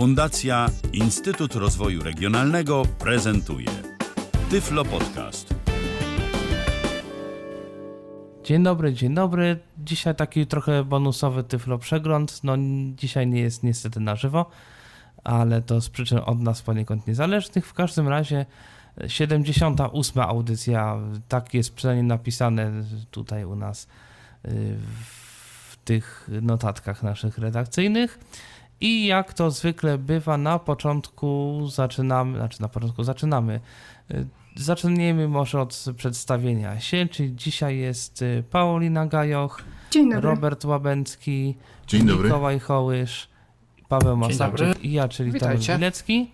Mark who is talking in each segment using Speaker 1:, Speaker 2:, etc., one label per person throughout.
Speaker 1: Fundacja Instytut Rozwoju Regionalnego prezentuje Tyflo Podcast.
Speaker 2: Dzień dobry, dzień dobry. Dzisiaj taki trochę bonusowy Tyflo przegląd. No dzisiaj nie jest niestety na żywo, ale to z przyczyn od nas poniekąd niezależnych. W każdym razie 78. audycja, tak jest przynajmniej napisane tutaj u nas y, w tych notatkach naszych redakcyjnych. I jak to zwykle bywa, na początku zaczynamy, znaczy na początku zaczynamy. y, Zaczniemy może od przedstawienia się, czyli dzisiaj jest y, Paulina Gajoch,
Speaker 3: Dzień dobry.
Speaker 2: Robert Łabęcki,
Speaker 4: Dzień dobry.
Speaker 2: Mikołaj Hołysz, Paweł Masarczyk
Speaker 5: dobry.
Speaker 2: i ja, czyli Tomasz. Bilecki.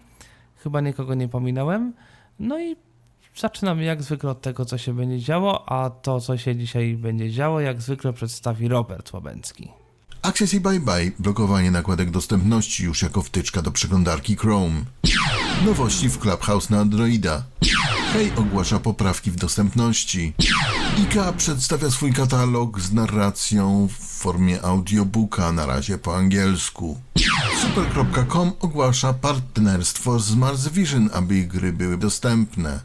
Speaker 2: Chyba nikogo nie pominąłem. No i zaczynamy jak zwykle od tego, co się będzie działo, a to, co się dzisiaj będzie działo, jak zwykle przedstawi Robert Łabęcki.
Speaker 4: Access i Bye Bye, blokowanie nakładek dostępności już jako wtyczka do przeglądarki Chrome. Nowości w Clubhouse na Androida. Hej ogłasza poprawki w dostępności. IKEA przedstawia swój katalog z narracją w formie audiobooka, na razie po angielsku. Super.com ogłasza partnerstwo z Mars Vision, aby ich gry były dostępne.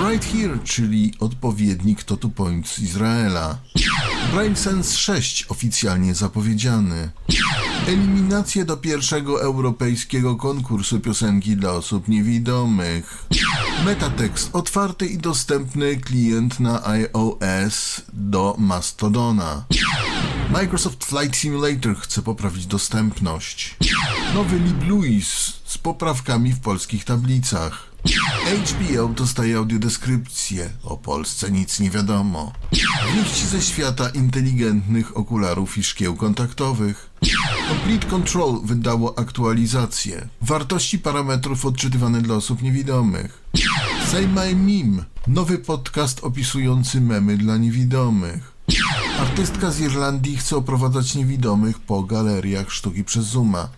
Speaker 4: Right Here, czyli odpowiednik Totu Point z Izraela. BrainSense 6 oficjalnie zapowiedziany. Eliminacje do pierwszego europejskiego konkursu piosenki dla osób niewidomych. Metatext otwarty i dostępny klient na iOS do Mastodona. Microsoft Flight Simulator chce poprawić dostępność. Nowy LibLouis z poprawkami w polskich tablicach. HBO dostaje audiodeskrypcję. O Polsce nic nie wiadomo. Wieści ze świata inteligentnych okularów i szkieł kontaktowych. Complete Control wydało aktualizację. Wartości parametrów odczytywane dla osób niewidomych. Say My Meme. Nowy podcast opisujący memy dla niewidomych. Artystka z Irlandii chce oprowadzać niewidomych po galeriach sztuki przez Zooma.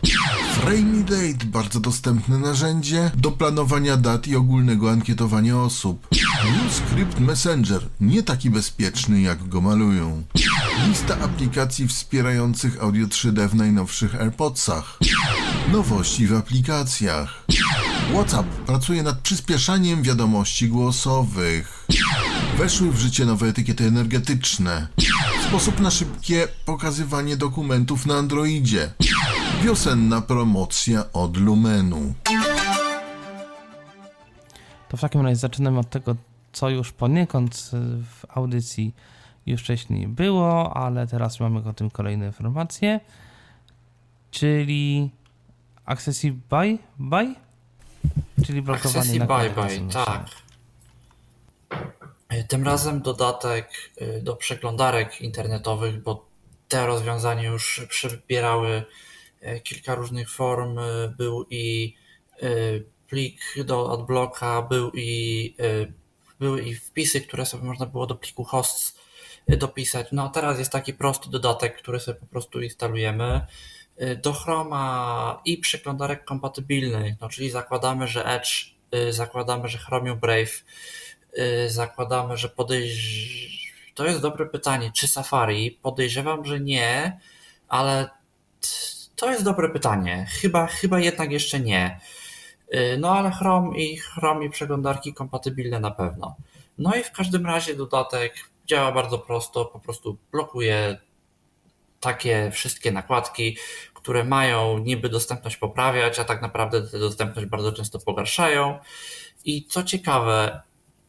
Speaker 4: Frame Date, bardzo dostępne narzędzie do planowania dat i ogólnego ankietowania osób. NewScript Messenger, nie taki bezpieczny jak go malują. Lista aplikacji wspierających audio 3D w najnowszych AirPodsach. Nowości w aplikacjach. WhatsApp pracuje nad przyspieszaniem wiadomości głosowych. Weszły w życie nowe etykiety energetyczne. Sposób na szybkie pokazywanie dokumentów na Androidzie. Wiosenna promocja od Lumenu.
Speaker 2: To w takim razie zaczynamy od tego, co już poniekąd w audycji już wcześniej było, ale teraz mamy o tym kolejne informacje. Czyli Accessi Buy? Buy? Czyli blokowanie
Speaker 5: Accessi Bye,
Speaker 2: dostępności.
Speaker 5: tak. Y, Tym razem dodatek y, do przeglądarek internetowych, bo te rozwiązania już przybierały y, kilka różnych form. Był i plik do adblocka, był i, były i wpisy, które sobie można było do pliku hosts dopisać. No a teraz jest taki prosty dodatek, który sobie po prostu instalujemy do Chroma i przeglądarek kompatybilnych, no czyli zakładamy, że Edge, zakładamy, że Chromium Brave, zakładamy, że podejrz... To jest dobre pytanie, czy Safari? Podejrzewam, że nie, ale to jest dobre pytanie. Chyba, chyba jednak jeszcze nie. Y, No ale Chrome i Chrome i przeglądarki kompatybilne na pewno. No i w każdym razie dodatek działa bardzo prosto, po prostu blokuje takie wszystkie nakładki, które mają niby dostępność poprawiać, a tak naprawdę tę dostępność bardzo często pogarszają. I co ciekawe,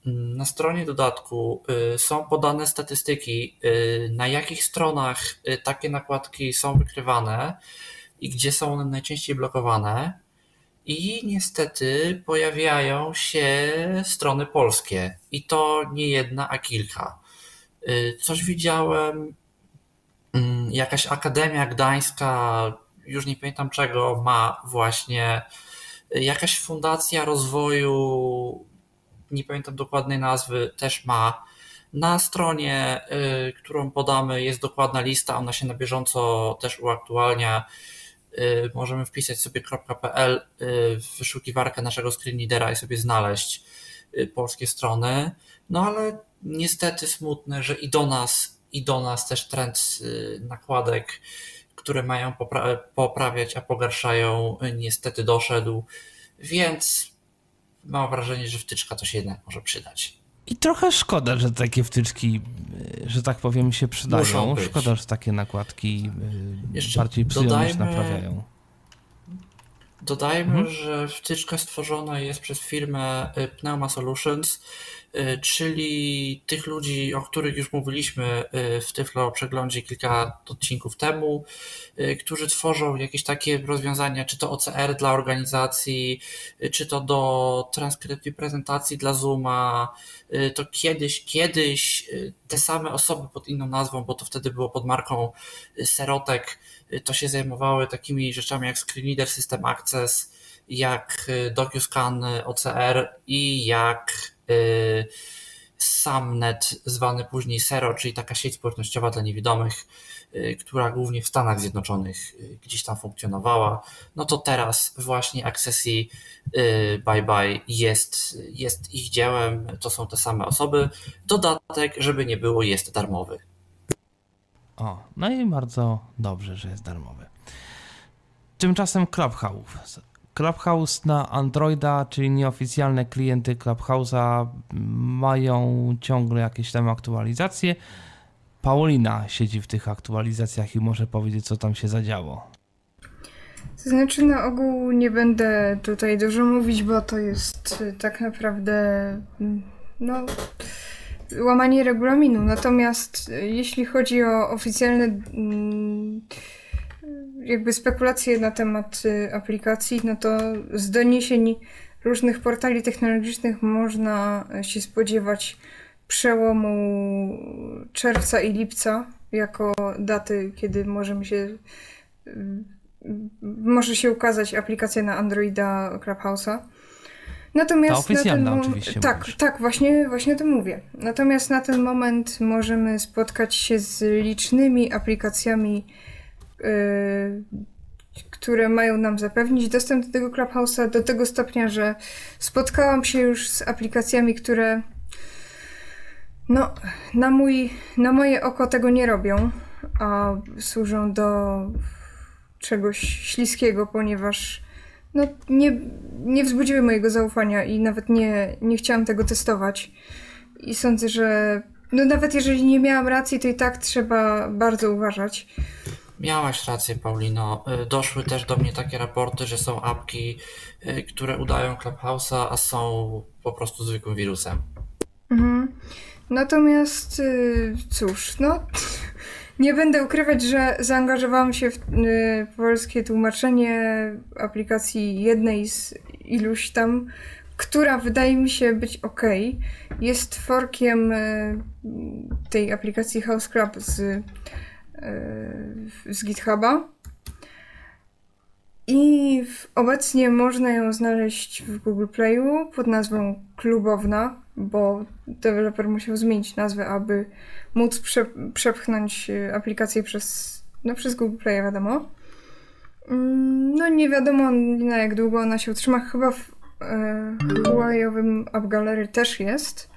Speaker 5: na stronie dodatku y, są podane statystyki, y, na jakich stronach y, takie nakładki są wykrywane i gdzie są one najczęściej blokowane. I niestety pojawiają się strony polskie. I to nie jedna, a kilka. Coś widziałem, mm, jakaś Akademia Gdańska, już nie pamiętam czego, ma właśnie jakaś fundacja rozwoju, nie pamiętam dokładnej nazwy, też ma. Na stronie, y, którą podamy, jest dokładna lista, ona się na bieżąco też uaktualnia. Y, Możemy wpisać sobie .pl y, w wyszukiwarkę naszego screenreadera i sobie znaleźć y, polskie strony. No ale niestety smutne, że i do nas, i do nas też trend y, nakładek które mają popra poprawiać, a pogarszają, niestety doszedł, więc mam wrażenie, że wtyczka to się jednak może przydać.
Speaker 2: I trochę szkoda, że takie wtyczki, y, że tak powiem, się przydają. Szkoda, że takie nakładki y, Jeszcze bardziej psują dodajmy, niż naprawiają.
Speaker 5: Dodajmy, mhm. że wtyczka stworzona jest przez firmę y, Pneuma Solutions, czyli tych ludzi, o których już mówiliśmy y, w Tyflo przeglądzie kilka odcinków temu, którzy tworzą jakieś takie rozwiązania, czy to OCR dla organizacji, czy to do transkrypcji prezentacji dla Zooma, to kiedyś, kiedyś te same osoby pod inną nazwą, bo to wtedy było pod marką Serotek, to się zajmowały takimi rzeczami jak Screen Reader System Access, jak DocuScan OCR i jak Samnet, zwany później Sero, czyli taka sieć społecznościowa dla niewidomych, y, która głównie w Stanach Zjednoczonych gdzieś tam funkcjonowała. No to teraz właśnie Accessi Bye Bye jest, jest ich dziełem, to są te same osoby. Dodatek, żeby nie było, jest darmowy.
Speaker 2: O, no i bardzo dobrze, że jest darmowy. Tymczasem Clubhouse. Clubhouse na Androida, czyli nieoficjalne klienty Clubhouse'a mają ciągle jakieś tam aktualizacje. Paulina siedzi w tych aktualizacjach i może powiedzieć, co tam się zadziało.
Speaker 3: To znaczy, na ogół nie będę tutaj dużo mówić, bo to jest tak naprawdę. No łamanie regulaminu. Natomiast e, jeśli chodzi o oficjalne mm, jakby spekulacje na temat e, aplikacji, no to z doniesień różnych portali technologicznych można się spodziewać przełomu czerwca i lipca jako daty, kiedy możemy się może się ukazać aplikacja na Androida Clubhouse'a.
Speaker 2: Natomiast Ta oficjalna na ten oczywiście.
Speaker 3: Tak, mówisz. tak, właśnie, właśnie to mówię. Natomiast na ten moment możemy spotkać się z licznymi aplikacjami, które mają nam zapewnić dostęp do tego Clubhouse'a do tego stopnia, że spotkałam się już z aplikacjami, które no, na, mój, na moje oko tego nie robią, a służą do czegoś śliskiego, ponieważ no, nie, nie wzbudziły mojego zaufania i nawet nie, nie chciałam tego testować. I sądzę, że no nawet jeżeli nie miałam racji, to i tak trzeba bardzo uważać.
Speaker 5: Miałaś rację, Paulino. Y, doszły też do mnie takie raporty, że są apki, y, które udają Clubhouse'a, a są po prostu zwykłym wirusem.
Speaker 3: Mhm. Natomiast y, cóż, no nie będę ukrywać, że zaangażowałam się w y, polskie tłumaczenie aplikacji jednej z iluś tam, która wydaje mi się być ok. Jest forkiem y, tej aplikacji House Club z, z GitHuba. I obecnie można ją znaleźć w Google Playu pod nazwą Klubowna, bo deweloper musiał zmienić nazwę, aby móc prze, przepchnąć y, aplikację przez, no, przez Google Play, wiadomo. Mm, no nie wiadomo na jak długo ona się utrzyma. Chyba w e, Huawei'owym App Gallery też jest.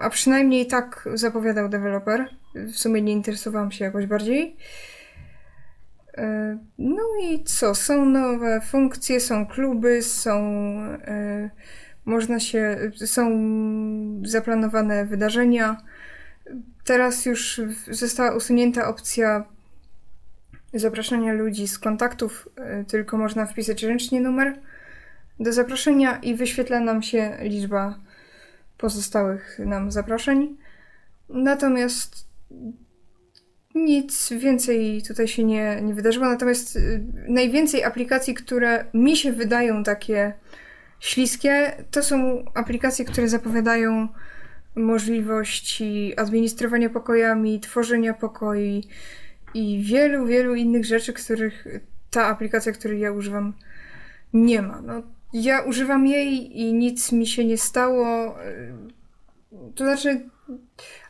Speaker 3: A przynajmniej tak zapowiadał deweloper. W sumie nie interesowałam się jakoś bardziej. No i co? Są nowe funkcje, są kluby, są e, można się, są zaplanowane wydarzenia. Teraz już została usunięta opcja zapraszania ludzi z kontaktów, e, tylko można wpisać ręcznie numer do zaproszenia i wyświetla nam się liczba pozostałych nam zaproszeń. Natomiast nic więcej tutaj się nie, nie wydarzyło. Natomiast e, najwięcej aplikacji, które mi się wydają takie śliskie, to są aplikacje, które zapowiadają możliwości administrowania pokojami, tworzenia pokoi i wielu, wielu innych rzeczy, których ta aplikacja, której ja używam, nie ma. No, ja używam jej i nic mi się nie stało. To znaczy,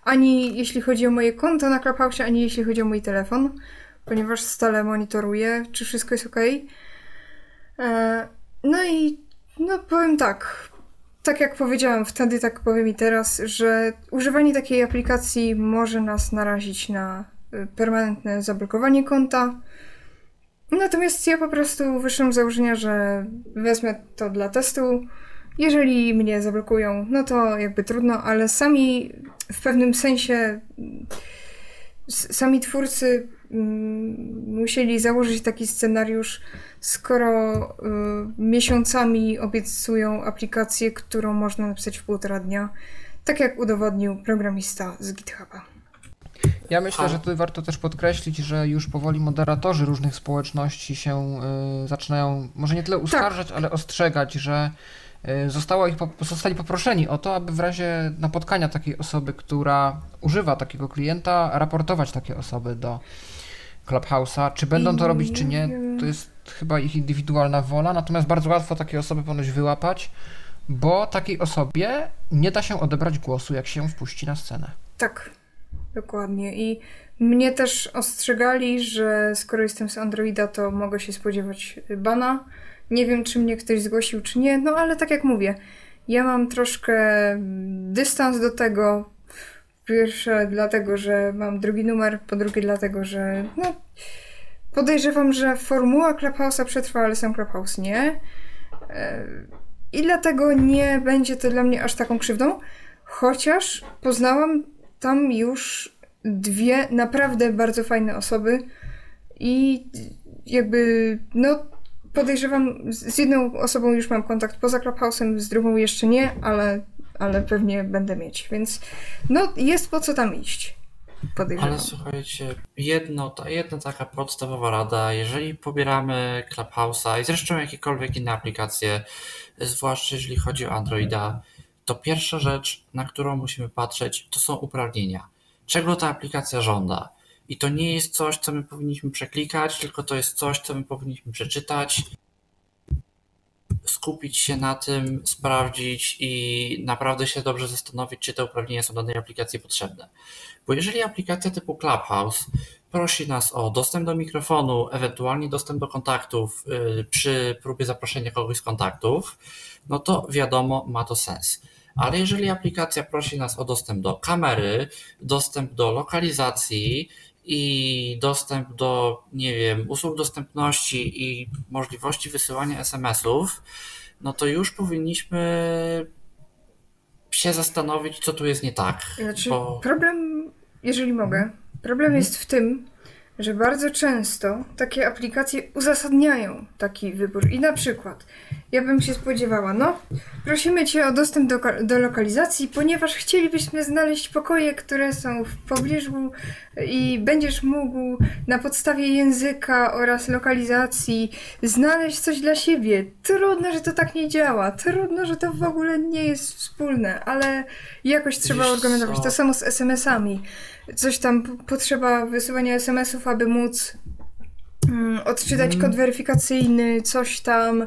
Speaker 3: ani jeśli chodzi o moje konto na Clubhouse, ani jeśli chodzi o mój telefon, ponieważ stale monitoruję, czy wszystko jest ok. E, no i no powiem tak. Tak jak powiedziałam wtedy, tak powiem i teraz, że używanie takiej aplikacji może nas narazić na y, permanentne zablokowanie konta. Natomiast ja po prostu wyszłam z założenia, że wezmę to dla testu. Jeżeli mnie zablokują, no to jakby trudno, ale sami w pewnym sensie sami twórcy mm, musieli założyć taki scenariusz, skoro y, miesiącami obiecują aplikację, którą można napisać w półtora dnia, tak jak udowodnił programista z GitHuba.
Speaker 6: Ja myślę, że tu warto też podkreślić, że już powoli moderatorzy różnych społeczności się y, zaczynają, może nie tyle uskarżać, tak. ale ostrzegać, że y, ich, zostali poproszeni o to, aby w razie napotkania takiej osoby, która używa takiego klienta, raportować takie osoby do Clubhouse'a. Czy będą to robić, czy nie, to jest chyba ich indywidualna wola, natomiast bardzo łatwo takie osoby ponoć wyłapać, bo takiej osobie nie da się odebrać głosu, jak się wpuści na scenę.
Speaker 3: Tak, dokładnie. I mnie też ostrzegali, że skoro jestem z Androida, to mogę się spodziewać bana. Nie wiem, czy mnie ktoś zgłosił, czy nie, no ale tak jak mówię, ja mam troszkę dystans do tego. Pierwsze dlatego, że mam drugi numer, po drugie dlatego, że no, podejrzewam, że formuła Clubhouse'a przetrwa, ale sam Clubhouse nie. E, I dlatego nie będzie to dla mnie aż taką krzywdą, chociaż poznałam tam już dwie naprawdę bardzo fajne osoby i jakby, no podejrzewam, z jedną osobą już mam kontakt poza Clubhouse'em, z drugą jeszcze nie, ale, ale pewnie będę mieć, więc no jest po co tam iść. Podejrzewam.
Speaker 5: Ale słuchajcie, jedno, ta, jedna taka podstawowa rada, jeżeli pobieramy Clubhouse'a i zresztą jakiekolwiek inne aplikacje, zwłaszcza jeżeli chodzi o Androida, to pierwsza rzecz, na którą musimy patrzeć, to są uprawnienia. Czego ta aplikacja żąda? I to nie jest coś, co my powinniśmy przeklikać, tylko to jest coś, co my powinniśmy przeczytać, skupić się na tym, sprawdzić i naprawdę się dobrze zastanowić, czy te uprawnienia są danej aplikacji potrzebne. Bo jeżeli aplikacja typu Clubhouse prosi nas o dostęp do mikrofonu, ewentualnie dostęp do kontaktów yy, przy próbie zaproszenia kogoś z kontaktów, no to wiadomo, ma to sens. Ale jeżeli aplikacja prosi nas o dostęp do kamery, dostęp do lokalizacji i dostęp do, nie wiem, usług dostępności i możliwości wysyłania SMS-ów, no to już powinniśmy się zastanowić, co tu jest nie tak.
Speaker 3: Znaczy, bo... problem, jeżeli mogę, problem mhm. jest w tym, że bardzo często takie aplikacje uzasadniają taki wybór. I na przykład, ja bym się spodziewała, no, prosimy Cię o dostęp do, do lokalizacji, ponieważ chcielibyśmy znaleźć pokoje, które są w pobliżu i będziesz mógł na podstawie języka oraz lokalizacji znaleźć coś dla siebie. Trudno, że to tak nie działa, trudno, że to w ogóle nie jest wspólne, ale jakoś trzeba organizować. To samo z SMS-ami coś tam potrzeba wysyłania SMS-ów, aby móc mm, odczytać kod weryfikacyjny, coś tam.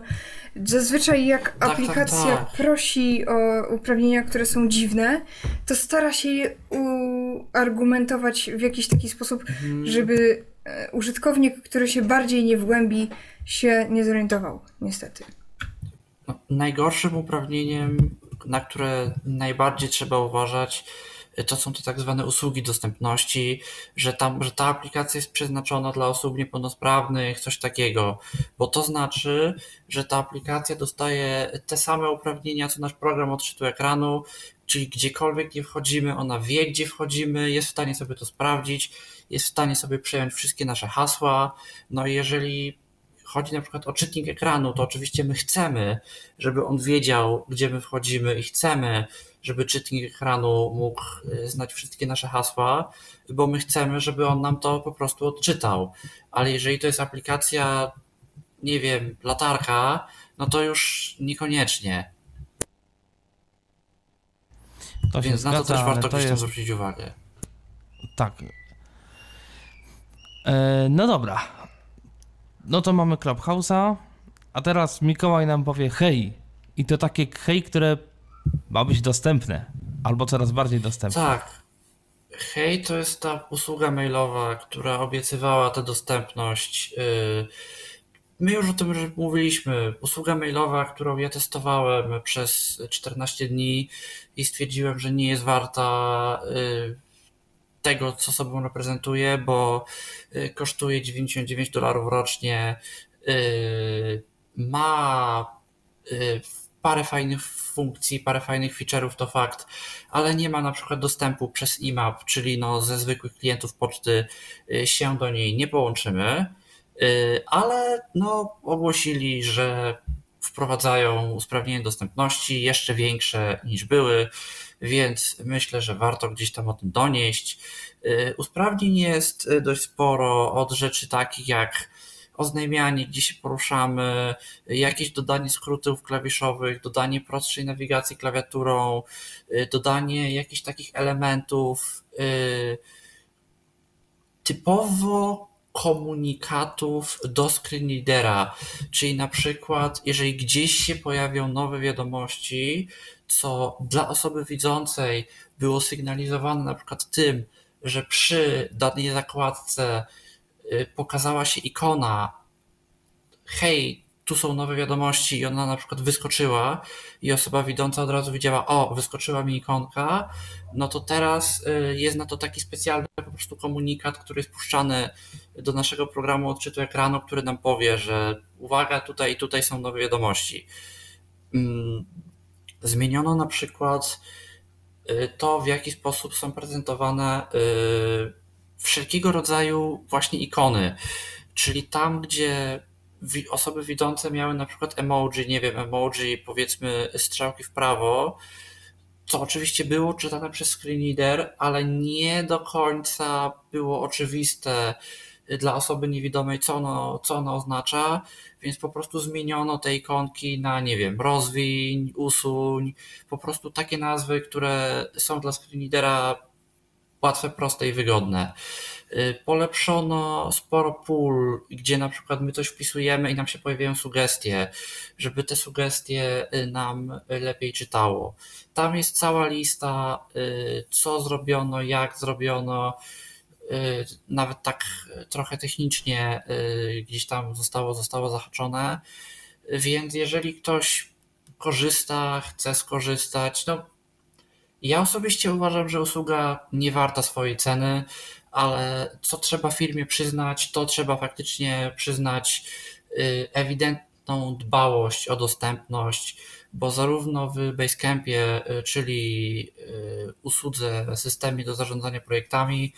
Speaker 3: Zazwyczaj jak tak, tak aplikacja tak, tak. prosi o uprawnienia, które są dziwne, to stara się je uargumentować w jakiś taki sposób, mhm. żeby e, użytkownik, który się bardziej nie wgłębi, się nie zorientował, niestety.
Speaker 5: No, najgorszym uprawnieniem, na które najbardziej trzeba uważać, to są te tak zwane usługi dostępności, że, tam, że ta aplikacja jest przeznaczona dla osób niepełnosprawnych, coś takiego, bo to znaczy, że ta aplikacja dostaje te same uprawnienia, co nasz program odczytu ekranu, czyli gdziekolwiek nie wchodzimy, ona wie, gdzie wchodzimy, jest w stanie sobie to sprawdzić, jest w stanie sobie przejąć wszystkie nasze hasła. No i jeżeli chodzi na przykład o czytnik ekranu, to oczywiście my chcemy, żeby on wiedział, gdzie my wchodzimy i chcemy, żeby czytnik ekranu mógł y, znać wszystkie nasze hasła, bo my chcemy, żeby on nam to po prostu odczytał. Ale jeżeli to jest aplikacja, nie wiem, latarka, no to już niekoniecznie. To Więc zgadza, na to też warto gdzieś jest... zwrócić uwagę.
Speaker 2: Tak. E, no dobra. No to mamy Clubhouse'a, a teraz Mikołaj nam powie hej. I to takie hej, które ma być dostępne, albo coraz bardziej dostępne.
Speaker 5: Tak. Hej, to jest ta usługa mailowa, która obiecywała tę dostępność. Y, my już o tym mówiliśmy. Usługa mailowa, którą ja testowałem przez 14 dni i stwierdziłem, że nie jest warta y, tego, co sobą reprezentuje, bo kosztuje 99 dolarów rocznie, ma parę fajnych funkcji, parę fajnych feature'ów, to fakt, ale nie ma na przykład dostępu przez IMAP, czyli no ze zwykłych klientów poczty się do niej nie połączymy, ale no ogłosili, że wprowadzają usprawnienie dostępności jeszcze większe niż były, więc myślę, że warto gdzieś tam o tym donieść. Y, usprawnień jest y, dość sporo od rzeczy takich jak oznajmianie, gdzie się poruszamy, jakieś dodanie skrótów klawiszowych, dodanie prostszej nawigacji klawiaturą, y, dodanie jakichś takich elementów typowo komunikatów do screenreadera, czyli na przykład, jeżeli gdzieś się pojawią nowe wiadomości, co dla osoby widzącej było sygnalizowane na przykład tym, że przy danej zakładce y, pokazała się ikona hej, tu są nowe wiadomości i ona na przykład wyskoczyła i osoba widząca od razu widziała, o, wyskoczyła mi ikonka, no to teraz y, jest na to taki specjalny po prostu komunikat, który jest puszczany do naszego programu odczytu ekranu, który nam powie, że uwaga, tutaj i tutaj są nowe wiadomości. Mm, zmieniono na przykład y, to, w jaki sposób są prezentowane y, wszelkiego rodzaju właśnie ikony, czyli tam, gdzie osoby widzące miały na przykład emoji, nie wiem, emoji powiedzmy strzałki w prawo, co oczywiście było czytane przez screenreader, ale nie do końca było oczywiste dla osoby niewidomej, co ono, co ono oznacza, więc po prostu zmieniono te ikonki na, nie wiem, rozwiń, usuń, po prostu takie nazwy, które są dla screenreadera łatwe, proste i wygodne. Y, polepszono sporo pól, gdzie na przykład my coś wpisujemy i nam się pojawiają sugestie, żeby te sugestie y, nam lepiej czytało. Tam jest cała lista, y, co zrobiono, jak zrobiono, nawet tak trochę technicznie gdzieś tam zostało, zostało zahaczone. Więc jeżeli ktoś korzysta, chce skorzystać, no ja osobiście uważam, że usługa nie warta swojej ceny, ale co trzeba firmie przyznać, to trzeba faktycznie przyznać y, ewidentną dbałość o dostępność, bo zarówno w Basecampie, y, czyli y, usłudze, systemie do zarządzania projektami,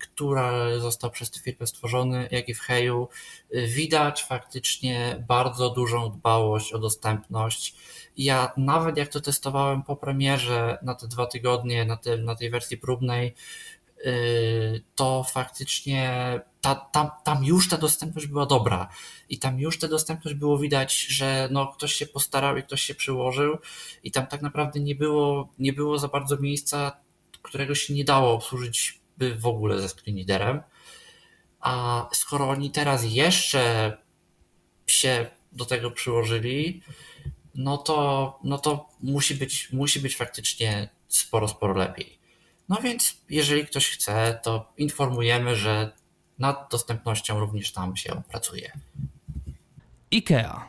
Speaker 5: która został przez tę firmę stworzony, jak i w Heju, widać faktycznie bardzo dużą dbałość o dostępność. Ja nawet jak to testowałem po premierze na te dwa tygodnie, na, na tej wersji próbnej, Y, to faktycznie ta, tam, tam już ta dostępność była dobra i tam już ta dostępność było widać, że no, ktoś się postarał i ktoś się przyłożył i tam tak naprawdę nie było, nie było za bardzo miejsca, którego się nie dało obsłużyć by w ogóle ze screenreaderem. A skoro oni teraz jeszcze się do tego przyłożyli, no to, no to musi, być, musi być faktycznie sporo, sporo lepiej. No więc jeżeli ktoś chce, to informujemy, że nad dostępnością również tam się pracuje.
Speaker 2: IKEA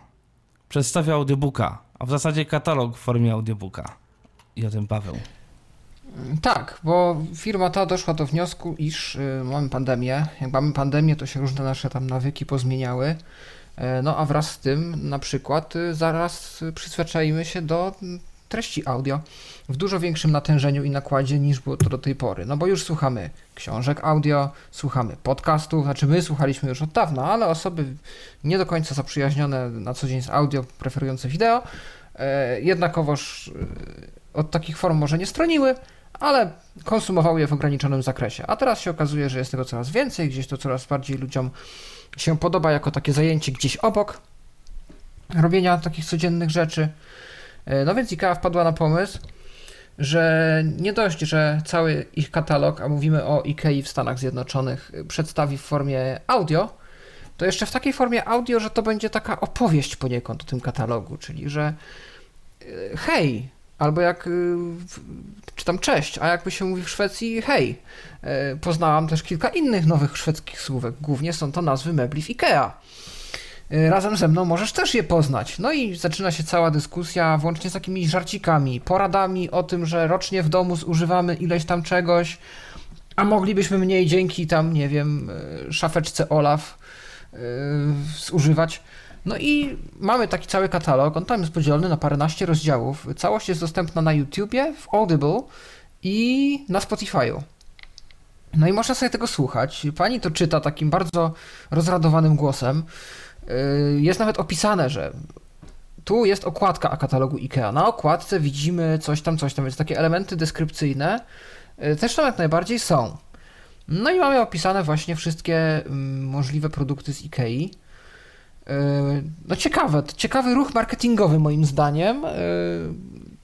Speaker 2: przedstawia audiobooka, a w zasadzie katalog w formie audiobooka. I o tym Paweł.
Speaker 6: Tak, bo firma ta doszła do wniosku, iż y, mamy pandemię. Jak mamy pandemię, to się różne nasze tam nawyki pozmieniały. Y, no a wraz z tym na przykład y, zaraz przyzwyczaimy się do treści audio w dużo większym natężeniu i nakładzie niż było to do tej pory. No bo już słuchamy książek audio, słuchamy podcastów, znaczy my słuchaliśmy już od dawna, ale osoby nie do końca zaprzyjaźnione na co dzień z audio, preferujące wideo, e, jednakowoż e, od takich form może nie stroniły, ale konsumowały je w ograniczonym zakresie. A teraz się okazuje, że jest tego coraz więcej, gdzieś to coraz bardziej ludziom się podoba jako takie zajęcie gdzieś obok robienia takich codziennych rzeczy. E, no więc IKEA wpadła na pomysł, że nie dość, że cały ich katalog, a mówimy o IKEA w Stanach Zjednoczonych, przedstawi w formie audio, to jeszcze w takiej formie audio, że to będzie taka opowieść poniekąd o tym katalogu, czyli że e, hej, albo jak e, czy tam cześć, a jakby się mówi w Szwecji hej. Poznałam też kilka innych nowych szwedzkich słówek, głównie są to nazwy mebli w IKEA. Y, razem ze mną możesz też je poznać. No i zaczyna się cała dyskusja, włącznie z takimi żarcikami, poradami o tym, że rocznie w domu zużywamy ileś tam czegoś, A moglibyśmy mniej dzięki tam, nie wiem, szafeczce Olaf zużywać. No i mamy taki cały katalog, on tam jest podzielony na paręnaście rozdziałów. Całość jest dostępna na YouTubie, w Audible i na Spotify'u. No i można sobie tego słuchać. Pani to czyta takim bardzo rozradowanym głosem. Yy, jest nawet opisane, że tu jest okładka katalogu IKEA. Na okładce widzimy coś tam, coś tam, więc takie elementy deskrypcyjne yy, też nawet najbardziej są. No i mamy opisane właśnie wszystkie mm, możliwe produkty z IKEA. Yy, no ciekawe, ciekawy ruch marketingowy moim zdaniem.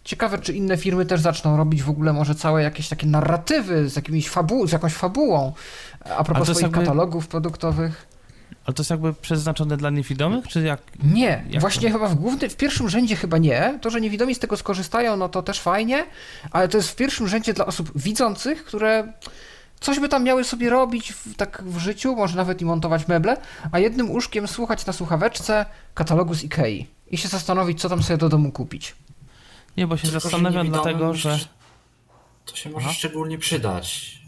Speaker 6: Ciekawe, czy inne firmy też zaczną robić w ogóle może całe jakieś takie narratywy z, jakimiś fabu z jakąś fabułą a propos swoich jakby... katalogów produktowych.
Speaker 2: Ale to jest jakby przeznaczone dla niewidomych, czy jak?
Speaker 6: Nie, jak właśnie to? chyba w głównym, w pierwszym rzędzie chyba nie. To, że niewidomi z tego skorzystają, no to też fajnie, ale to jest w pierwszym rzędzie dla osób widzących, które coś by tam miały sobie robić w, tak w życiu, może nawet i montować meble, a jednym uszkiem słuchać na słuchaweczce katalogu z Ikei i się zastanowić, co tam sobie do domu kupić.
Speaker 2: Nie, bo się Tylko, zastanawiam dlatego, że...
Speaker 5: To się może Aha. szczególnie przydać.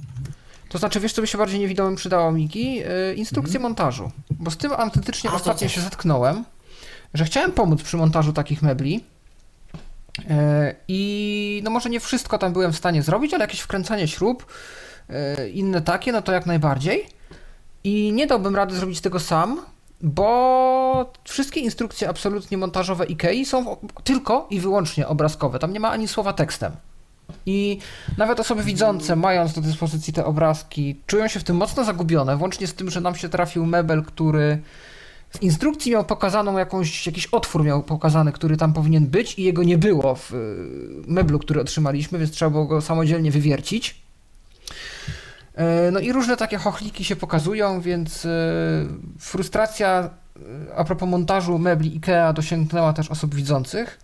Speaker 6: To znaczy, wiesz, co by się bardziej niewidomym przydało, Miki? Yy, instrukcję mhm. montażu. Bo z tym autentycznie A, ostatnio się zetknąłem, że chciałem pomóc przy montażu takich mebli. Yy, I no może nie wszystko tam byłem w stanie zrobić, ale jakieś wkręcanie śrub, inne takie, no to jak najbardziej. I nie dałbym rady zrobić tego sam, bo wszystkie instrukcje absolutnie montażowe IKEA są tylko i wyłącznie obrazkowe. Tam nie ma ani słowa tekstem. I nawet osoby widzące, mając do dyspozycji te obrazki, czują się w tym mocno zagubione, włącznie z tym, że nam się trafił mebel, który w instrukcji miał pokazaną jakąś, jakiś otwór miał pokazany, który tam powinien być i jego nie było w y, meblu, który otrzymaliśmy, więc trzeba było go samodzielnie wywiercić. E, no i różne takie chochliki się pokazują, więc e, frustracja e, a propos montażu mebli IKEA dosięgnęła też osób widzących.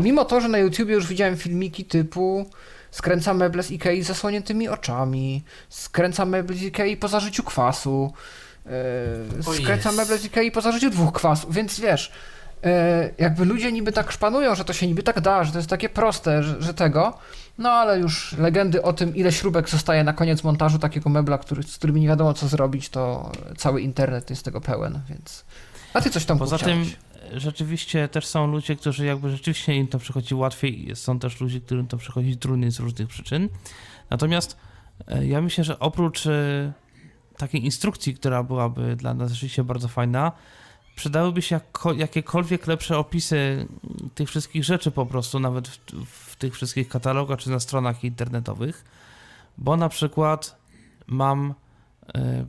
Speaker 6: Mimo to, że na YouTubie już widziałem filmiki typu skręca meble z IKEA z zasłoniętymi oczami, skręca meble z IKEA po zażyciu kwasu, skręca meble z IKEA po zażyciu dwóch kwasów, więc wiesz, jakby ludzie niby tak szpanują, że to się niby tak da, że to jest takie proste, że, że tego, no ale już legendy o tym, ile śrubek zostaje na koniec montażu takiego mebla, który, z którymi nie wiadomo co zrobić, to cały internet jest tego pełen, więc. A ty coś tam
Speaker 2: Poza tym rzeczywiście też są ludzie, którzy jakby rzeczywiście im to przychodzi łatwiej, są też ludzie, którym to przychodzi trudniej z różnych przyczyn. Natomiast e, ja myślę, że oprócz e, takiej instrukcji, która byłaby dla nas rzeczywiście bardzo fajna, przydałyby się jakiekolwiek lepsze opisy tych wszystkich rzeczy po prostu, nawet w, w, tych wszystkich katalogach czy na stronach internetowych, bo na przykład mam y,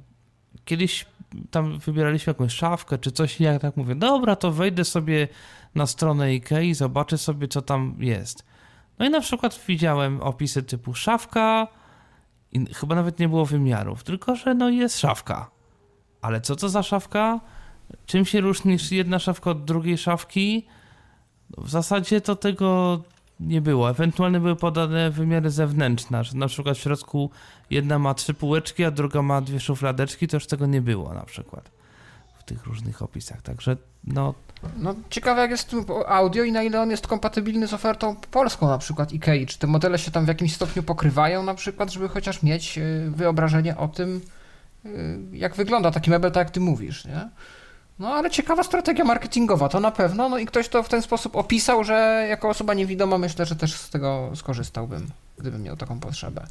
Speaker 2: kiedyś tam wybieraliśmy jakąś szafkę czy coś i ja tak mówię, dobra, to wejdę sobie na stronę IKEA i zobaczę sobie, co tam jest. No i na przykład widziałem opisy typu szafka, i chyba nawet nie było wymiarów, tylko że no jest szafka. Ale co to za szafka? Czym się różni jedna szafka od drugiej szafki? W zasadzie to tego nie było. Ewentualnie były podane wymiary zewnętrzne, że na przykład w środku jedna ma trzy półeczki, a druga ma dwie szufladeczki, to już tego nie było na przykład w tych różnych opisach. Także no.
Speaker 6: No ciekawe jak jest audio i na ile on jest kompatybilny z ofertą polską na przykład IKEA. Czy te modele się tam w jakimś stopniu pokrywają na przykład, żeby chociaż mieć y, wyobrażenie o tym, y, jak wygląda taki mebel, tak jak ty mówisz, nie? No ale ciekawa strategia marketingowa, to na pewno. No i ktoś to w ten sposób opisał, że jako osoba niewidoma myślę, że też z tego skorzystałbym, gdybym miał taką potrzebę.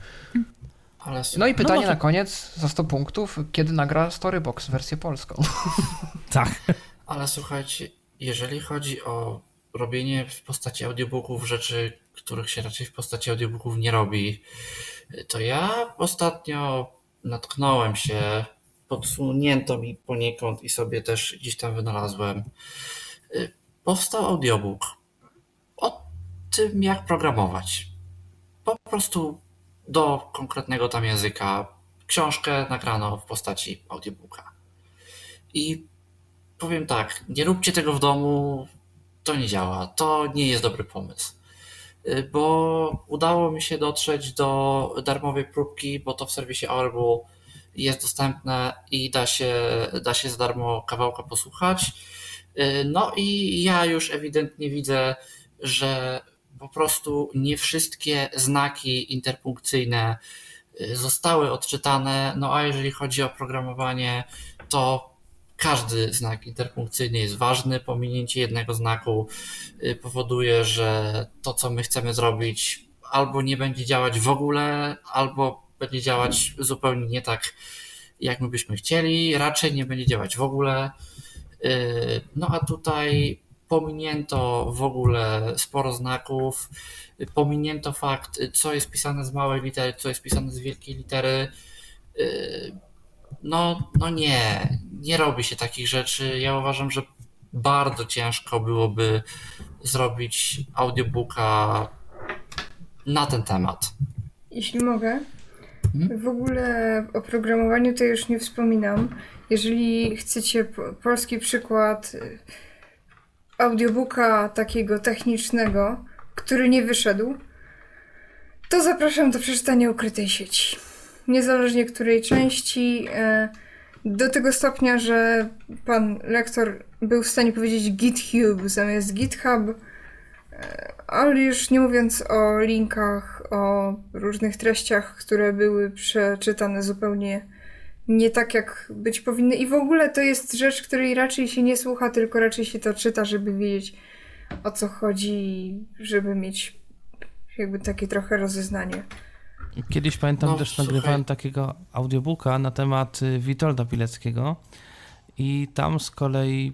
Speaker 6: No i pytanie no na koniec za 100 punktów, kiedy nagra Storybox wersję polską?
Speaker 2: Tak.
Speaker 5: Ale słuchajcie, jeżeli chodzi o robienie w postaci audiobooków rzeczy, których się raczej w postaci audiobooków nie robi, to ja ostatnio natknąłem się podsunięto mi poniekąd i sobie też gdzieś tam wynalazłem. Y, powstał audiobook o tym, jak programować. Po prostu do konkretnego tam języka. Książkę nagrano w postaci audiobooka. I powiem tak, nie róbcie tego w domu, to nie działa, to nie jest dobry pomysł. Y, bo udało mi się dotrzeć do darmowej próbki, bo to w serwisie Audible jest dostępne i da się, da się za darmo kawałka posłuchać. Y, no i ja już ewidentnie widzę, że po prostu nie wszystkie znaki interpunkcyjne zostały odczytane. No a jeżeli chodzi o programowanie, to każdy znak interpunkcyjny jest ważny. Pominięcie jednego znaku powoduje, że to, co my chcemy zrobić, albo nie będzie działać w ogóle, albo będzie działać zupełnie nie tak, jak my byśmy chcieli, raczej nie będzie działać w ogóle. No a tutaj pominięto w ogóle sporo znaków, pominięto fakt, co jest pisane z małej litery, co jest pisane z wielkiej litery. No, no nie, nie robi się takich rzeczy. Ja uważam, że bardzo ciężko byłoby zrobić audiobooka na ten temat.
Speaker 3: Jeśli mogę, w ogóle o programowaniu to już nie wspominam. Jeżeli chcecie polski przykład audiobooka takiego technicznego, który nie wyszedł, to zapraszam do przeczytania ukrytej sieci. Niezależnie której części, y, do tego stopnia, że pan lektor był w stanie powiedzieć GitHub zamiast GitHub, ale już nie mówiąc o linkach, o różnych treściach, które były przeczytane zupełnie nie tak, jak być powinny. I w ogóle to jest rzecz, której raczej się nie słucha, tylko raczej się to czyta, żeby wiedzieć o co chodzi, żeby mieć jakby takie trochę rozeznanie.
Speaker 2: Kiedyś pamiętam no, też słuchaj. nagrywałem takiego audiobooka na temat y, Witolda Pileckiego i tam z kolei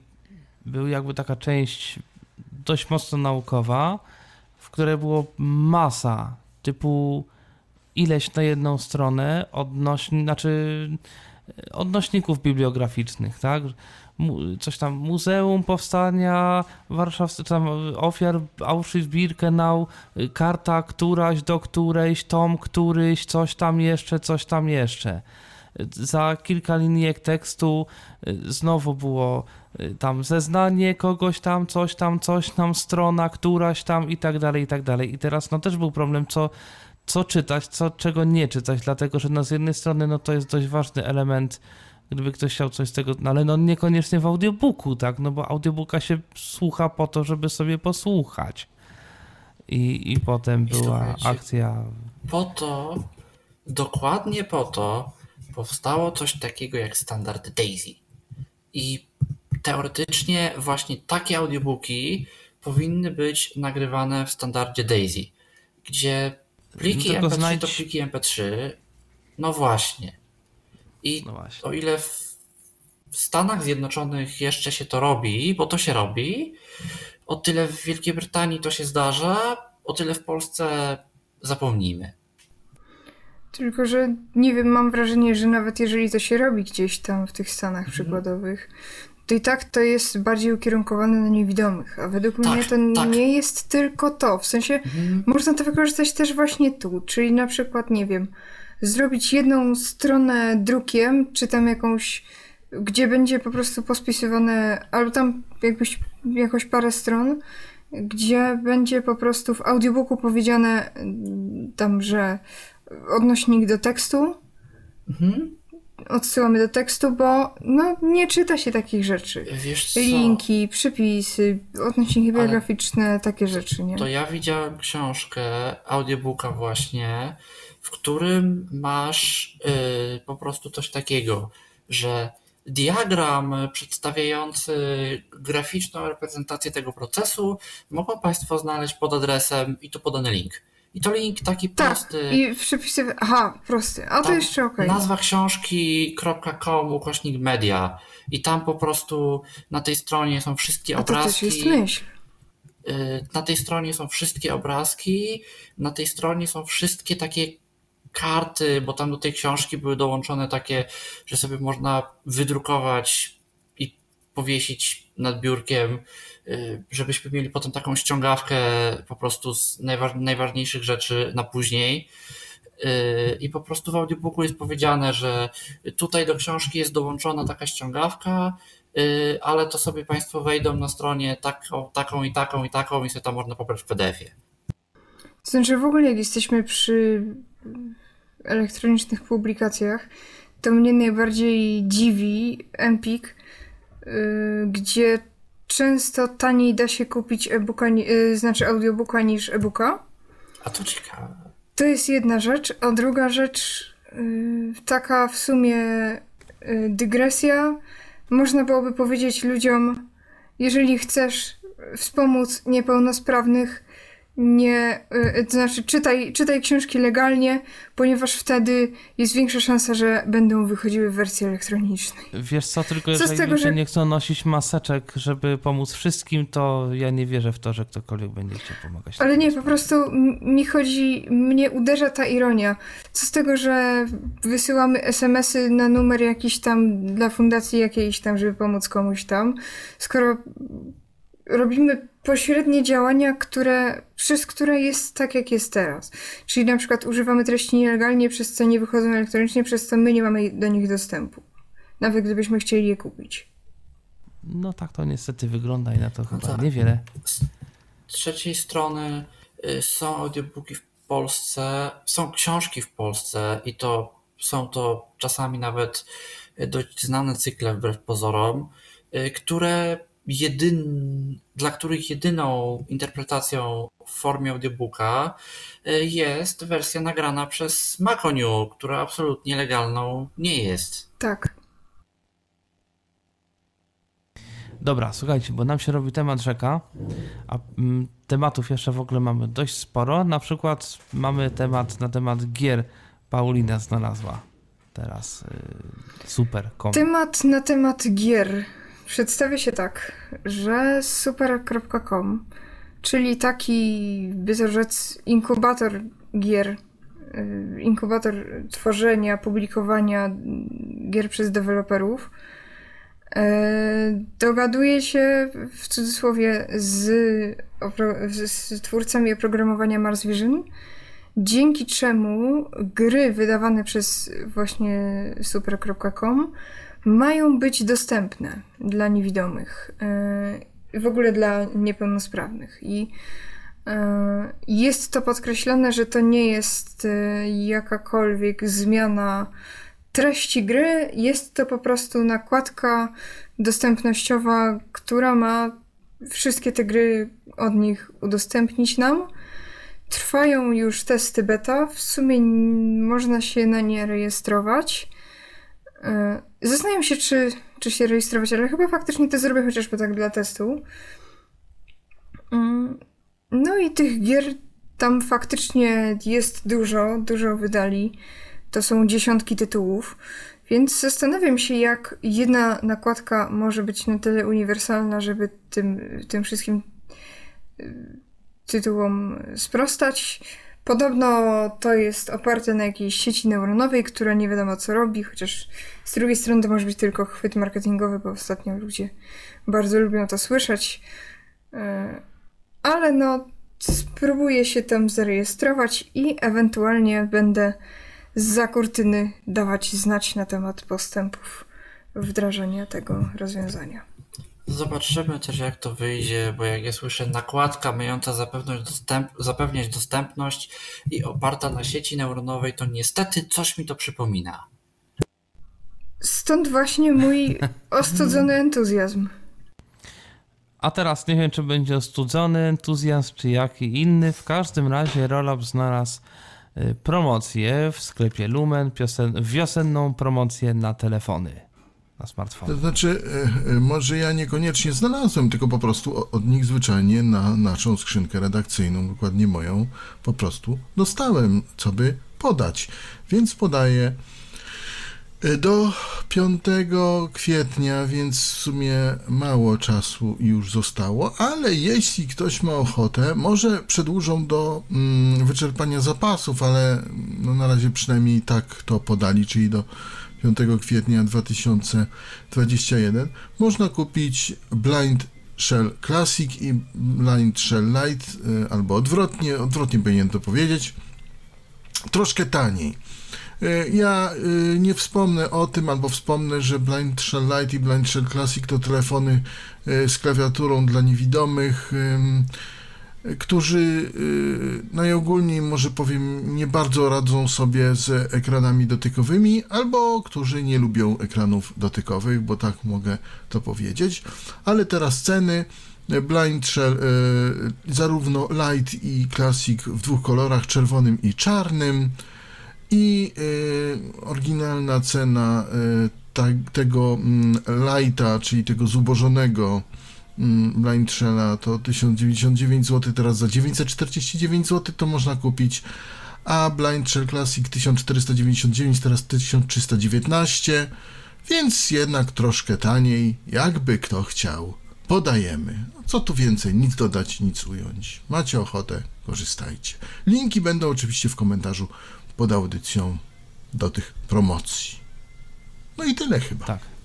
Speaker 2: był jakby taka część dość mocno naukowa, w której było masa typu ileś na jedną stronę odnośni, znaczy odnośników bibliograficznych, tak? Coś tam Muzeum Powstania Warszawskiego, tam ofiar Auschwitz-Birkenau, karta któraś do którejś, tom któryś, coś tam jeszcze, coś tam jeszcze. Za kilka linijek tekstu znowu było Y, tam zeznanie kogoś tam, coś tam, coś tam, strona któraś tam i tak dalej, i tak dalej. I teraz no też był problem, co, co czytać, co, czego nie czytać, dlatego że no z jednej strony no to jest dość ważny element, gdyby ktoś chciał coś z tego, no ale no niekoniecznie w audiobooku, tak, no bo audiobooka się słucha po to, żeby sobie posłuchać. I, i potem była akcja...
Speaker 5: Po to, dokładnie po to powstało coś takiego jak standard DAISY. I teoretycznie właśnie takie audiobooki powinny być nagrywane w standardzie DAISY, gdzie pliki MP3 znajdź... to pliki MP3. No właśnie. I no właśnie. o ile w Stanach Zjednoczonych jeszcze się to robi, bo to się robi, o tyle w Wielkiej Brytanii to się zdarza, o tyle w Polsce zapomnijmy.
Speaker 3: Tylko, że nie wiem, mam wrażenie, że nawet jeżeli to się robi gdzieś tam w tych Stanach mhm. przykładowych, to i tak to jest bardziej ukierunkowane na niewidomych, a według tak, mnie to tak. nie jest tylko to. W sensie mhm. można to wykorzystać też właśnie tu, czyli na przykład, nie wiem, zrobić jedną stronę drukiem, czy tam jakąś, gdzie będzie po prostu pospisywane, albo tam jakbyś, jakoś parę stron, gdzie będzie po prostu w audiobooku powiedziane tam, że odnośnik do tekstu, mhm odsyłamy do tekstu, bo no, nie czyta się takich rzeczy. Linki, przypisy, odnośniki biograficzne, takie rzeczy, nie?
Speaker 5: To ja widziałem książkę, audiobooka właśnie, w którym masz yy, po prostu coś takiego, że diagram przedstawiający graficzną reprezentację tego procesu mogą Państwo znaleźć pod adresem i tu podany link. I to link taki tak, prosty.
Speaker 3: I przepisy. Aha, prosty. A to jeszcze ok.
Speaker 5: Nazwa książki.com ukośnik media. I tam po prostu na tej stronie są wszystkie
Speaker 3: A
Speaker 5: obrazki.
Speaker 3: To też jest myśl.
Speaker 5: Y, na tej stronie są wszystkie obrazki, na tej stronie są wszystkie takie karty, bo tam do tej książki były dołączone takie, że sobie można wydrukować i powiesić nad biurkiem Y, żebyśmy mieli potem taką ściągawkę po prostu z najważniejszych rzeczy na później. Y, I po prostu w audiobooku jest powiedziane, że tutaj do książki jest dołączona taka ściągawka, y, ale to sobie Państwo wejdą na stronie taką, taką i taką i taką i sobie tam można pobrać w PDF-ie.
Speaker 3: Znaczy w ogóle jak jesteśmy przy elektronicznych publikacjach, to mnie najbardziej dziwi Empik, gdzie często taniej da się kupić e-booka, yy, znaczy audiobooka niż e-booka.
Speaker 5: A to ciekawe.
Speaker 3: To jest jedna rzecz, a druga rzecz, taka w sumie dygresja. Można byłoby powiedzieć ludziom, jeżeli chcesz wspomóc niepełnosprawnych, nie, y, to znaczy czytaj, czytaj książki legalnie, ponieważ wtedy jest większa szansa, że będą wychodziły w wersji elektronicznej.
Speaker 2: Wiesz co, tylko co jeżeli tego, ludzie że... nie chcą nosić maseczek, żeby pomóc wszystkim, to ja nie wierzę w to, że ktokolwiek będzie chciał pomagać.
Speaker 3: Ale nie, po prostu mi chodzi, mnie uderza ta ironia. Co z tego, że wysyłamy SMS-y na numer jakiś tam dla fundacji jakiejś tam, żeby pomóc komuś tam, skoro robimy pośrednie działania, które, przez które jest tak, jak jest teraz. Czyli na przykład używamy treści nielegalnie, przez co nie wychodzą elektronicznie, przez co my nie mamy do nich dostępu. Nawet gdybyśmy chcieli je kupić.
Speaker 2: No tak to niestety wygląda i na to no chyba tak. niewiele.
Speaker 5: Z trzeciej strony y, są audiobooki w Polsce, są książki w Polsce i to są to czasami nawet dość znane cykle wbrew pozorom, y, które jedyn, dla których jedyną interpretacją w formie audiobooka e, jest wersja nagrana przez Maconiu, która absolutnie legalną nie jest.
Speaker 3: Tak.
Speaker 2: Dobra, słuchajcie, bo nam się robi temat rzeka, a mm, tematów jeszcze w ogóle mamy dość sporo. Na przykład mamy temat na temat gier. Paulina znalazła teraz. Yy, super. Kom.
Speaker 3: Temat na temat gier. Przedstawię się tak, że super.com, czyli taki, by rzec, inkubator gier, y, inkubator tworzenia, publikowania gier przez deweloperów, y, dogaduje się w cudzysłowie z, z twórcami oprogramowania Mars Vision, dzięki czemu gry wydawane przez właśnie super.com mają być dostępne dla niewidomych, yy, w ogóle dla niepełnosprawnych. I yy, jest to podkreślone, że to nie jest yy, jakakolwiek zmiana treści gry, jest to po prostu nakładka dostępnościowa, która ma wszystkie te gry od nich udostępnić nam. Trwają już testy beta, w sumie można się na nie rejestrować. Zastanawiam się, czy, czy się rejestrować, ale chyba faktycznie to zrobię chociażby tak dla testu. Mm, no i tych gier tam faktycznie jest dużo, dużo wydali. To są dziesiątki tytułów, więc zastanawiam się, jak jedna nakładka może być na tyle uniwersalna, żeby tym, tym wszystkim y, tytułom sprostać. Podobno to jest oparte na jakiejś sieci neuronowej, która nie wiadomo co robi, chociaż z drugiej strony to może być tylko chwyt marketingowy, bo ostatnio ludzie bardzo lubią to słyszeć. E, ale no, spróbuję się tam zarejestrować i ewentualnie będę za kurtyny dawać znać na temat postępów wdrażania tego rozwiązania.
Speaker 5: Zobaczymy też jak to wyjdzie, bo jak ja słyszę nakładka mająca zapewniać, dostęp, zapewniać dostępność i oparta na sieci neuronowej, to niestety coś mi to przypomina.
Speaker 3: Stąd właśnie mój ostudzony entuzjazm.
Speaker 2: A teraz nie wiem, czy będzie ostudzony entuzjazm, czy jaki inny. W każdym razie Rollup znalazł y, promocję w sklepie Lumen, piosen- wiosenną promocję na telefony na smartfonie.
Speaker 4: To znaczy, e, e, może ja niekoniecznie znalazłem, tylko po prostu od nich zwyczajnie na naszą skrzynkę redakcyjną, dokładnie moją, po prostu dostałem, co by podać. Więc podaję e, do 5 kwietnia, więc w sumie mało czasu już zostało, ale jeśli ktoś ma ochotę, może przedłużą do mm, wyczerpania zapasów, ale no, na razie przynajmniej tak to podali, czyli do 5 kwietnia 2021 można kupić Blind Shell Classic i Blind Shell Lite, y, albo odwrotnie, odwrotnie powinien to powiedzieć, troszkę taniej. Y, ja y, nie wspomnę o tym, albo wspomnę, że Blind Shell Lite i Blind Shell Classic to telefony z klawiaturą dla niewidomych którzy y, najogólniej, może powiem, nie bardzo radzą sobie z ekranami dotykowymi, albo którzy nie lubią ekranów dotykowych, bo tak mogę to powiedzieć. Ale teraz ceny. Blind Shell y, zarówno Light i Classic w dwóch kolorach, czerwonym i czarnym. i y, oryginalna cena tego mm, lighta, czyli tego zubożonego Blind Shella to 1099 zł, teraz za 949 zł to można kupić, a Blind Shell Classic 1499, teraz 1319, więc jednak troszkę taniej, jakby kto chciał. Podajemy. Co tu więcej, nic dodać, nic ująć. Macie ochotę, korzystajcie. Linki będą oczywiście w komentarzu pod audycją do tych promocji. No i tyle chyba.
Speaker 2: Tak.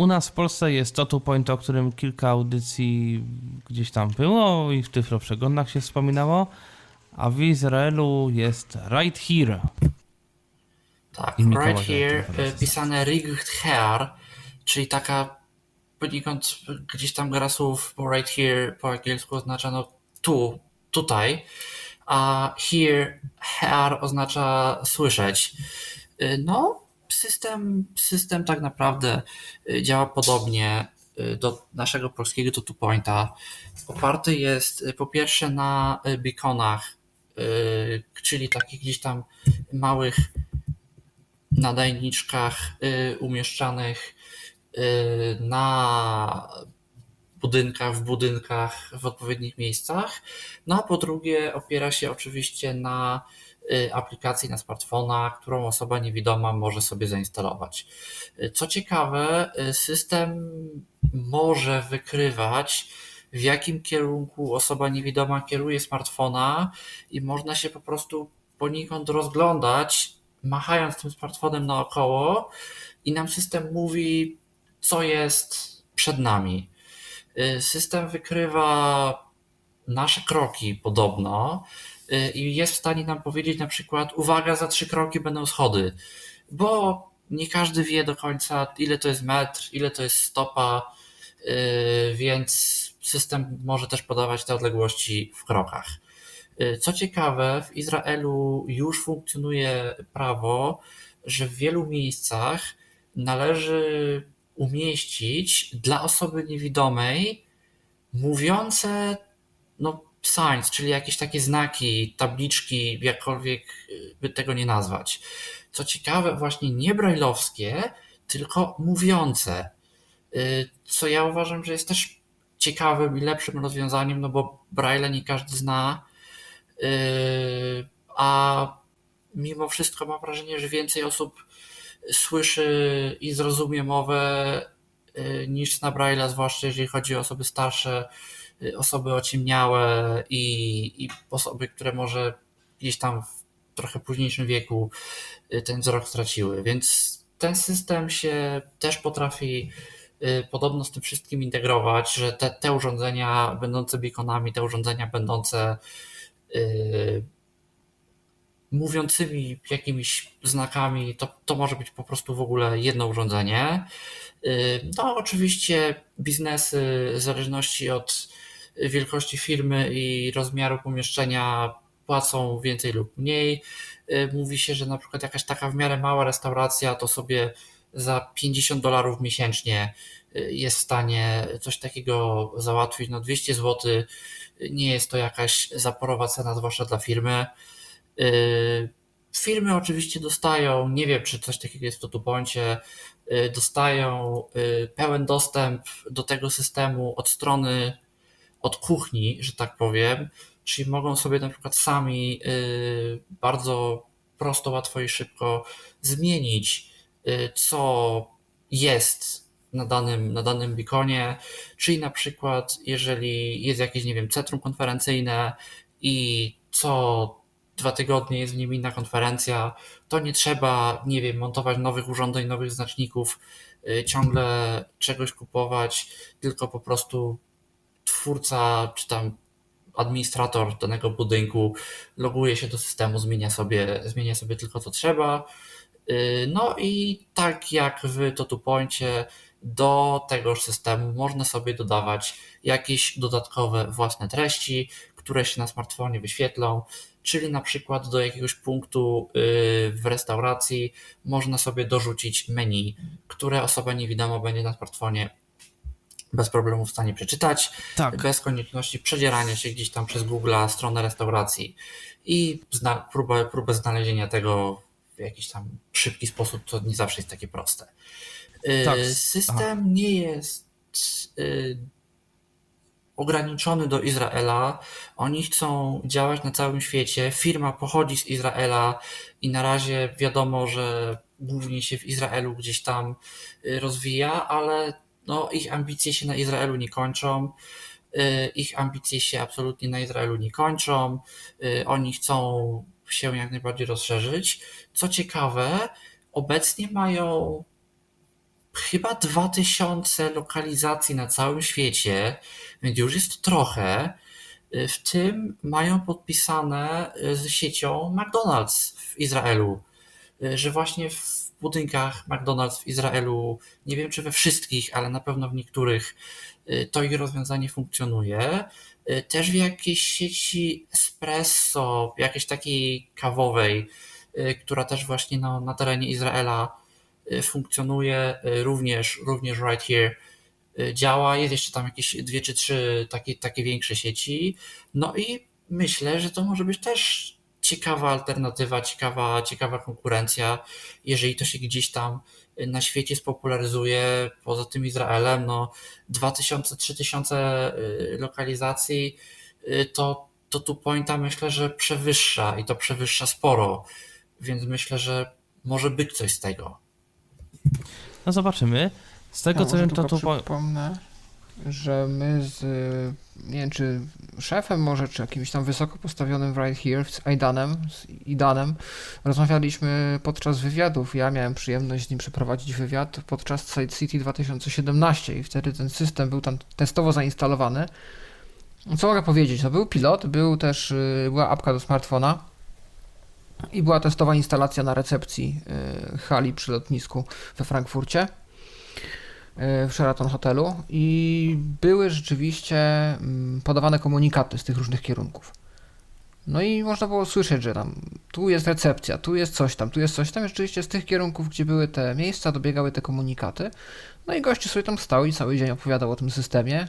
Speaker 2: U nas w Polsce jest Totu Point, o którym kilka audycji gdzieś tam było i w Tyflo Przeglądach się wspominało, a w Izraelu jest Right Here.
Speaker 5: Tak, right here, y, pisane rigged hair, czyli taka poniekąd gdzieś tam gra słów, bo right here po angielsku oznacza no tu, tutaj, a here, hair oznacza słyszeć. Y, No, system, system tak naprawdę y, działa podobnie y, do naszego polskiego to pointa. Oparty jest y, po pierwsze na beaconach, czyli takich gdzieś tam małych nadajniczkach umieszczanych na budynkach, w budynkach, w odpowiednich miejscach. No a po drugie opiera się oczywiście na aplikacji na smartfona, którą osoba niewidoma może sobie zainstalować. Y, Co ciekawe, y, system może wykrywać, w jakim kierunku osoba niewidoma kieruje smartfona i można się po prostu poniekąd rozglądać, machając tym smartfonem naokoło i nam system mówi, co jest przed nami. Y, System wykrywa nasze kroki podobno y, i jest w stanie nam powiedzieć na przykład, uwaga, za trzy kroki będą schody, bo nie każdy wie do końca, ile to jest metr, ile to jest stopa, y, więc system może też podawać te odległości w krokach. Y, Co ciekawe, w Izraelu już funkcjonuje prawo, że w wielu miejscach należy umieścić dla osoby niewidomej mówiące no, signs, czyli jakieś takie znaki, tabliczki, jakkolwiek y, by tego nie nazwać. Co ciekawe, właśnie nie brajlowskie, tylko mówiące. Y, Co ja uważam, że jest też ciekawym i lepszym rozwiązaniem, no bo braille nie każdy zna, y, a mimo wszystko mam wrażenie, że więcej osób słyszy i zrozumie mowę niż zna braille'a, zwłaszcza jeżeli chodzi o osoby starsze, osoby ociemniałe i, i osoby, które może gdzieś tam w trochę późniejszym wieku y, ten wzrok straciły. Więc ten system się też potrafi y, podobno z tym wszystkim integrować, że te, te urządzenia będące beaconami, te urządzenia będące y, mówiącymi jakimiś znakami, to, to może być po prostu w ogóle jedno urządzenie. Y, No, oczywiście biznesy, w zależności od wielkości firmy i rozmiaru pomieszczenia, płacą więcej lub mniej. Y, Mówi się, że na przykład jakaś taka w miarę mała restauracja to sobie za 50 dolarów miesięcznie y, jest w stanie coś takiego załatwić. No 200 zł nie jest to jakaś zaporowa cena, zwłaszcza dla firmy. Y, Firmy oczywiście dostają, nie wiem czy coś takiego jest w Totuponcie, y, dostają y, pełen dostęp do tego systemu od strony, od kuchni, że tak powiem, czyli mogą sobie na przykład sami y, bardzo prosto, łatwo i szybko zmienić, y, co jest na danym, na danym beaconie, czyli na przykład jeżeli jest jakieś, nie wiem, centrum konferencyjne i co dwa tygodnie jest w nim inna konferencja, to nie trzeba, nie wiem, montować nowych urządzeń, nowych znaczników, y, ciągle czegoś kupować, tylko po prostu twórca czy tam administrator danego budynku loguje się do systemu, zmienia sobie, zmienia sobie tylko co trzeba. Y, No i tak jak w TotuPoincie do tegoż systemu można sobie dodawać jakieś dodatkowe własne treści, które się na smartfonie wyświetlą, czyli na przykład do jakiegoś punktu y, w restauracji można sobie dorzucić menu, które osoba niewidoma będzie na smartfonie bez problemu w stanie przeczytać,
Speaker 2: Tak.
Speaker 5: bez konieczności przedzierania się gdzieś tam przez Google'a, stronę restauracji i zna, próbę, próbę znalezienia tego w jakiś tam szybki sposób, to nie zawsze jest takie proste. Y,
Speaker 2: Tak.
Speaker 5: System nie jest y, ograniczony do Izraela. Oni chcą działać na całym świecie. Firma pochodzi z Izraela i na razie wiadomo, że głównie się w Izraelu gdzieś tam y, rozwija, ale no, ich ambicje się na Izraelu nie kończą. Y, Ich ambicje się absolutnie na Izraelu nie kończą. Y, Oni chcą się jak najbardziej rozszerzyć. Co ciekawe, obecnie mają chyba 2000 lokalizacji na całym świecie, więc już jest trochę. Y, W tym mają podpisane z siecią McDonald's w Izraelu, że właśnie w budynkach McDonald's w Izraelu, nie wiem czy we wszystkich, ale na pewno w niektórych, y, to ich rozwiązanie funkcjonuje. Y, Też w jakiejś sieci espresso, jakiejś takiej kawowej, y, która też właśnie na, na terenie Izraela funkcjonuje, również, również right here działa. Jest jeszcze tam jakieś dwie czy trzy takie, takie większe sieci. No i myślę, że to może być też ciekawa alternatywa, ciekawa, ciekawa konkurencja, jeżeli to się gdzieś tam y, na świecie spopularyzuje, poza tym Izraelem, no 2000-3000 y, lokalizacji, y, to, to tu pointa myślę, że przewyższa i to przewyższa sporo, więc myślę, że może być coś z tego.
Speaker 2: No zobaczymy. Z tego
Speaker 6: Ja
Speaker 2: co wiem, to tu. Po...
Speaker 6: przypomnę, że my z, nie wiem czy szefem może, czy jakimś tam wysoko postawionym right here, z Aidanem, z Idanem, rozmawialiśmy podczas wywiadów. Ja miałem przyjemność z nim przeprowadzić wywiad podczas Side City 2017 i wtedy ten system był tam testowo zainstalowany. Co mogę powiedzieć? No był pilot, był też, y, była apka do smartfona i była testowa instalacja na recepcji y, hali przy lotnisku we Frankfurcie w Sheraton Hotelu i były rzeczywiście mm, podawane komunikaty z tych różnych kierunków. No i można było słyszeć, że tam tu jest recepcja, tu jest coś tam, tu jest coś tam. Rzeczywiście z tych kierunków, gdzie były te miejsca, dobiegały te komunikaty. No i gościu sobie tam stał i cały dzień opowiadał o tym systemie.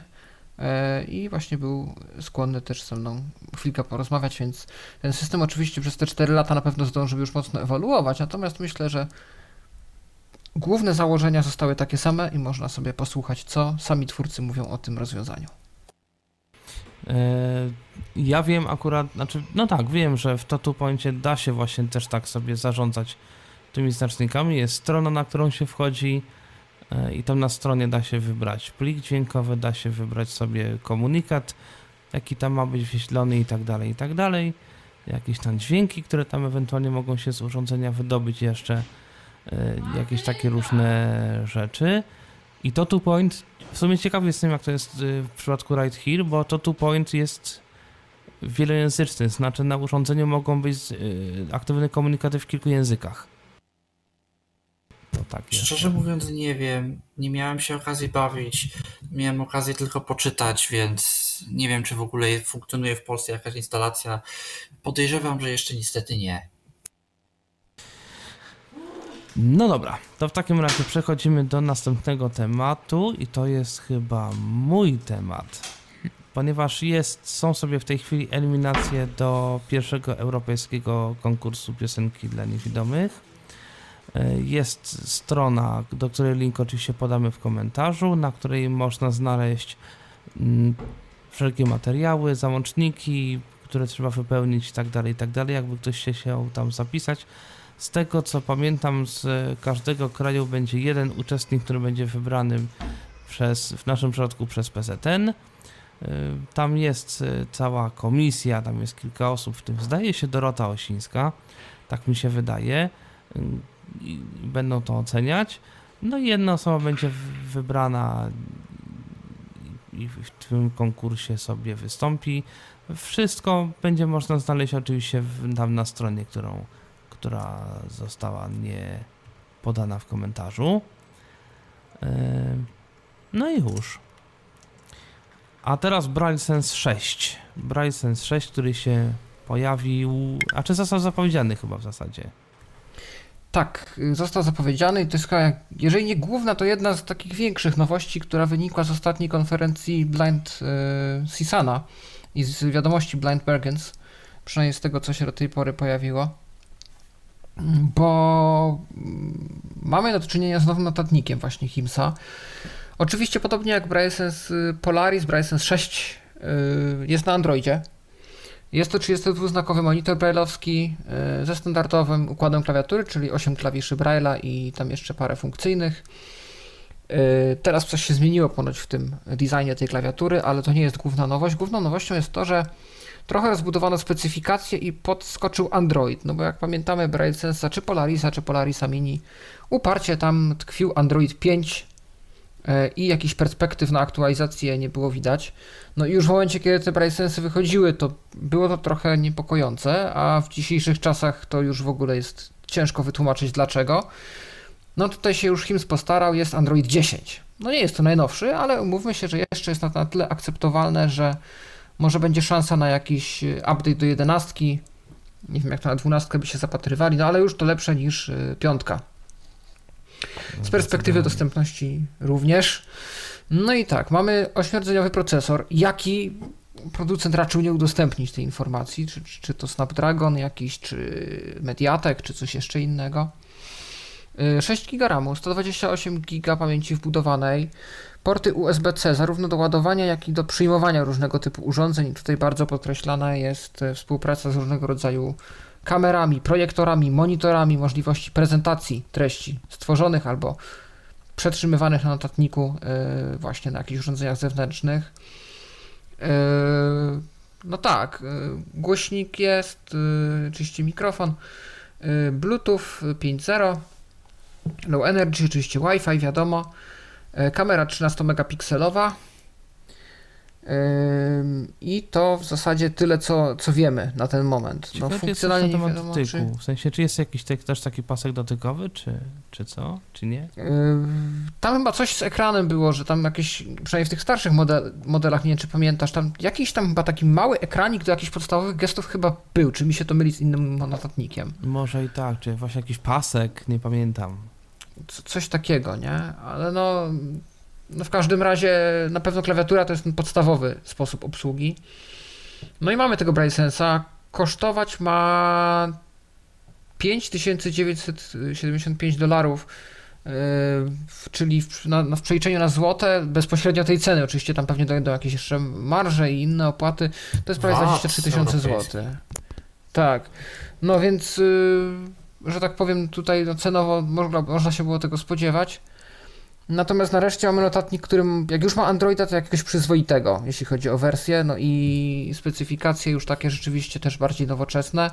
Speaker 6: e, I właśnie był skłonny też ze mną chwilkę porozmawiać, więc ten system oczywiście przez te 4 lata na pewno zdążył już mocno ewoluować, natomiast myślę, że główne założenia zostały takie same i można sobie posłuchać, co sami twórcy mówią o tym rozwiązaniu.
Speaker 2: E, Ja wiem akurat, znaczy, no tak, wiem, że w Tattoo Pointie da się właśnie też tak sobie zarządzać tymi znacznikami. Jest strona, na którą się wchodzi e, i tam na stronie da się wybrać plik dźwiękowy, da się wybrać sobie komunikat, jaki tam ma być wyświetlony i tak dalej, i tak dalej. Jakieś tam dźwięki, które tam ewentualnie mogą się z urządzenia wydobyć jeszcze, jakieś takie różne rzeczy. I to two point, w sumie ciekawy jestem jak to jest y, w przypadku Right Here, bo to two point jest wielojęzyczny, znaczy na urządzeniu mogą być y, aktywne komunikaty w kilku językach. To tak jest.
Speaker 5: Szczerze mówiąc, nie wiem. Nie miałem się okazji bawić. Miałem okazję tylko poczytać, więc nie wiem, czy w ogóle funkcjonuje w Polsce jakaś instalacja. Podejrzewam, że jeszcze niestety nie.
Speaker 2: No dobra, to w takim razie przechodzimy do następnego tematu i to jest chyba mój temat. Ponieważ jest, są sobie w tej chwili eliminacje do pierwszego europejskiego konkursu piosenki dla niewidomych. E, Jest strona, do której link oczywiście podamy w komentarzu, na której można znaleźć mm, wszelkie materiały, załączniki, które trzeba wypełnić i tak dalej, tak dalej. Jakby ktoś chciał tam zapisać. Z tego co pamiętam, z każdego kraju będzie jeden uczestnik, który będzie wybrany przez, w naszym przypadku przez PZN. Y, Tam jest y, cała komisja, tam jest kilka osób, w tym zdaje się Dorota Osińska, tak mi się wydaje. Y, I będą to oceniać. No i jedna osoba będzie wybrana i w tym konkursie sobie wystąpi. Wszystko będzie można znaleźć oczywiście tam na stronie, którą która została nie podana w komentarzu. Yy, No i już. A teraz Braille Sense 6. Braille Sense 6, który się pojawił, a czy został zapowiedziany chyba w zasadzie.
Speaker 6: Tak, został zapowiedziany i to jest chyba, jeżeli nie główna, to jedna z takich większych nowości, która wynikła z ostatniej konferencji Blind y, Sisana i z wiadomości Blind Bergens, przynajmniej z tego, co się do tej pory pojawiło, bo mm, mamy do czynienia z nowym notatnikiem właśnie Himsa. Oczywiście podobnie jak Brysense Polaris, Brysense 6 y, jest na Androidzie, jest to 32-znakowy monitor brailleowski e, ze standardowym układem klawiatury, czyli 8 klawiszy Braille'a i tam jeszcze parę funkcyjnych. Teraz coś się zmieniło ponoć w tym designie tej klawiatury, ale to nie jest główna nowość. Główną nowością jest to, że trochę rozbudowano specyfikację i podskoczył Android. No bo jak pamiętamy Braille Sensa czy Polarisa, czy Polarisa Mini, uparcie tam tkwił Android 5 E, i jakichś perspektyw na aktualizację nie było widać. No i już w momencie, kiedy te Brightsensy wychodziły, to było to trochę niepokojące, a w dzisiejszych czasach to już w ogóle jest ciężko wytłumaczyć dlaczego. No tutaj się już HIMS postarał, jest Android 10. No nie jest to najnowszy, ale umówmy się, że jeszcze jest na tyle akceptowalne, że może będzie szansa na jakiś e, update do 11. Nie wiem jak to na 12 by się zapatrywali, no ale już to lepsze niż e, piątka. Z perspektywy dostępności również. No i tak, mamy ośmiordzeniowy procesor. Jaki producent raczył nie udostępnić tej informacji? Czy, czy, czy to Snapdragon jakiś, czy Mediatek, czy coś jeszcze innego? 6 GB RAMu, 128 GB pamięci wbudowanej, porty USB-C zarówno do ładowania, jak i do przyjmowania różnego typu urządzeń. Tutaj bardzo podkreślana jest e, współpraca z różnego rodzaju kamerami, projektorami, monitorami, możliwości prezentacji treści stworzonych albo przetrzymywanych na notatniku yy, właśnie na jakichś urządzeniach zewnętrznych. Yy, no tak, głośnik jest, oczywiście mikrofon, Bluetooth 5.0, low energy, oczywiście Wi-Fi, wiadomo, kamera 13 megapikselowa, i to w zasadzie tyle, co, co wiemy na ten moment.
Speaker 2: no, funkcjonalnie nie wiadomo, dotyku. Czy... W sensie, czy jest jakiś też taki pasek dotykowy, czy, czy co, czy nie?
Speaker 6: Tam chyba coś z ekranem było, że tam jakieś, przynajmniej w tych starszych model, modelach, nie wiem czy pamiętasz, tam jakiś tam chyba taki mały ekranik do jakichś podstawowych gestów chyba był, czy mi się to myli z innym notatnikiem.
Speaker 2: Może i tak, czy właśnie jakiś pasek, nie pamiętam.
Speaker 6: Coś takiego, nie? Ale no no w każdym razie na pewno klawiatura to jest ten podstawowy sposób obsługi. No i mamy tego BrailleSense'a. Kosztować ma 5975 dolarów, yy, czyli w, na, na, w przeliczeniu na złote, bezpośrednio tej ceny, oczywiście tam pewnie dojdą jakieś jeszcze marże i inne opłaty, to jest prawie 23 tysiące złotych. Tak, no więc, yy, że tak powiem, tutaj no, cenowo można, można się było tego spodziewać. Natomiast nareszcie mamy notatnik, którym, jak już ma Androida, to jakiegoś przyzwoitego, jeśli chodzi o wersję, no i specyfikacje już takie rzeczywiście też bardziej nowoczesne.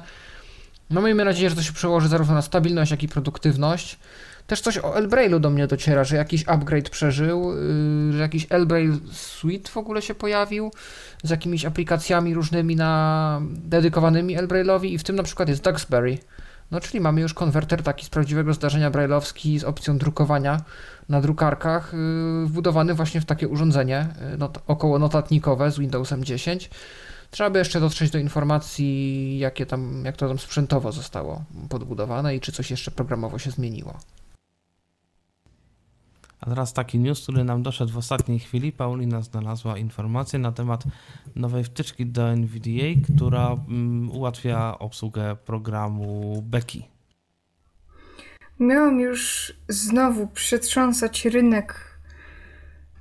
Speaker 6: No miejmy nadzieję, że to się przełoży zarówno na stabilność, jak i produktywność. Też coś o Elbrailu do mnie dociera, że jakiś upgrade przeżył, yy, że jakiś Elbrail Suite w ogóle się pojawił z jakimiś aplikacjami różnymi na dedykowanymi Elbrailowi i w tym na przykład jest Duxbury. No czyli mamy już konwerter taki z prawdziwego zdarzenia brailleowski z opcją drukowania na drukarkach, yy, wbudowany właśnie w takie urządzenie yy, not, około notatnikowe z Windowsem 10. Trzeba by jeszcze dotrzeć do informacji, jakie tam, jak to tam sprzętowo zostało podbudowane i czy coś jeszcze programowo się zmieniło.
Speaker 2: A teraz taki news, który nam doszedł w ostatniej chwili. Paulina znalazła informację na temat nowej wtyczki do NVDA, która um, ułatwia obsługę programu Becky.
Speaker 3: Miałam już znowu przetrząsać rynek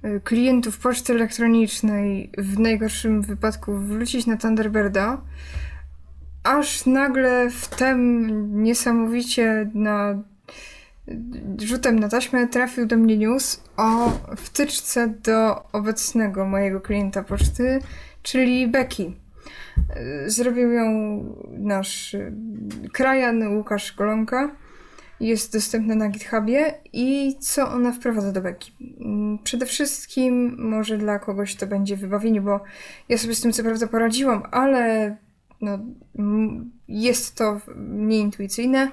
Speaker 3: y, klientów poczty elektronicznej, w najgorszym wypadku wrócić na Thunderbirda, aż nagle wtem niesamowicie na rzutem na taśmę trafił do mnie news o wtyczce do obecnego mojego klienta poczty, czyli Becky. Zrobił ją nasz krajan Łukasz Golonka. Jest dostępna na GitHubie i co ona wprowadza do Becky? Przede wszystkim może dla kogoś to będzie wybawienie, bo ja sobie z tym co prawda poradziłam, ale no, jest to nieintuicyjne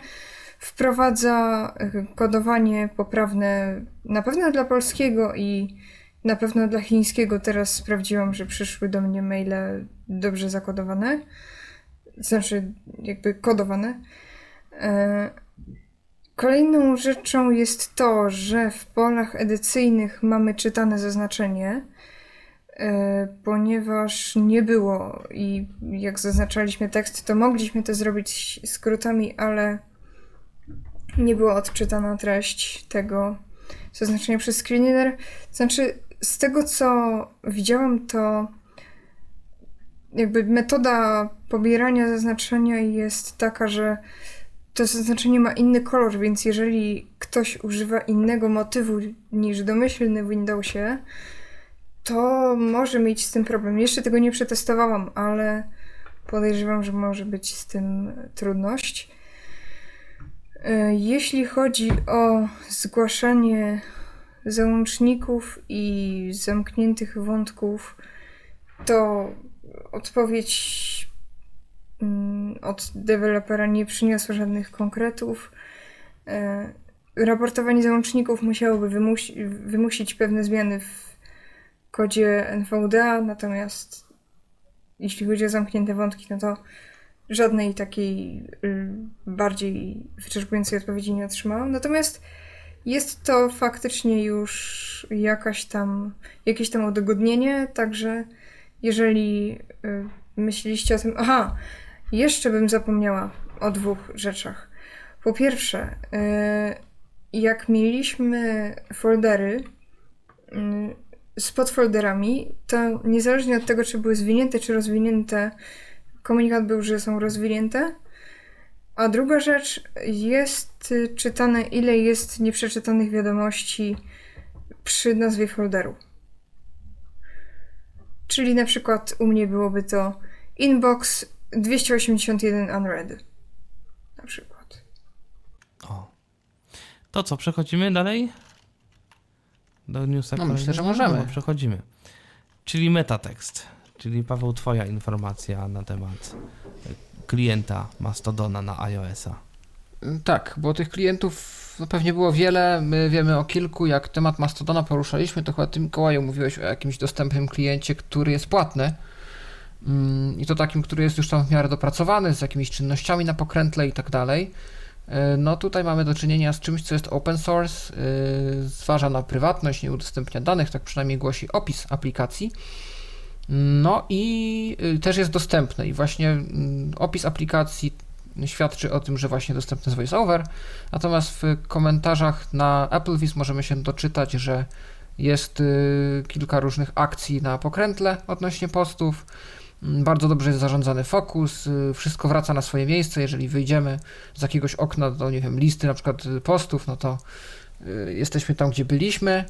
Speaker 3: wprowadza e, kodowanie poprawne na pewno dla polskiego i na pewno dla chińskiego. Teraz sprawdziłam, że przyszły do mnie maile dobrze zakodowane, znaczy jakby kodowane. E, Kolejną rzeczą jest to, że w polach edycyjnych mamy czytane zaznaczenie, e, ponieważ nie było i jak zaznaczaliśmy tekst, to mogliśmy to zrobić skrótami, ale nie była odczytana treść tego zaznaczenia przez screenreader. Znaczy, z tego co widziałam, to jakby metoda pobierania zaznaczenia jest taka, że to zaznaczenie ma inny kolor, więc jeżeli ktoś używa innego motywu niż domyślny w Windowsie, to może mieć z tym problem. Jeszcze tego nie przetestowałam, ale podejrzewam, że może być z tym trudność. E, jeśli chodzi o zgłaszanie załączników i zamkniętych wątków, to odpowiedź mm, od dewelopera nie przyniosła żadnych konkretów. E, raportowanie załączników musiałoby wymusi wymusić pewne zmiany w kodzie NVDA, natomiast jeśli chodzi o zamknięte wątki, no to żadnej takiej y, bardziej wyczerpującej odpowiedzi nie otrzymałam. Natomiast jest to faktycznie już jakaś tam, jakieś tam udogodnienie, także jeżeli y, myśleliście o tym, aha, jeszcze bym zapomniała o dwóch rzeczach. Po pierwsze, y, jak mieliśmy foldery z podfolderami, to niezależnie od tego, czy były zwinięte, czy rozwinięte, komunikat był, że są rozwinięte. A druga rzecz, jest czytane, ile jest nieprzeczytanych wiadomości przy nazwie folderu. Czyli na przykład u mnie byłoby to inbox 281 unread. Na przykład.
Speaker 2: O. To co, przechodzimy dalej? Do newsa
Speaker 6: no, myślę, że możemy. No,
Speaker 2: przechodzimy. Czyli metatekst. Czyli Paweł, Twoja informacja na temat klienta Mastodona na iOS-a.
Speaker 6: Tak, bo tych klientów no pewnie było wiele. My wiemy o kilku. Jak temat Mastodona poruszaliśmy, to chyba Ty, Mikołaju, mówiłeś o jakimś dostępnym kliencie, który jest płatny. Mm, I to takim, który jest już tam w miarę dopracowany, z jakimiś czynnościami na pokrętle i tak dalej. E, no tutaj mamy do czynienia z czymś, co jest open source, e, zważa na prywatność, nie udostępnia danych, tak przynajmniej głosi opis aplikacji. No i y, też jest dostępne i właśnie mm, opis aplikacji świadczy o tym, że właśnie dostępny jest VoiceOver, natomiast w komentarzach na AppleVis możemy się doczytać, że jest y, kilka różnych akcji na pokrętle odnośnie postów, mm, bardzo dobrze jest zarządzany fokus, y, wszystko wraca na swoje miejsce, jeżeli wyjdziemy z jakiegoś okna do, nie wiem, listy na przykład postów, no to jesteśmy tam, gdzie byliśmy,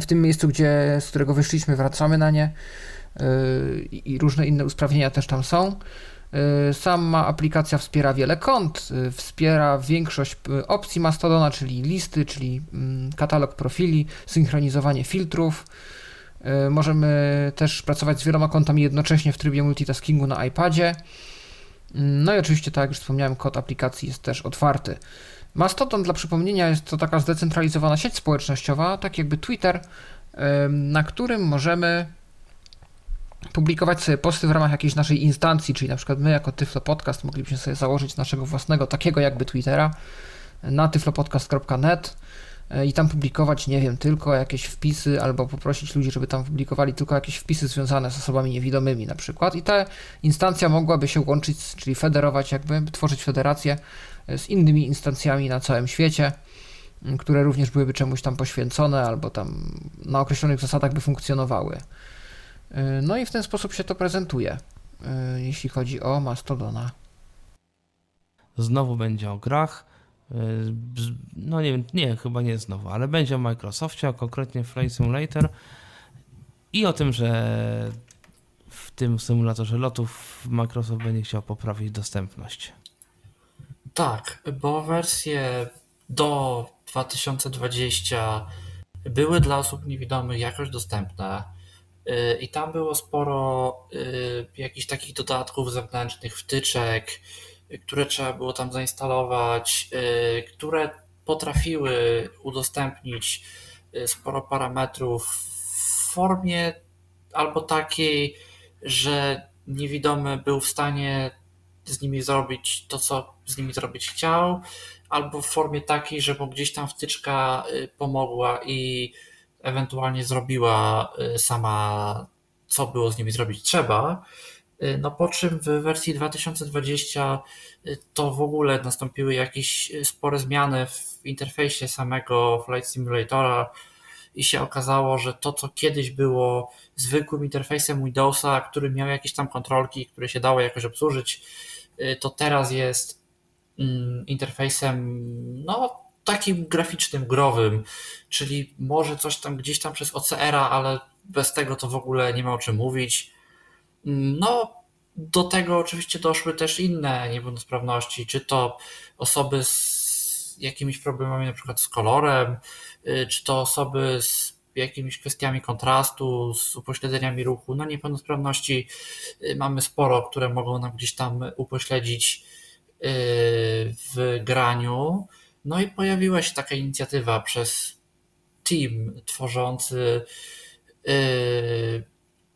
Speaker 6: w tym miejscu, gdzie, z którego wyszliśmy, wracamy na nie yy, i różne inne usprawnienia też tam są. Yy, sama aplikacja wspiera wiele kont, yy, wspiera większość opcji Mastodona, czyli listy, czyli mm, katalog profili, synchronizowanie filtrów. Możemy też pracować z wieloma kontami jednocześnie w trybie multitaskingu na iPadzie. No i oczywiście, tak jak już wspomniałem, kod aplikacji jest też otwarty. Mastodon dla przypomnienia jest to taka zdecentralizowana sieć społecznościowa, tak jakby Twitter, na którym możemy publikować sobie posty w ramach jakiejś naszej instancji, czyli na przykład my jako Tyflo Podcast moglibyśmy sobie założyć naszego własnego takiego jakby Twittera na tyflopodcast.net e, i tam publikować, nie wiem, tylko jakieś wpisy, albo poprosić ludzi, żeby tam publikowali tylko jakieś wpisy związane z osobami niewidomymi na przykład. I ta instancja mogłaby się łączyć, czyli federować, jakby tworzyć federację z innymi instancjami na całym świecie, które również byłyby czemuś tam poświęcone albo tam na określonych zasadach by funkcjonowały. No i w ten sposób się to prezentuje, jeśli chodzi o Mastodona.
Speaker 2: Znowu będzie o grach. No nie wiem, nie, chyba nie znowu, ale będzie o Microsoftie, a konkretnie Flight Simulator i o tym, że w tym symulatorze lotów Microsoft będzie chciał poprawić dostępność.
Speaker 5: Tak, bo wersje do 2020 były dla osób niewidomych jakoś dostępne y, i tam było sporo y, jakichś takich dodatków zewnętrznych, wtyczek, które trzeba było tam zainstalować, y, które potrafiły udostępnić sporo parametrów w formie albo takiej, że niewidomy był w stanie z nimi zrobić to, co z nimi zrobić chciał, albo w formie takiej, że mu gdzieś tam wtyczka y, pomogła i ewentualnie zrobiła y, sama, co było z nimi zrobić trzeba. Y, no po czym w wersji 2020 to w ogóle nastąpiły jakieś spore zmiany w interfejsie samego Flight Simulatora i się okazało, że to, co kiedyś było zwykłym interfejsem Windowsa, który miał jakieś tam kontrolki, które się dało jakoś obsłużyć, to teraz jest Mm, interfejsem, no takim graficznym, growym, czyli może coś tam gdzieś tam przez OCR-a, ale bez tego to w ogóle nie ma o czym mówić. Mm, no, do tego oczywiście doszły też inne niepełnosprawności, czy to osoby z jakimiś problemami na przykład z kolorem, y, czy to osoby z jakimiś kwestiami kontrastu, z upośledzeniami ruchu. No niepełnosprawności y, mamy sporo, które mogą nam gdzieś tam upośledzić w graniu. No i pojawiła się taka inicjatywa przez team tworzący y,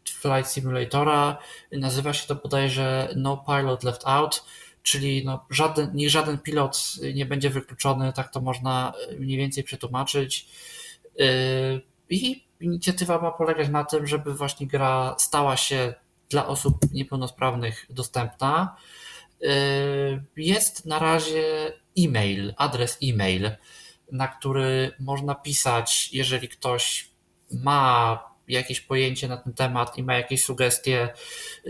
Speaker 5: Flight Simulatora. Nazywa się to bodajże No Pilot Left Out, czyli no żaden, nie żaden pilot nie będzie wykluczony, tak to można mniej więcej przetłumaczyć. I inicjatywa ma polegać na tym, żeby właśnie gra stała się dla osób niepełnosprawnych dostępna. Y, jest na razie e-mail, adres e-mail, na który można pisać, jeżeli ktoś ma jakieś pojęcie na ten temat i ma jakieś sugestie,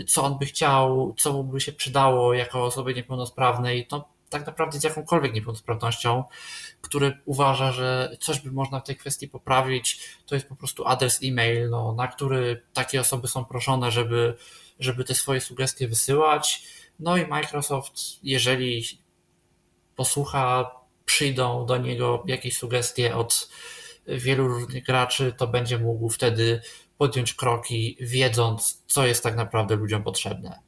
Speaker 5: co on by chciał, co mu by się przydało jako osobie niepełnosprawnej, to tak naprawdę z jakąkolwiek niepełnosprawnością, który uważa, że coś by można w tej kwestii poprawić, to jest po prostu adres e-mail, no, na który takie osoby są proszone, żeby, żeby te swoje sugestie wysyłać. No i Microsoft, jeżeli posłucha, przyjdą do niego jakieś sugestie od wielu różnych graczy, to będzie mógł wtedy podjąć kroki, wiedząc, co jest tak naprawdę ludziom potrzebne.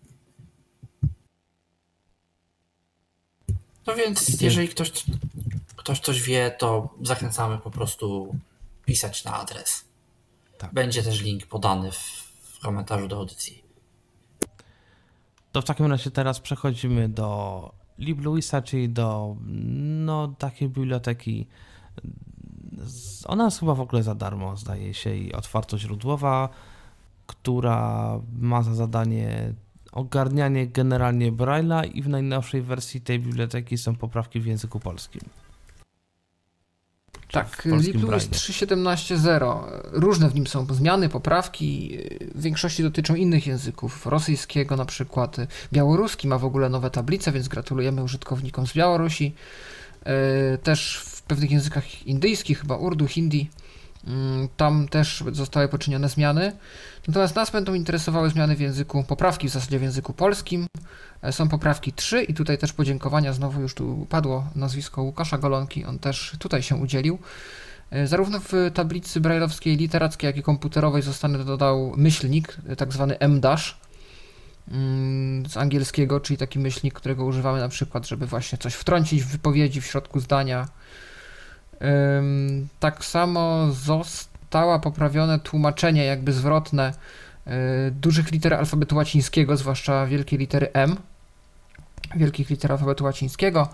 Speaker 5: No więc, jeżeli ktoś, ktoś coś wie, to zachęcamy po prostu pisać na adres. Tak. Będzie też link podany w, komentarzu do audycji.
Speaker 2: To w takim razie teraz przechodzimy do LibLouisa, czyli do no, takiej biblioteki. Ona jest chyba w ogóle za darmo, zdaje się, i otwartoźródłowa, która ma za zadanie ogarnianie generalnie Braille'a i w najnowszej wersji tej biblioteki są poprawki w języku polskim.
Speaker 6: Tak, LibLouis 3.17.0. Różne w nim są zmiany, poprawki. W większości dotyczą innych języków. Rosyjskiego na przykład. Białoruski ma w ogóle nowe tablice, więc gratulujemy użytkownikom z Białorusi. E, też w pewnych językach indyjskich, chyba urdu, hindi, tam też zostały poczynione zmiany. Natomiast nas będą interesowały zmiany w języku, poprawki w zasadzie w języku polskim. E, są poprawki 3 i tutaj też podziękowania, znowu już tu padło nazwisko Łukasza Golonki, on też tutaj się udzielił. E, zarówno w tablicy brajlowskiej, literackiej, jak i komputerowej zostanie dodał myślnik, e, tak zwany M-dash mm, z angielskiego, czyli taki myślnik, którego używamy na przykład, żeby właśnie coś wtrącić w wypowiedzi w środku zdania. Tak samo została poprawione tłumaczenie jakby zwrotne dużych liter alfabetu łacińskiego, zwłaszcza wielkiej litery M, wielkich liter alfabetu łacińskiego.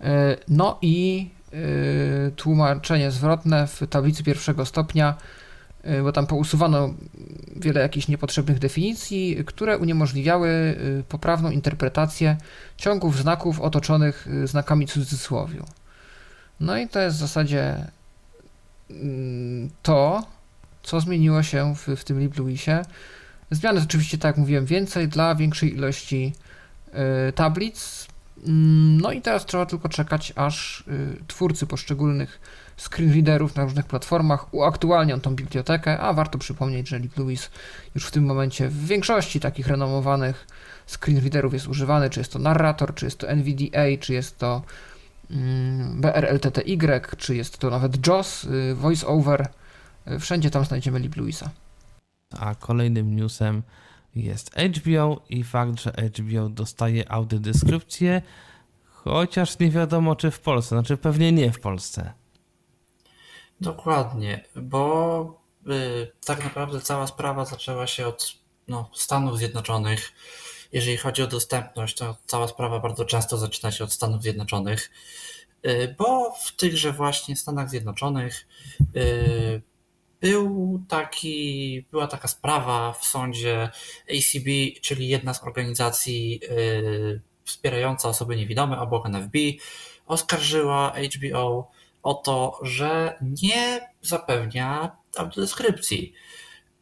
Speaker 6: E, no i e, tłumaczenie zwrotne w tablicy pierwszego stopnia, e, bo tam pousuwano wiele jakichś niepotrzebnych definicji, które uniemożliwiały poprawną interpretację ciągów znaków otoczonych znakami cudzysłowiu. No i to jest w zasadzie mm, to, co zmieniło się w, w tym LibLouisie. Zmiany oczywiście, tak jak mówiłem, więcej dla większej ilości Y, tablic. Mm, no i teraz trzeba tylko czekać, aż y, twórcy poszczególnych screenreaderów na różnych platformach uaktualnią tą bibliotekę, a warto przypomnieć, że LibLouis już w tym momencie w większości takich renomowanych screenreaderów jest używany, czy jest to narrator, czy jest to NVDA, czy jest to BRLTTY, czy jest to nawet JOS, y, VoiceOver, wszędzie tam znajdziemy LibLouisa.
Speaker 2: A kolejnym newsem jest HBO i fakt, że HBO dostaje audiodeskrypcję, chociaż nie wiadomo czy w Polsce, znaczy pewnie nie w Polsce.
Speaker 5: Dokładnie, bo y, tak naprawdę cała sprawa zaczęła się od no, Stanów Zjednoczonych, jeżeli chodzi o dostępność, to cała sprawa bardzo często zaczyna się od Stanów Zjednoczonych, bo w tychże właśnie Stanach Zjednoczonych był taki, była taka sprawa w sądzie ACB, czyli jedna z organizacji wspierająca osoby niewidome obok NFB, oskarżyła HBO o to, że nie zapewnia audiodeskrypcji.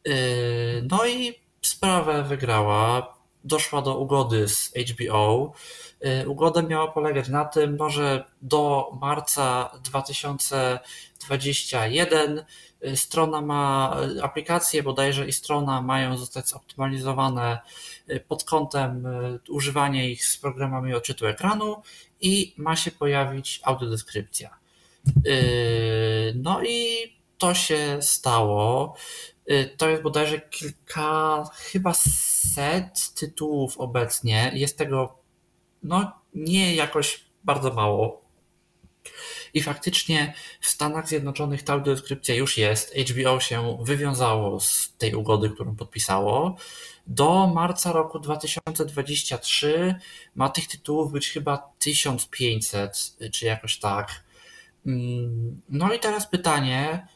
Speaker 5: Yy, no i sprawę wygrała, doszła do ugody z HBO. Yy, ugoda miała polegać na tym, że do marca 2021 yy, strona ma, aplikacje bodajże i strona mają zostać zoptymalizowane pod kątem używania ich z programami odczytu ekranu i ma się pojawić audiodeskrypcja. No i to się stało. Y, to jest bodajże kilka, chyba set tytułów obecnie. Jest tego no, nie jakoś bardzo mało. I faktycznie w Stanach Zjednoczonych ta audiodeskrypcja już jest. HBO się wywiązało z tej ugody, którą podpisało. Do marca roku 2023 ma tych tytułów być chyba 1500, czy jakoś tak. Mm, no i teraz pytanie,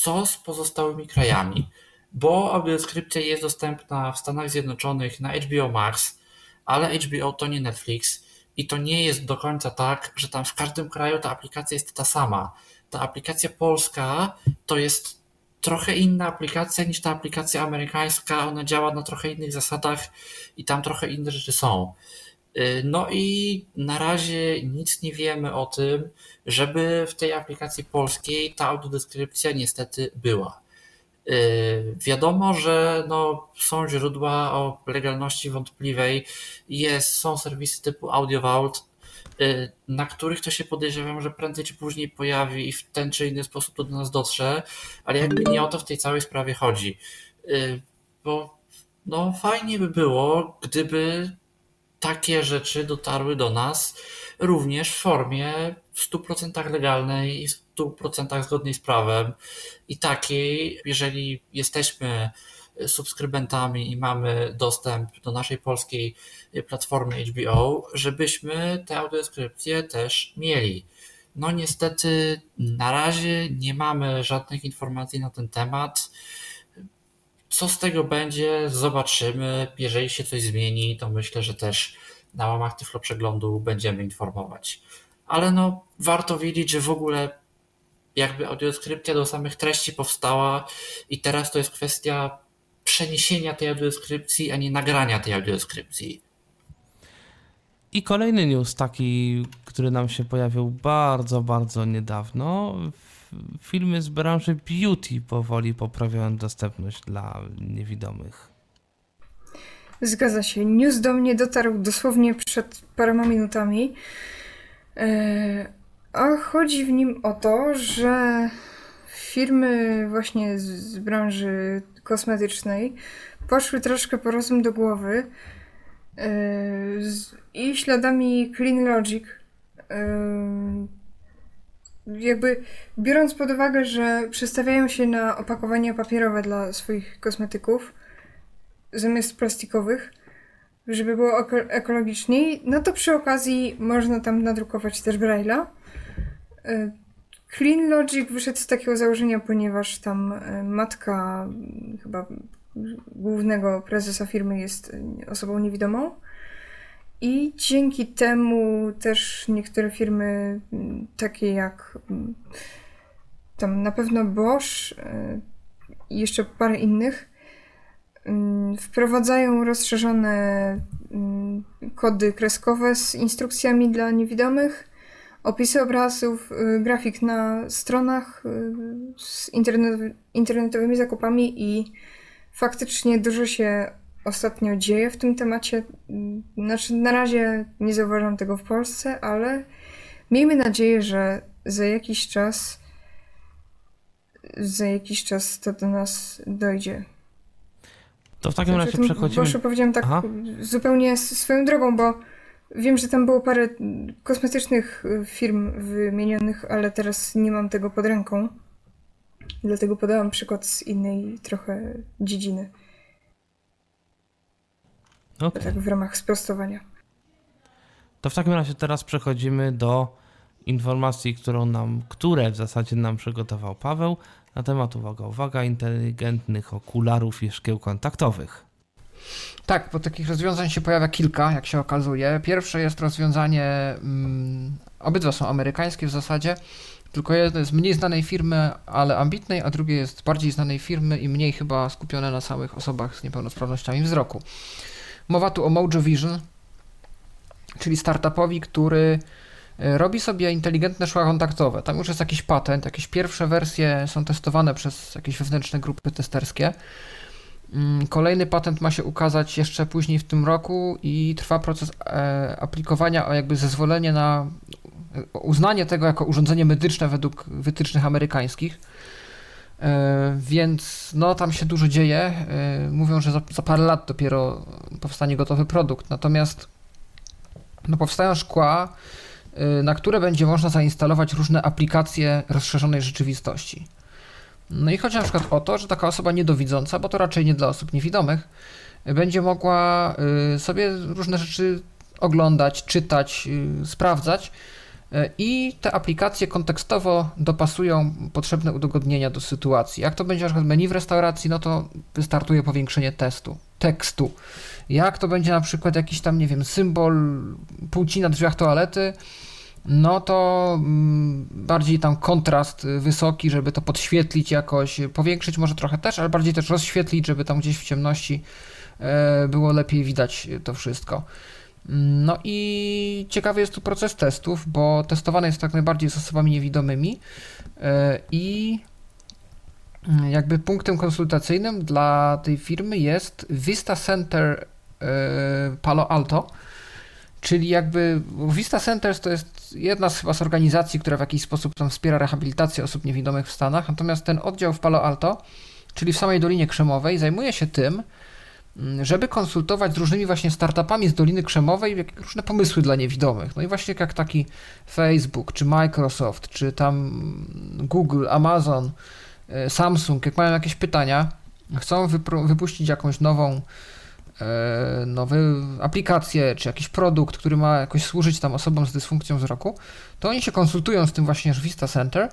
Speaker 5: co z pozostałymi krajami? Bo audiodeskrypcja jest dostępna w Stanach Zjednoczonych na HBO Max, ale HBO to nie Netflix i to nie jest do końca tak, że tam w każdym kraju ta aplikacja jest ta sama. Ta aplikacja polska to jest trochę inna aplikacja niż ta aplikacja amerykańska. Ona działa na trochę innych zasadach i tam trochę inne rzeczy są. Y, no i na razie nic nie wiemy o tym, żeby w tej aplikacji polskiej ta audiodeskrypcja niestety była. Y, wiadomo, że no, są źródła o legalności wątpliwej, jest, są serwisy typu AudioVault, y, na których to się podejrzewam, że prędzej czy później pojawi i w ten czy inny sposób to do nas dotrze, ale jakby nie o to w tej całej sprawie chodzi. Bo no, fajnie by było, gdyby takie rzeczy dotarły do nas również w formie w 100% legalnej i w 100% zgodnej z prawem i takiej, jeżeli jesteśmy subskrybentami i mamy dostęp do naszej polskiej platformy HBO, żebyśmy te audiodeskrypcje też mieli. No niestety na razie nie mamy żadnych informacji na ten temat. Co z tego będzie, zobaczymy. Jeżeli się coś zmieni, to myślę, że też na łamach Tyflo Przeglądu będziemy informować. Ale no, warto wiedzieć, że w ogóle jakby audiodeskrypcja do samych treści powstała i teraz to jest kwestia przeniesienia tej audiodeskrypcji, a nie nagrania tej audiodeskrypcji.
Speaker 2: I kolejny news taki, który nam się pojawił bardzo, bardzo niedawno filmy z branży beauty powoli poprawiają dostępność dla niewidomych.
Speaker 3: Zgadza się. News do mnie dotarł dosłownie przed paroma minutami. E, a chodzi w nim o to, że firmy właśnie z branży kosmetycznej poszły troszkę po rozum do głowy e, i śladami Clean Logic e, jakby biorąc pod uwagę, że przestawiają się na opakowania papierowe dla swoich kosmetyków zamiast plastikowych, żeby było ekologiczniej, no to przy okazji można tam nadrukować też Braille'a. E, Clean Logic wyszedł z takiego założenia, ponieważ tam e, matka chyba głównego prezesa firmy jest osobą niewidomą i dzięki temu też niektóre firmy, mm, takie jak mm, tam na pewno Bosch e, i jeszcze parę innych, mm, wprowadzają rozszerzone kody kreskowe z instrukcjami dla niewidomych, opisy obrazów, y, grafik na stronach y, z internetowymi zakupami i faktycznie dużo się ostatnio dzieje w tym temacie. Znaczy, na razie nie zauważam tego w Polsce, ale miejmy nadzieję, że za jakiś czas za jakiś czas to do nas dojdzie.
Speaker 2: To w takim znaczy, razie przechodzimy...
Speaker 3: Proszę, powiedziałem tak Aha. zupełnie swoją drogą, bo wiem, że tam było parę kosmetycznych firm wymienionych, ale teraz nie mam tego pod ręką. Dlatego podałam przykład z innej trochę dziedziny.
Speaker 2: Okay.
Speaker 3: Tak w ramach sprostowania.
Speaker 2: To w takim razie teraz przechodzimy do informacji, którą nam, które w zasadzie nam przygotował Paweł na temat, uwaga, uwaga, inteligentnych okularów i szkieł kontaktowych.
Speaker 6: Tak, bo takich rozwiązań się pojawia kilka, jak się okazuje. Pierwsze jest rozwiązanie, mm, obydwa są amerykańskie w zasadzie, tylko jedno jest mniej znanej firmy, ale ambitnej, a drugie jest bardziej znanej firmy i mniej chyba skupione na samych osobach z niepełnosprawnościami wzroku. Mowa tu o Mojo Vision, czyli startupowi, który e, robi sobie inteligentne szła kontaktowe. Tam już jest jakiś patent, jakieś pierwsze wersje są testowane przez jakieś wewnętrzne grupy testerskie. Mm, kolejny patent ma się ukazać jeszcze później w tym roku i trwa proces e, aplikowania o jakby zezwolenie na e, uznanie tego jako urządzenie medyczne według wytycznych amerykańskich. Więc no tam się dużo dzieje. Mówią, że za, za parę lat dopiero powstanie gotowy produkt. Natomiast no powstają szkła, y, na które będzie można zainstalować różne aplikacje rozszerzonej rzeczywistości. No i chodzi na przykład o to, że taka osoba niedowidząca, bo to raczej nie dla osób niewidomych, będzie mogła sobie różne rzeczy oglądać, czytać, sprawdzać i te aplikacje kontekstowo dopasują potrzebne udogodnienia do sytuacji. Jak to będzie na przykład menu w restauracji, no to wystartuje powiększenie testu, tekstu. Jak to będzie na przykład jakiś tam, nie wiem, symbol płci na drzwiach toalety, no to mm, bardziej tam kontrast wysoki, żeby to podświetlić jakoś, powiększyć może trochę też, ale bardziej też rozświetlić, żeby tam gdzieś w ciemności e, było lepiej widać to wszystko. No i ciekawy jest tu proces testów, bo testowany jest tak najbardziej z osobami niewidomymi e, i jakby punktem konsultacyjnym dla tej firmy jest Vista Center e, Palo Alto, czyli jakby Vista Centers to jest jedna z chyba z organizacji, która w jakiś sposób tam wspiera rehabilitację osób niewidomych w Stanach, natomiast ten oddział w Palo Alto, czyli w samej Dolinie Krzemowej, zajmuje się tym, żeby konsultować z różnymi właśnie startupami z Doliny Krzemowej różne pomysły dla niewidomych. No i właśnie jak taki Facebook, czy Microsoft, czy tam Google, Amazon, e, Samsung, jak mają jakieś pytania, chcą wypuścić jakąś nową e, nowe aplikację, czy jakiś produkt, który ma jakoś służyć tam osobom z dysfunkcją wzroku, to oni się konsultują z tym właśnie Vista Center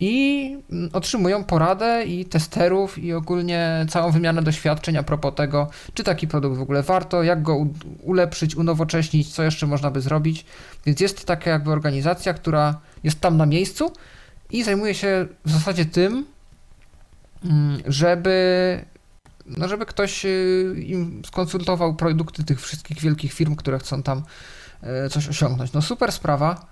Speaker 6: i mm, otrzymują poradę i testerów i ogólnie całą wymianę doświadczeń a propos tego, czy taki produkt w ogóle warto, jak go ulepszyć, unowocześnić, co jeszcze można by zrobić. Więc jest taka jakby organizacja, która jest tam na miejscu i zajmuje się w zasadzie tym, mm, żeby no żeby ktoś y, im skonsultował produkty tych wszystkich wielkich firm, które chcą tam y, coś osiągnąć. No super sprawa.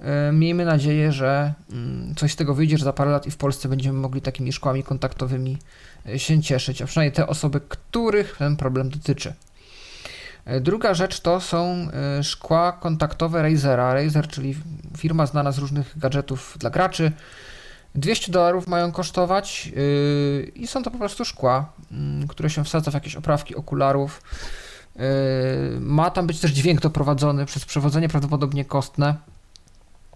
Speaker 6: E, miejmy nadzieję, że mm, coś z tego wyjdzie, że za parę lat i w Polsce będziemy mogli takimi szkłami kontaktowymi e, się cieszyć, a przynajmniej te osoby, których ten problem dotyczy. E, druga rzecz to są szkła kontaktowe Razera. Razer, czyli firma znana z różnych gadżetów dla graczy. 200 dolarów mają kosztować i są to po prostu szkła, mm, które się wsadza w jakieś oprawki okularów. Ma tam być też dźwięk doprowadzony przez przewodzenie prawdopodobnie kostne.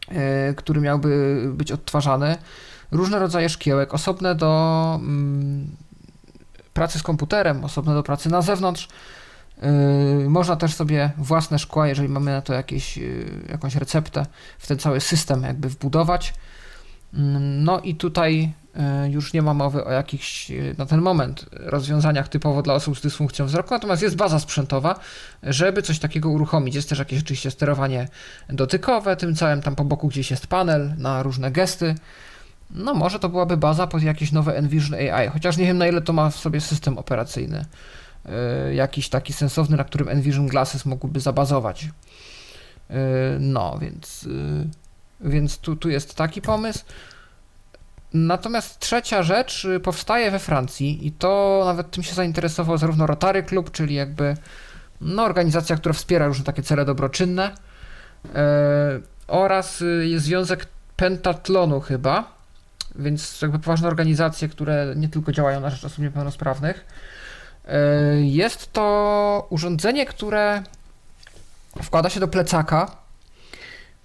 Speaker 6: E, który miałby być odtwarzany. Różne rodzaje szkiełek, osobne do mm, pracy z komputerem, osobne do pracy na zewnątrz. E, można też sobie własne szkła, jeżeli mamy na to jakieś, e, jakąś receptę, w ten cały system jakby wbudować. Mm, no i tutaj już nie ma mowy o jakichś e, na ten moment rozwiązaniach typowo dla osób z dysfunkcją wzroku, natomiast jest baza sprzętowa, żeby coś takiego uruchomić. Jest też jakieś oczywiście sterowanie dotykowe, tym całym tam po boku gdzieś jest panel na różne gesty. No może to byłaby baza pod jakieś nowe Envision AI, chociaż nie wiem na ile to ma w sobie system operacyjny. Yy, jakiś taki sensowny, na którym Envision Glasses mógłby zabazować. No, więc, więc tu, tu jest taki pomysł. Natomiast trzecia rzecz y, powstaje we Francji i to nawet tym się zainteresował zarówno Rotary Club, czyli jakby no, organizacja, która wspiera różne takie cele dobroczynne e, oraz y, jest Związek Pentatlonu chyba, więc jakby poważne organizacje, które nie tylko działają na rzecz osób niepełnosprawnych. E, jest to urządzenie, które wkłada się do plecaka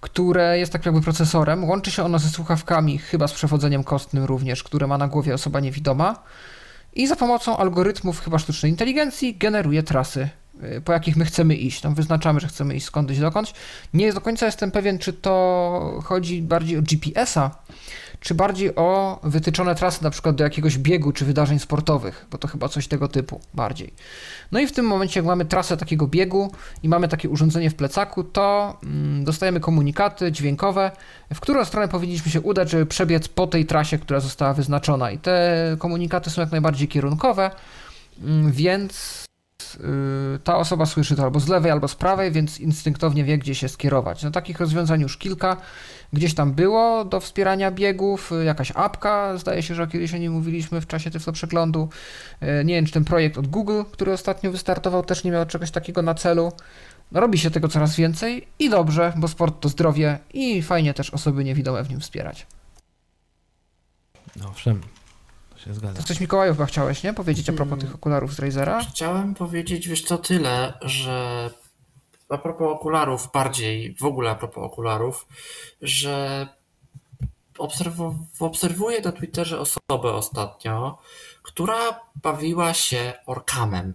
Speaker 6: które jest tak jakby procesorem. Łączy się ono ze słuchawkami, chyba z przewodzeniem kostnym również, które ma na głowie osoba niewidoma. I za pomocą algorytmów chyba sztucznej inteligencji generuje trasy po jakich my chcemy iść. Tam wyznaczamy, że chcemy iść skądś dokądś. Nie do końca jestem pewien, czy to chodzi bardziej o GPS-a, czy bardziej o wytyczone trasy na przykład do jakiegoś biegu czy wydarzeń sportowych, bo to chyba coś tego typu bardziej. No i w tym momencie, jak mamy trasę takiego biegu i mamy takie urządzenie w plecaku, to mm, dostajemy komunikaty dźwiękowe, w którą stronę powinniśmy się udać, żeby przebiec po tej trasie, która została wyznaczona. I te komunikaty są jak najbardziej kierunkowe, mm, y, ta osoba słyszy to albo z lewej, albo z prawej, więc instynktownie wie, gdzie się skierować. No takich rozwiązań już kilka gdzieś tam było do wspierania biegów, y, jakaś apka, zdaje się, że kiedyś o niej mówiliśmy w czasie Tyflo Przeglądu. Y, nie wiem, czy ten projekt od Google, który ostatnio wystartował, też nie miał czegoś takiego na celu. No, robi się tego coraz więcej i dobrze, bo sport to zdrowie i fajnie też osoby niewidome w nim wspierać.
Speaker 2: No, owszem, się zgadza.
Speaker 6: To coś Mikołaju chyba chciałeś, nie? Powiedzieć a propos
Speaker 5: Hmm.
Speaker 6: tych okularów z Razera?
Speaker 5: Chciałem powiedzieć, wiesz co, tyle, że a propos okularów bardziej, w ogóle a propos okularów, że obserwu- obserwuję na Twitterze osobę ostatnio, która bawiła się orkamem,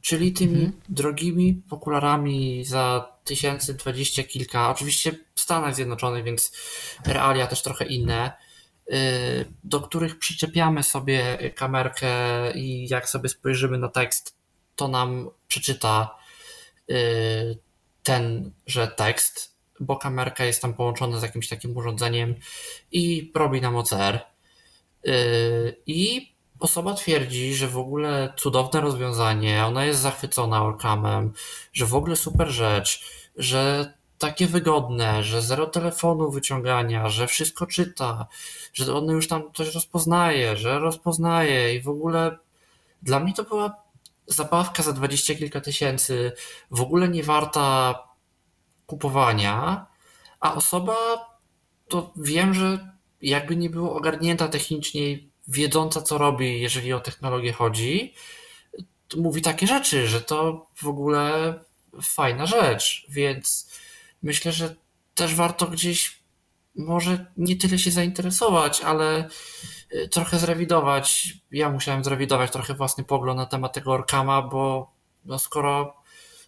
Speaker 5: czyli tymi
Speaker 6: Mhm.
Speaker 5: drogimi okularami za tysięcy dwadzieścia kilka, oczywiście w Stanach Zjednoczonych, więc realia też trochę inne, do których przyczepiamy sobie kamerkę i jak sobie spojrzymy na tekst, to nam przeczyta y, tenże tekst, bo kamerka jest tam połączona z jakimś takim urządzeniem i robi nam OCR. Y, I osoba twierdzi, że w ogóle cudowne rozwiązanie, ona jest zachwycona Orkamem, że w ogóle super rzecz, że takie wygodne, że zero telefonu wyciągania, że wszystko czyta, że on już tam coś rozpoznaje, że rozpoznaje i w ogóle dla mnie to była zabawka za dwadzieścia kilka tysięcy, w ogóle nie warta kupowania, a osoba to wiem, że jakby nie było ogarnięta technicznie, wiedząca co robi, jeżeli o technologię chodzi, mówi takie rzeczy, że to w ogóle fajna rzecz, więc myślę, że też warto gdzieś może nie tyle się zainteresować, ale y, trochę zrewidować. Ja musiałem zrewidować trochę własny pogląd na temat tego Orkama, bo no skoro,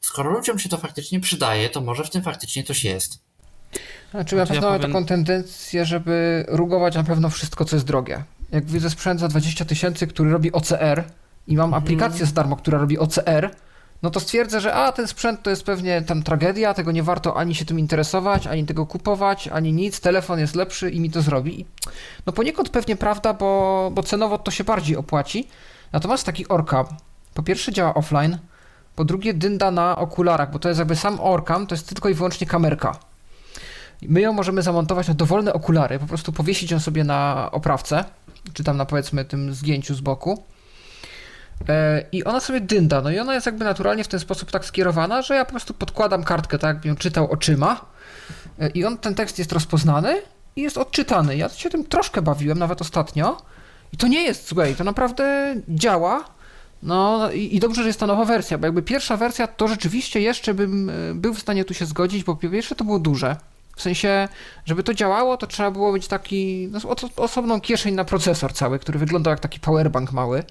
Speaker 5: skoro ludziom się to faktycznie przydaje, to może w tym faktycznie coś jest.
Speaker 6: Znaczy, na
Speaker 2: Znaczy, ja
Speaker 6: pewno mamy
Speaker 2: powiem-
Speaker 6: taką tendencję, żeby rugować na pewno wszystko, co jest drogie. Jak widzę sprzęt za 20 tysięcy, który robi OCR i mam aplikację za darmo, która robi OCR, no to stwierdzę, że a, ten sprzęt to jest pewnie tam tragedia, tego nie warto ani się tym interesować, ani tego kupować, ani nic, telefon jest lepszy i mi to zrobi. No poniekąd pewnie prawda, bo, bo cenowo to się bardziej opłaci. Natomiast taki Orcam, po pierwsze działa offline, po drugie dynda na okularach, bo to jest jakby sam Orcam, to jest tylko i wyłącznie kamerka. My ją możemy zamontować na dowolne okulary, po prostu powiesić ją sobie na oprawce, czy tam na powiedzmy tym zgięciu z boku. E, I ona sobie dynda, no i ona jest jakby naturalnie w ten sposób tak skierowana, że ja po prostu podkładam kartkę, tak jakbym ją czytał oczyma E, i on, ten tekst jest rozpoznany i jest odczytany. Ja się tym troszkę bawiłem, nawet ostatnio i to nie jest złe i to naprawdę działa. No i, i dobrze, że jest ta nowa wersja, bo jakby pierwsza wersja to rzeczywiście jeszcze bym e, był w stanie tu się zgodzić, bo pierwsze to było duże. W sensie, żeby to działało, to trzeba było mieć taki no, osobną kieszeń na procesor cały, który wyglądał jak taki powerbank mały,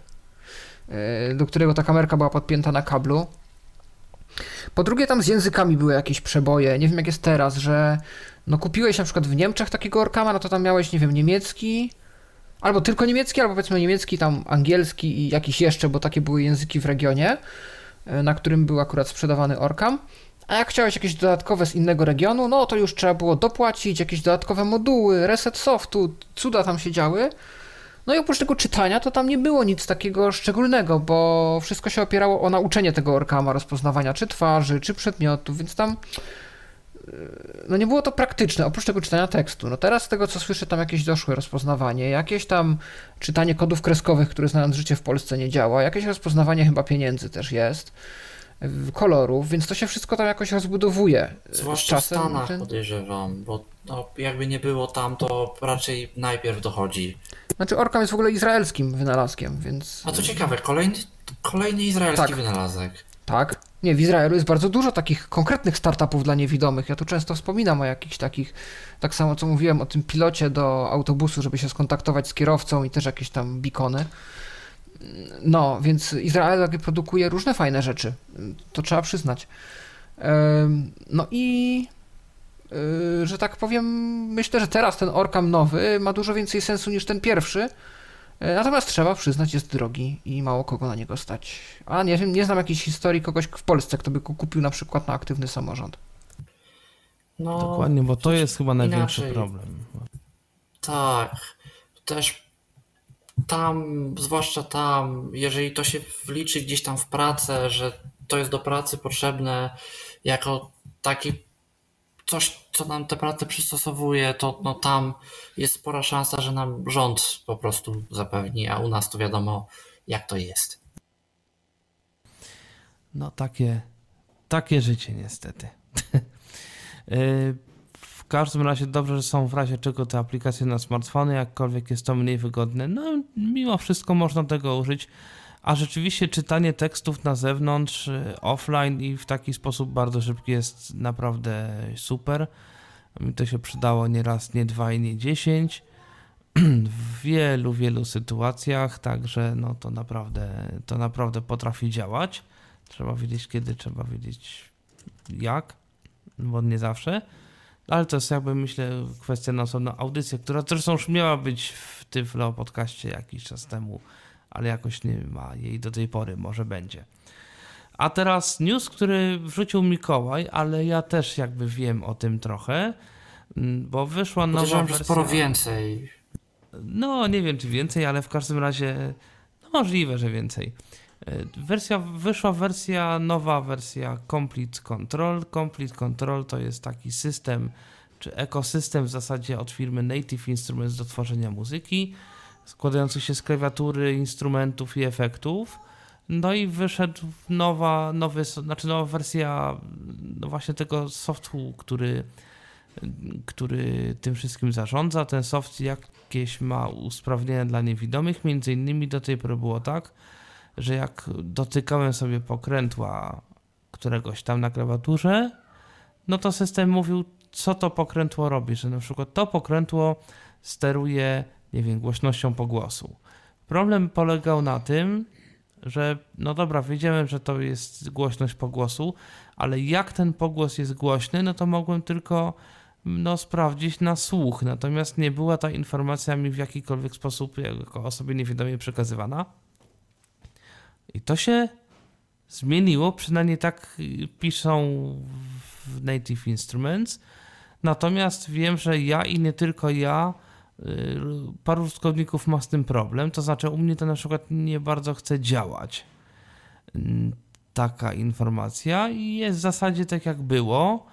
Speaker 6: do którego ta kamerka była podpięta na kablu. Po drugie, tam z językami były jakieś przeboje. Nie wiem, jak jest teraz, że no kupiłeś na przykład w Niemczech takiego Orkama, no to tam miałeś, nie wiem, niemiecki, albo tylko niemiecki, albo powiedzmy niemiecki, tam angielski i jakiś jeszcze, bo takie były języki w regionie, e, na którym był akurat sprzedawany Orkam. A jak chciałeś jakieś dodatkowe z innego regionu, no to już trzeba było dopłacić, jakieś dodatkowe moduły, reset softu, cuda tam się działy. No i oprócz tego czytania, to tam nie było nic takiego szczególnego, bo wszystko się opierało o nauczenie tego orkama, rozpoznawania czy twarzy, czy przedmiotów, więc tam yy, no nie było to praktyczne, oprócz tego czytania tekstu. No teraz z tego, co słyszę, tam jakieś doszłe rozpoznawanie, jakieś tam czytanie kodów kreskowych, które znając życie w Polsce nie działa, jakieś rozpoznawanie chyba pieniędzy też jest, kolorów, więc to się wszystko tam jakoś rozbudowuje z
Speaker 5: Zwłaszcza w
Speaker 6: czasem.
Speaker 5: Stanach
Speaker 6: Ten-
Speaker 5: podejrzewam, bo no, jakby nie było tam, to raczej najpierw dochodzi.
Speaker 6: Znaczy Orkam jest w ogóle izraelskim wynalazkiem, więc...
Speaker 5: A to ciekawe, kolejny, kolejny izraelski
Speaker 6: Tak.
Speaker 5: wynalazek.
Speaker 6: Tak. Nie, w Izraelu jest bardzo dużo takich konkretnych startupów dla niewidomych. Ja tu często wspominam o jakichś takich, tak samo co mówiłem o tym pilocie do autobusu, żeby się skontaktować z kierowcą i też jakieś tam bikony. No, więc Izrael produkuje różne fajne rzeczy. To trzeba przyznać. No i że tak powiem, myślę, że teraz ten Orkam nowy ma dużo więcej sensu niż ten pierwszy. Natomiast trzeba przyznać, jest drogi i mało kogo na niego stać. A nie wiem, nie znam jakiejś historii kogoś w Polsce, kto by go kupił na przykład na aktywny samorząd.
Speaker 2: No, Dokładnie, bo to jest chyba największy inaczej. problem.
Speaker 5: Tak. Też tam, zwłaszcza tam, jeżeli to się wliczy gdzieś tam w pracę, że to jest do pracy potrzebne jako taki coś, co nam tę pracę przystosowuje, to no, tam jest spora szansa, że nam rząd po prostu zapewni, a u nas to wiadomo, jak to jest.
Speaker 2: No takie, takie życie niestety. Y, w każdym razie dobrze, że są w razie czego te aplikacje na smartfony, jakkolwiek jest to mniej wygodne. No, mimo wszystko można tego użyć. A rzeczywiście czytanie tekstów na zewnątrz, y, offline i w taki sposób bardzo szybki jest naprawdę super. Mi to się przydało nie raz, nie dwa i nie dziesięć. W wielu, wielu sytuacjach, także no to naprawdę, to naprawdę potrafi działać. Trzeba wiedzieć kiedy, trzeba wiedzieć jak, bo nie zawsze. Ale to jest jakby myślę kwestia na osobną audycję, która zresztą już miała być w Tyflo podcaście jakiś czas temu, ale jakoś nie ma jej do tej pory, może będzie. A teraz news, który wrzucił Mikołaj, ale ja też jakby wiem o tym trochę, mm, bo wyszła nowa
Speaker 5: Podejrzewam, wersja... sporo więcej.
Speaker 2: No, nie wiem czy więcej, ale w każdym razie no możliwe, że więcej. E, wersja, wyszła wersja, nowa wersja Complete Control. Complete Control to jest taki system, czy ekosystem w zasadzie od firmy Native Instruments do tworzenia muzyki, składający się z klawiatury, instrumentów i efektów. No i wyszedł nowa, nowy, znaczy nowa wersja no właśnie tego softu, który, który tym wszystkim zarządza. Ten soft jakieś ma usprawnienia dla niewidomych, między innymi do tej pory było tak, że jak dotykałem sobie pokrętła któregoś tam na klawiaturze, no to system mówił, co to pokrętło robi, że na przykład to pokrętło steruje, nie wiem, głośnością pogłosu. Problem polegał na tym, że no dobra, wiedziałem, że to jest głośność pogłosu, ale jak ten pogłos jest głośny, no to mogłem tylko no, sprawdzić na słuch, natomiast nie była ta informacja mi w jakikolwiek sposób jako osobie niewidomej przekazywana. I to się zmieniło, przynajmniej tak piszą w Native Instruments. Natomiast wiem, że ja i nie tylko ja, y, paru użytkowników ma z tym problem. To znaczy, u mnie to na przykład nie bardzo chce działać taka informacja i jest w zasadzie tak jak było.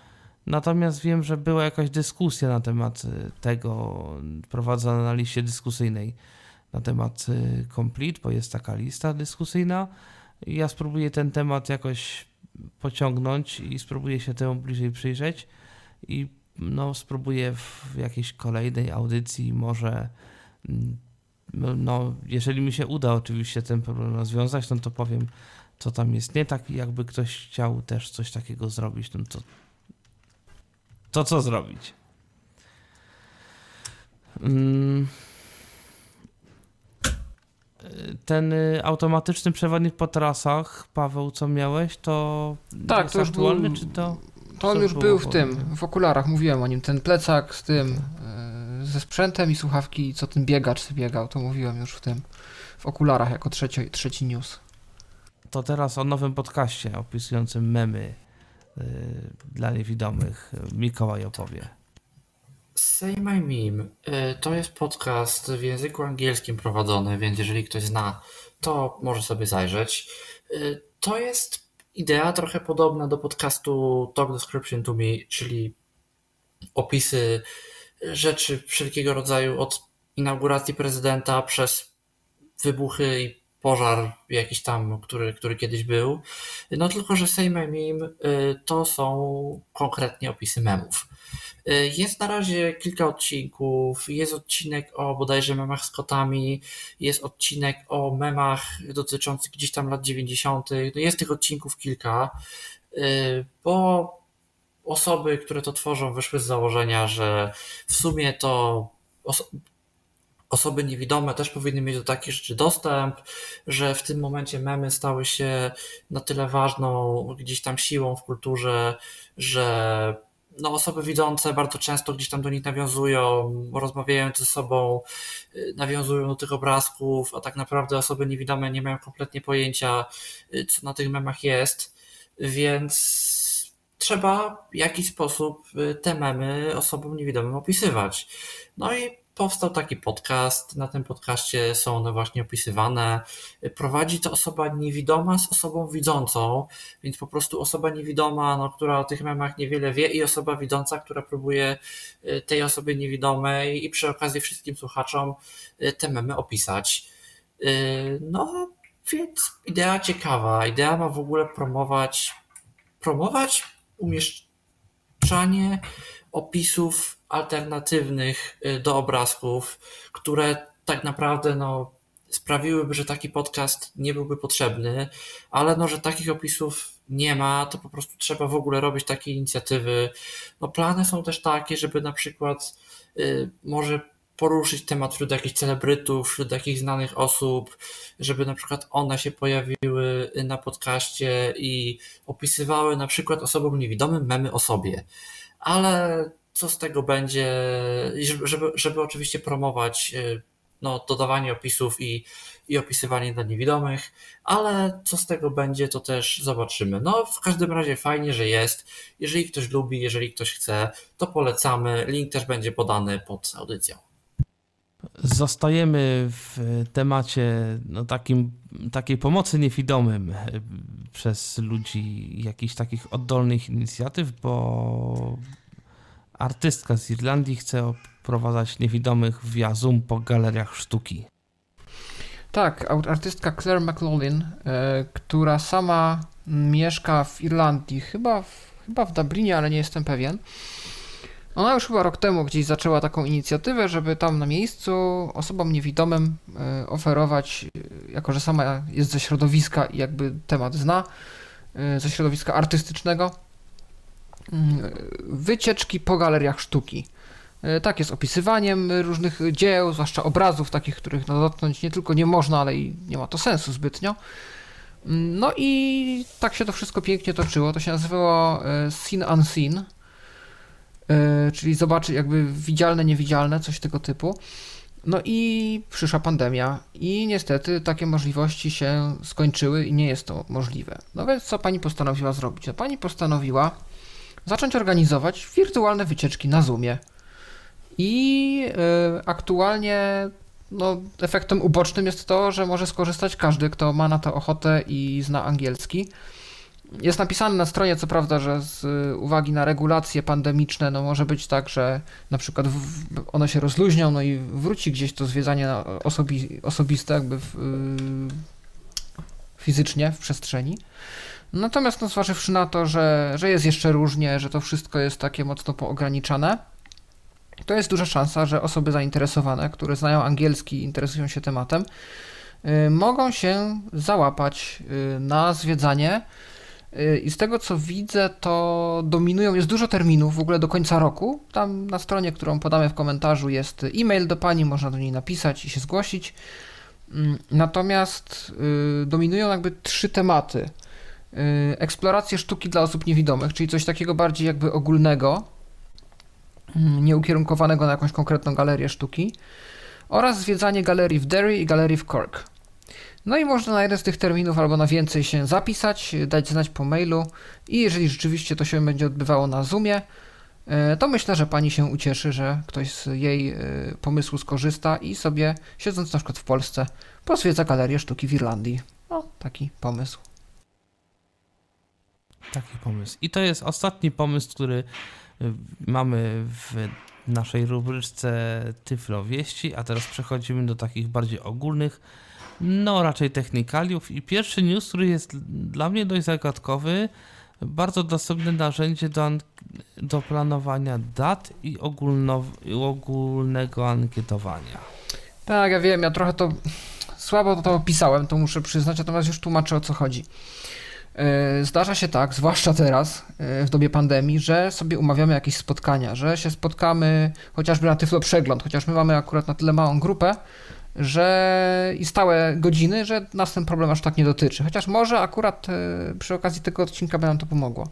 Speaker 2: Natomiast wiem, że była jakaś dyskusja na temat y, tego prowadzona na liście dyskusyjnej na temat y, Complete, bo jest taka lista dyskusyjna. Ja spróbuję ten temat jakoś pociągnąć i spróbuję się temu bliżej przyjrzeć i no, spróbuję w jakiejś kolejnej audycji może mm, no, jeżeli mi się uda oczywiście ten problem rozwiązać, no to powiem, co tam jest nie tak i jakby ktoś chciał też coś takiego zrobić, no to to co zrobić? Hmm ten y, automatyczny przewodnik po trasach, Paweł, co miałeś, to
Speaker 6: tak, to już aktualny, był, czy to... To on już był w tym, w okularach, mówiłem o nim, ten plecak z tym, y, ze sprzętem i słuchawki, co ten biegacz biegał, to mówiłem już w tym, w okularach jako trzeci, trzeci news.
Speaker 2: To teraz o nowym podcaście opisującym memy yy, dla niewidomych Mikołaj opowie.
Speaker 5: Say My Meme y, to jest podcast w języku angielskim prowadzony, więc jeżeli ktoś zna, to może sobie zajrzeć. To jest idea trochę podobna do podcastu Talk Description to Me, czyli opisy rzeczy wszelkiego rodzaju od inauguracji prezydenta przez wybuchy i pożar jakiś tam, który, który kiedyś był. No tylko, że My Meme y, to są konkretnie opisy memów. Y, jest na razie kilka odcinków. Jest odcinek o bodajże memach z kotami, jest odcinek o memach dotyczących gdzieś tam lat 90. No jest tych odcinków kilka, y, bo osoby, które to tworzą, wyszły z założenia, że w sumie to osoby niewidome też powinny mieć do takich rzeczy dostęp, że w tym momencie memy stały się na tyle ważną gdzieś tam siłą w kulturze, że no, osoby widzące bardzo często gdzieś tam do nich nawiązują, rozmawiają ze sobą, y, nawiązują do tych obrazków, a tak naprawdę osoby niewidome nie mają kompletnie pojęcia, y, co na tych memach jest, więc trzeba w jakiś sposób y, te memy osobom niewidomym opisywać. No i powstał taki podcast. Na tym podcaście są one właśnie opisywane. Prowadzi to osoba niewidoma z osobą widzącą, więc po prostu osoba niewidoma, no, która o tych memach niewiele wie, i osoba widząca, która próbuje y, tej osobie niewidomej i przy okazji wszystkim słuchaczom y, te memy opisać. No, więc idea ciekawa. Idea ma w ogóle promować, promować umieszczanie opisów alternatywnych y, do obrazków, które tak naprawdę no, sprawiłyby, że taki podcast nie byłby potrzebny, ale no, że takich opisów nie ma, to po prostu trzeba w ogóle robić takie inicjatywy. No, plany są też takie, żeby na przykład y, może poruszyć temat wśród jakichś celebrytów, wśród jakichś znanych osób, żeby na przykład one się pojawiły na podcaście i opisywały na przykład osobom niewidomym memy o sobie. Ale co z tego będzie, żeby, żeby oczywiście promować y, no, dodawanie opisów i, i opisywanie dla niewidomych, ale co z tego będzie, to też zobaczymy. No, w każdym razie fajnie, że jest. Jeżeli ktoś lubi, jeżeli ktoś chce, to polecamy. Link też będzie podany pod audycją.
Speaker 2: Zostajemy w temacie no, takim, takiej pomocy niewidomym e, przez ludzi, jakichś takich oddolnych inicjatyw, bo artystka z Irlandii chce oprowadzać niewidomych via po galeriach sztuki.
Speaker 6: Tak, artystka Claire McLaughlin, e, która sama mieszka w Irlandii, chyba w, chyba w Dublinie, ale nie jestem pewien. Ona już chyba rok temu gdzieś zaczęła taką inicjatywę, żeby tam na miejscu osobom niewidomym e, oferować, e, jako że sama jest ze środowiska i jakby temat zna, e, ze środowiska artystycznego, mm, wycieczki po galeriach sztuki. Tak jest opisywaniem różnych dzieł, zwłaszcza obrazów, takich, których dotknąć nie tylko nie można, ale i nie ma to sensu zbytnio. Mm, no i tak się to wszystko pięknie toczyło. To się nazywało Scene Unseen czyli zobaczyć jakby widzialne, niewidzialne, coś tego typu. No i przyszła pandemia i niestety takie możliwości się skończyły i nie jest to możliwe. No więc co pani postanowiła zrobić? No pani postanowiła zacząć organizować wirtualne wycieczki na Zoomie. I y, aktualnie no, efektem ubocznym jest to, że może skorzystać każdy, kto ma na to ochotę i zna angielski. Jest napisane na stronie, co prawda, że z uwagi na regulacje pandemiczne, no może być tak, że na przykład one się rozluźnią, no i wróci gdzieś to zwiedzanie osobi osobiste, jakby w, yy, fizycznie w przestrzeni. Natomiast no, zważywszy na to, że, że jest jeszcze różnie, że to wszystko jest takie mocno poograniczane, to jest duża szansa, że osoby zainteresowane, które znają angielski, interesują się tematem, yy, mogą się załapać yy, na zwiedzanie i z tego co widzę, to dominują, jest dużo terminów w ogóle do końca roku. Tam na stronie, którą podamy w komentarzu, jest e-mail do pani, można do niej napisać i się zgłosić. Mm, natomiast y, dominują jakby trzy tematy. Y, eksplorację sztuki dla osób niewidomych, czyli coś takiego bardziej jakby ogólnego, mm, nieukierunkowanego na jakąś konkretną galerię sztuki, oraz zwiedzanie galerii w Derry i galerii w Cork. No i można na jeden z tych terminów albo na więcej się zapisać, dać znać po mailu i jeżeli rzeczywiście to się będzie odbywało na Zoomie, e, to myślę, że pani się ucieszy, że ktoś z jej e, pomysłu skorzysta i sobie, siedząc na przykład w Polsce, pozwiedza galerię sztuki w Irlandii. No, taki pomysł.
Speaker 2: Taki pomysł. I to jest ostatni pomysł, który e, mamy w naszej rubryczce Tyflo Wieści, a teraz przechodzimy do takich bardziej ogólnych no, raczej technikaliów. I pierwszy news, który jest dla mnie dość zagadkowy, bardzo dostępne narzędzie do, do planowania dat i, ogólno, i ogólnego ankietowania.
Speaker 6: Tak, ja wiem, ja trochę to słabo to opisałem, to muszę przyznać, natomiast już tłumaczę o co chodzi. E, zdarza się tak, zwłaszcza teraz, e, w dobie pandemii, że sobie umawiamy jakieś spotkania, że się spotkamy chociażby na Tyflo Przegląd, chociaż my mamy akurat na tyle małą grupę, że i stałe godziny, że nas ten problem aż tak nie dotyczy. Chociaż może akurat e, przy okazji tego odcinka by nam to pomogło.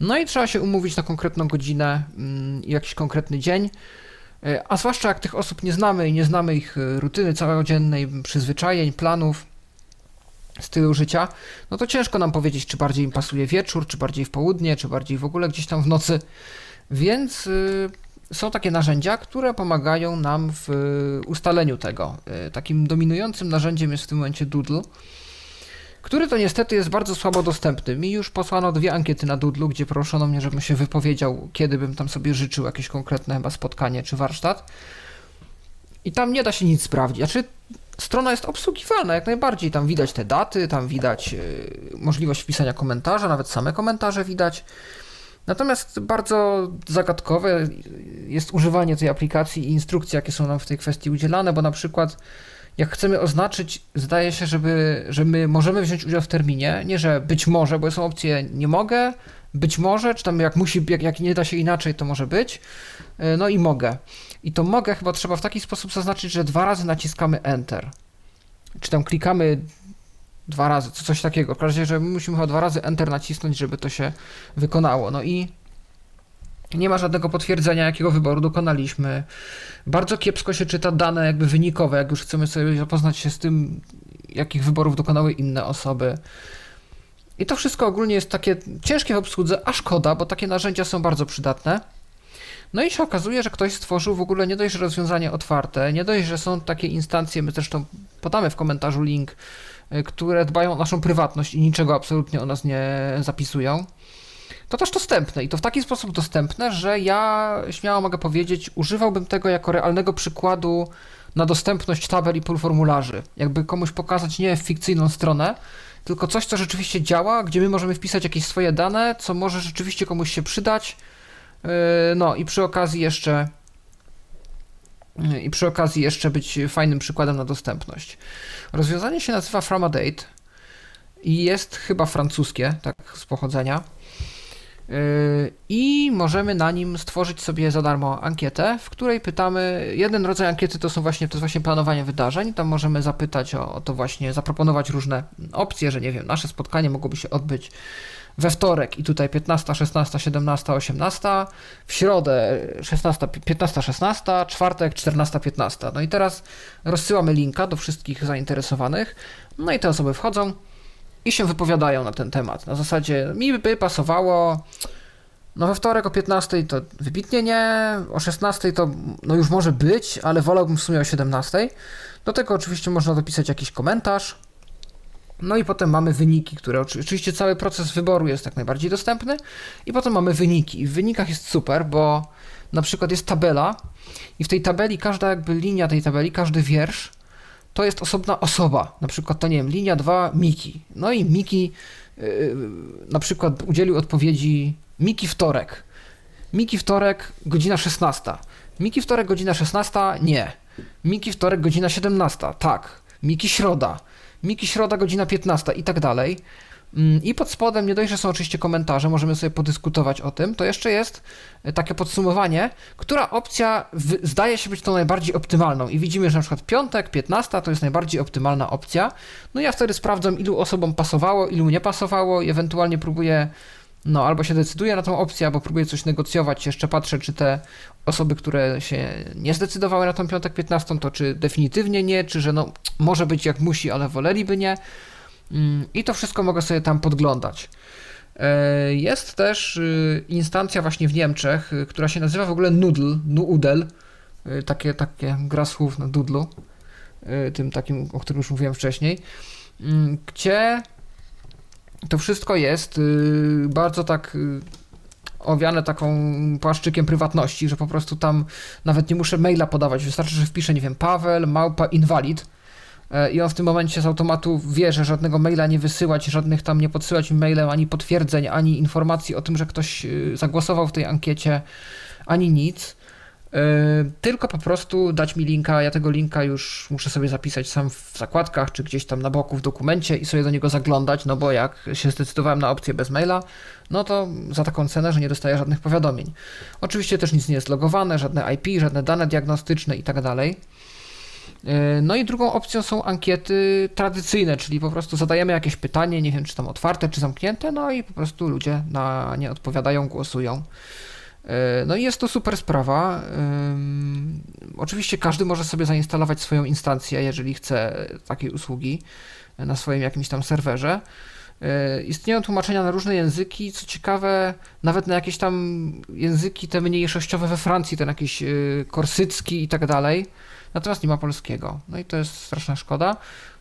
Speaker 6: No i trzeba się umówić na konkretną godzinę mm, i jakiś konkretny dzień. A zwłaszcza jak tych osób nie znamy i nie znamy ich rutyny całodziennej, przyzwyczajeń, planów, stylu życia, no to ciężko nam powiedzieć, czy bardziej im pasuje wieczór, czy bardziej w południe, czy bardziej w ogóle gdzieś tam w nocy. Więc y, są takie narzędzia, które pomagają nam w y, ustaleniu tego. Y, takim dominującym narzędziem jest w tym momencie Doodle, który to niestety jest bardzo słabo dostępny. Mi już posłano dwie ankiety na Doodle, gdzie proszono mnie, żebym się wypowiedział, kiedy bym tam sobie życzył jakieś konkretne chyba spotkanie czy warsztat. I tam nie da się nic sprawdzić. Znaczy, strona jest obsługiwalna jak najbardziej. Tam widać te daty, tam widać y, możliwość wpisania komentarza, nawet same komentarze widać. Natomiast bardzo zagadkowe jest używanie tej aplikacji i instrukcje, jakie są nam w tej kwestii udzielane, bo na przykład jak chcemy oznaczyć, zdaje się, żeby, że my możemy wziąć udział w terminie, nie że być może, bo są opcje nie mogę, być może, czy tam jak musi, jak, jak nie da się inaczej, to może być, y, no i mogę. I to mogę chyba trzeba w taki sposób zaznaczyć, że dwa razy naciskamy Enter. Czy tam klikamy dwa razy, coś takiego. W każdym razie, że musimy chyba dwa razy Enter nacisnąć, żeby to się wykonało. No i nie ma żadnego potwierdzenia, jakiego wyboru dokonaliśmy. Bardzo kiepsko się czyta dane jakby wynikowe, jak już chcemy sobie zapoznać się z tym, jakich wyborów dokonały inne osoby. I to wszystko ogólnie jest takie ciężkie w obsłudze, a szkoda, bo takie narzędzia są bardzo przydatne. No i się okazuje, że ktoś stworzył w ogóle nie dość, że rozwiązanie otwarte, nie dość, że są takie instancje, my zresztą podamy w komentarzu link, które dbają o naszą prywatność i niczego absolutnie o nas nie zapisują. To też dostępne i to w taki sposób dostępne, że ja śmiało mogę powiedzieć, używałbym tego jako realnego przykładu na dostępność tabel i pól formularzy. Jakby komuś pokazać nie fikcyjną stronę, tylko coś, co rzeczywiście działa, gdzie my możemy wpisać jakieś swoje dane, co może rzeczywiście komuś się przydać, E, no i przy okazji jeszcze i przy okazji jeszcze być fajnym przykładem na dostępność. Rozwiązanie się nazywa From a Date i jest chyba francuskie, tak z pochodzenia. E, I możemy na nim stworzyć sobie za darmo ankietę, w której pytamy. Jeden rodzaj ankiety to są właśnie, to jest właśnie planowanie wydarzeń. Tam możemy zapytać o, o to właśnie, zaproponować różne opcje, że nie wiem, nasze spotkanie mogłoby się odbyć we wtorek i tutaj 15, 16, 17, 18, w środę 16, 15, 16, czwartek 14, 15. No i teraz rozsyłamy linka do wszystkich zainteresowanych, no i te osoby wchodzą i się wypowiadają na ten temat. Na zasadzie mi by pasowało no we wtorek o 15 to wybitnie nie, o 16 to no już może być, ale wolałbym w sumie o 17. Do tego oczywiście można dopisać jakiś komentarz, no i potem mamy wyniki, które oczywiście cały proces wyboru jest jak najbardziej dostępny. I potem mamy wyniki. I w wynikach jest super, bo na przykład jest tabela i w tej tabeli każda jakby linia tej tabeli, każdy wiersz to jest osobna osoba. Na przykład to nie wiem, linia 2 Miki. No i Miki yy, na przykład udzielił odpowiedzi Miki wtorek. Miki wtorek godzina 16. Miki wtorek godzina 16 nie. Miki wtorek godzina 17 tak. Miki środa. Miki Środa, godzina 15 i tak dalej. Mm, I pod spodem, nie dość, że są oczywiście komentarze, możemy sobie podyskutować o tym, to jeszcze jest e, takie podsumowanie, która opcja zdaje się być tą najbardziej optymalną. I widzimy, że na przykład piątek, 15 to jest najbardziej optymalna opcja. No ja wtedy sprawdzam, ilu osobom pasowało, ilu nie pasowało i ewentualnie próbuję no, albo się decyduję na tą opcję, albo próbuję coś negocjować. Jeszcze patrzę, czy te osoby, które się nie zdecydowały na tą piątek 15, to czy definitywnie nie, czy że no, może być jak musi, ale woleliby nie. Mm, I to wszystko mogę sobie tam podglądać. E, jest też y, instancja właśnie w Niemczech, y, która się nazywa w ogóle Noodle, Noodle, y, takie, takie gra słów na doodlu, tym takim, o którym już mówiłem wcześniej, mm, gdzie to wszystko jest bardzo tak owiane taką płaszczykiem prywatności, że po prostu tam nawet nie muszę maila podawać, wystarczy, że wpiszę, nie wiem, Paweł, małpa, inwalid e, i on w tym momencie z automatu wie, że żadnego maila nie wysyłać, żadnych tam nie podsyłać mailem, ani potwierdzeń, ani informacji o tym, że ktoś y, zagłosował w tej ankiecie, ani nic. Tylko po prostu dać mi linka, ja tego linka już muszę sobie zapisać sam w zakładkach, czy gdzieś tam na boku w dokumencie i sobie do niego zaglądać, no bo jak się zdecydowałem na opcję bez maila, no to za taką cenę, że nie dostaję żadnych powiadomień. Oczywiście też nic nie jest logowane, żadne IP, żadne dane diagnostyczne i tak dalej. E, no i drugą opcją są ankiety tradycyjne, czyli po prostu zadajemy jakieś pytanie, nie wiem czy tam otwarte, czy zamknięte, no i po prostu ludzie na nie odpowiadają, głosują. E, no i jest to super sprawa. Oczywiście każdy może sobie zainstalować swoją instancję, jeżeli chce takiej usługi na swoim jakimś tam serwerze. E, istnieją tłumaczenia na różne języki, co ciekawe, nawet na jakieś tam języki te mniejszościowe we Francji, ten jakiś korsycki i tak dalej natomiast nie ma polskiego. No i to jest straszna szkoda.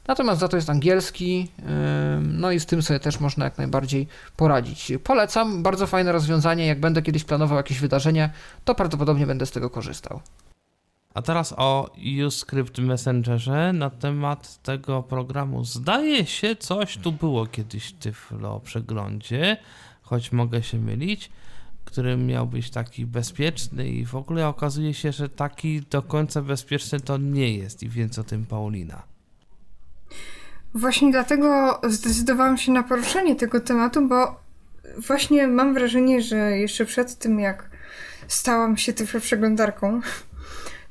Speaker 6: Natomiast za to jest angielski, no i z tym sobie też można jak najbardziej poradzić. Polecam, bardzo fajne rozwiązanie. Jak będę kiedyś planował jakieś wydarzenie, to prawdopodobnie będę z tego korzystał.
Speaker 2: A teraz o UScript Messengerze na temat tego programu. Zdaje się, coś tu było kiedyś w Tyflo przeglądzie, choć mogę się mylić który miał być taki bezpieczny i w ogóle okazuje się, że taki do końca bezpieczny to nie jest i więc o tym Paulina.
Speaker 3: Właśnie dlatego zdecydowałam się na poruszenie tego tematu, bo właśnie mam wrażenie, że jeszcze przed tym jak stałam się przeglądarką,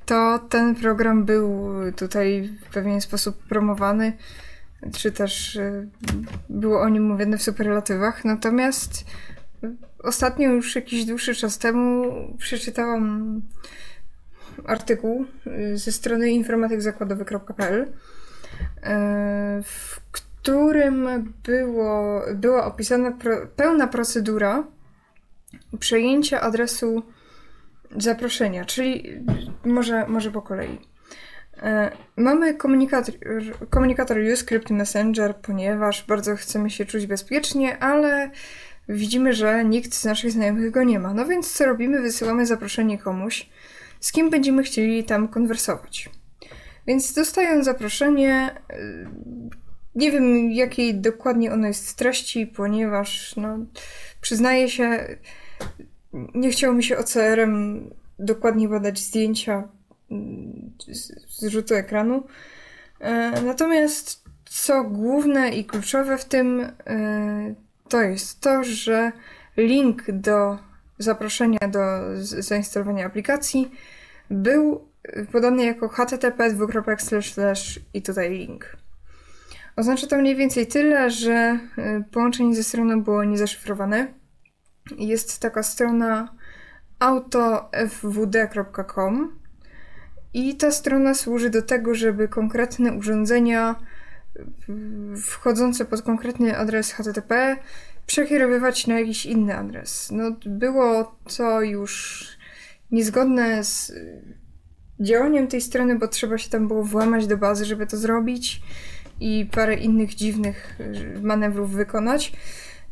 Speaker 3: to ten program był tutaj w pewien sposób promowany, czy też y, było o nim mówione w superlatywach. Natomiast Ostatnio już jakiś dłuższy czas temu przeczytałam artykuł y, ze strony informatykzakładowy.pl, w którym było, była opisana pro, pełna procedura przejęcia adresu zaproszenia, czyli może, może po kolei. Y, mamy komunikator, komunikator UScript Messenger, ponieważ bardzo chcemy się czuć bezpiecznie, ale widzimy, że nikt z naszych znajomych go nie ma. No więc co robimy? Wysyłamy zaproszenie komuś, z kim będziemy chcieli tam konwersować. Więc dostając zaproszenie, y, nie wiem jakiej dokładnie ono jest treści, ponieważ no, przyznaję się, nie chciało mi się OCR-em dokładnie badać zdjęcia mm, z rzutu ekranu. E, natomiast co główne i kluczowe w tym, y, to jest to, że link do zaproszenia do zainstalowania aplikacji był podany jako http i tutaj link. Oznacza to mniej więcej tyle, że y, połączenie ze stroną było niezaszyfrowane. Jest taka strona autofwd.com i ta strona służy do tego, żeby konkretne urządzenia wchodzące pod konkretny adres HTTP przekierowywać na jakiś inny adres. No, było to już niezgodne z działaniem tej strony, bo trzeba się tam było włamać do bazy, żeby to zrobić i parę innych dziwnych manewrów wykonać.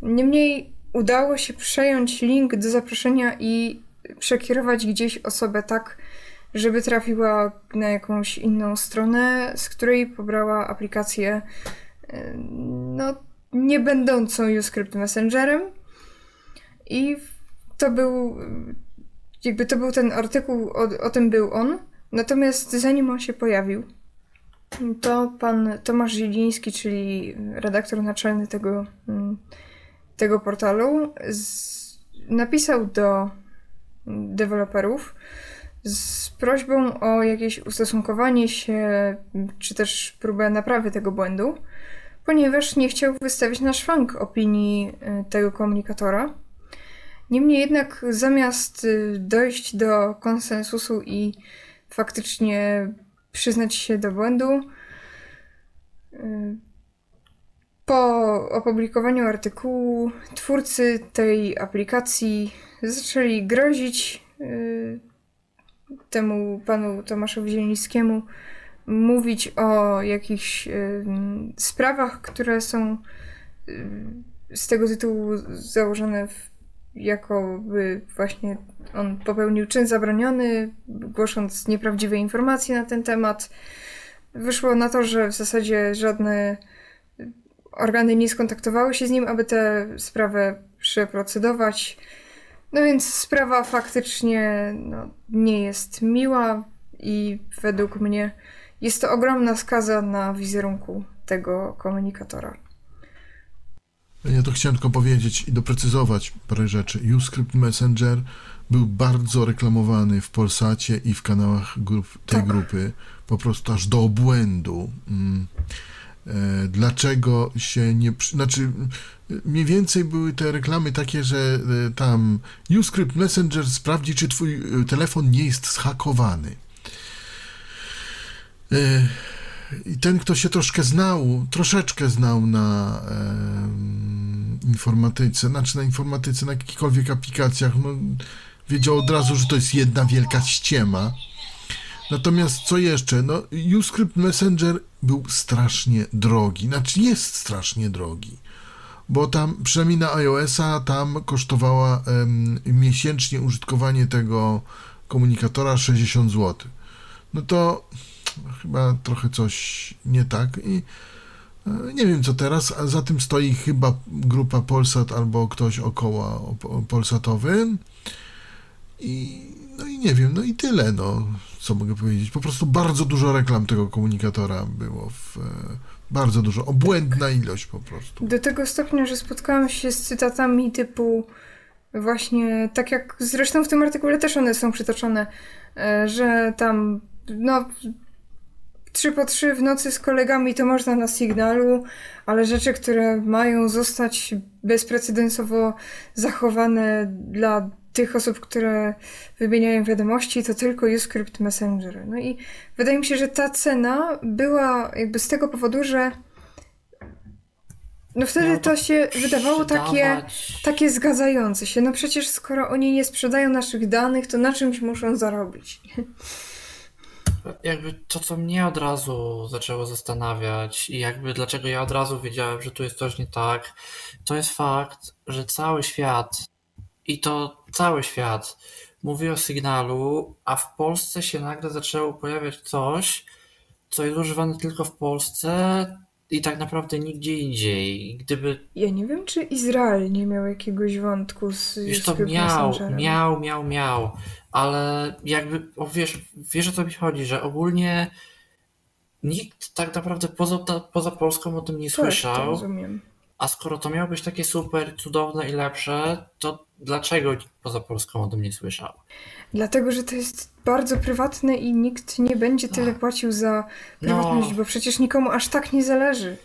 Speaker 3: Niemniej udało się przejąć link do zaproszenia i przekierować gdzieś osobę tak, żeby trafiła na jakąś inną stronę, z której pobrała aplikację, e, no, nie będącą UScript Messengerem. I to był, jakby to był ten artykuł, o, o tym był on. Natomiast zanim on się pojawił, to pan Tomasz Zieliński, czyli redaktor naczelny tego, mm, tego portalu, z, napisał do deweloperów, z prośbą o jakieś ustosunkowanie się, czy też próbę naprawy tego błędu, ponieważ nie chciał wystawić na szwank opinii y, tego komunikatora. Niemniej jednak, zamiast y, dojść do konsensusu i faktycznie przyznać się do błędu, y, po opublikowaniu artykułu twórcy tej aplikacji zaczęli grozić temu panu Tomaszowi Zielińskiemu mówić o jakichś y, sprawach, które są y, z tego tytułu założone w, jakoby właśnie on popełnił czyn zabroniony, głosząc nieprawdziwe informacje na ten temat. Wyszło na to, że w zasadzie żadne organy nie skontaktowały się z nim, aby tę sprawę przeprocedować. No więc sprawa faktycznie no, nie jest miła i według mnie jest to ogromna skaza na wizerunku tego komunikatora.
Speaker 4: Ja to chciałem tylko powiedzieć i doprecyzować parę rzeczy. Uscript Messenger był bardzo reklamowany w Polsacie i w kanałach grup, tej
Speaker 3: Tak.
Speaker 4: grupy, po prostu aż do obłędu. Mm. E, Dlaczego się nie. Znaczy, e, mniej więcej były te reklamy takie, że e, tam Uscript Messenger sprawdzi, czy twój e, telefon nie jest zhakowany. E, I ten, kto się troszkę znał, troszeczkę znał na informatyce, znaczy na informatyce, na jakichkolwiek aplikacjach, no, wiedział od razu, że to jest jedna wielka ściema. Natomiast co jeszcze? No, Uscript Messenger był strasznie drogi, znaczy jest strasznie drogi, bo tam, przynajmniej na iOS-a, tam kosztowała miesięcznie użytkowanie tego komunikatora 60 zł. No to chyba trochę coś nie tak i e, nie wiem co teraz, a za tym stoi chyba grupa Polsat albo ktoś około Polsatowy i no i nie wiem, no i tyle, no co mogę powiedzieć. Po prostu bardzo dużo reklam tego komunikatora było w e, bardzo dużo, obłędna ilość po prostu.
Speaker 3: Do tego stopnia, że spotkałam się z cytatami typu właśnie, tak jak zresztą w tym artykule też one są przytoczone, e, że tam no trzy po trzy w nocy z kolegami to można na sygnalu, ale rzeczy, które mają zostać bezprecedensowo zachowane dla tych osób, które wymieniają wiadomości, to tylko Uscript Messenger. No i wydaje mi się, że ta cena była jakby z tego powodu, że no wtedy to się wydawało takie, takie zgadzające się. No przecież skoro oni nie sprzedają naszych danych, to na czymś muszą zarobić.
Speaker 5: Jakby to, co mnie od razu zaczęło zastanawiać i jakby dlaczego ja od razu wiedziałem, że tu jest coś nie tak, to jest fakt, że cały świat i to cały świat mówi o sygnalu, a w Polsce się nagle zaczęło pojawiać coś, co jest używane tylko w Polsce i tak naprawdę nigdzie indziej. Gdyby
Speaker 3: Ja nie wiem, czy Izrael nie miał jakiegoś wątku z
Speaker 5: Wiesz, to miał, miał, miał, miał, ale jakby, o, wiesz, wiesz o co mi chodzi, że ogólnie nikt tak naprawdę poza, poza Polską o tym nie
Speaker 3: Tak, to
Speaker 5: słyszał,
Speaker 3: rozumiem.
Speaker 5: A skoro to miało być takie super, cudowne i lepsze, to dlaczego nikt poza Polską o tym nie słyszał?
Speaker 3: Dlatego, że to jest bardzo prywatne i nikt nie będzie tyle płacił za prywatność,
Speaker 5: No.
Speaker 3: bo przecież nikomu aż tak nie zależy.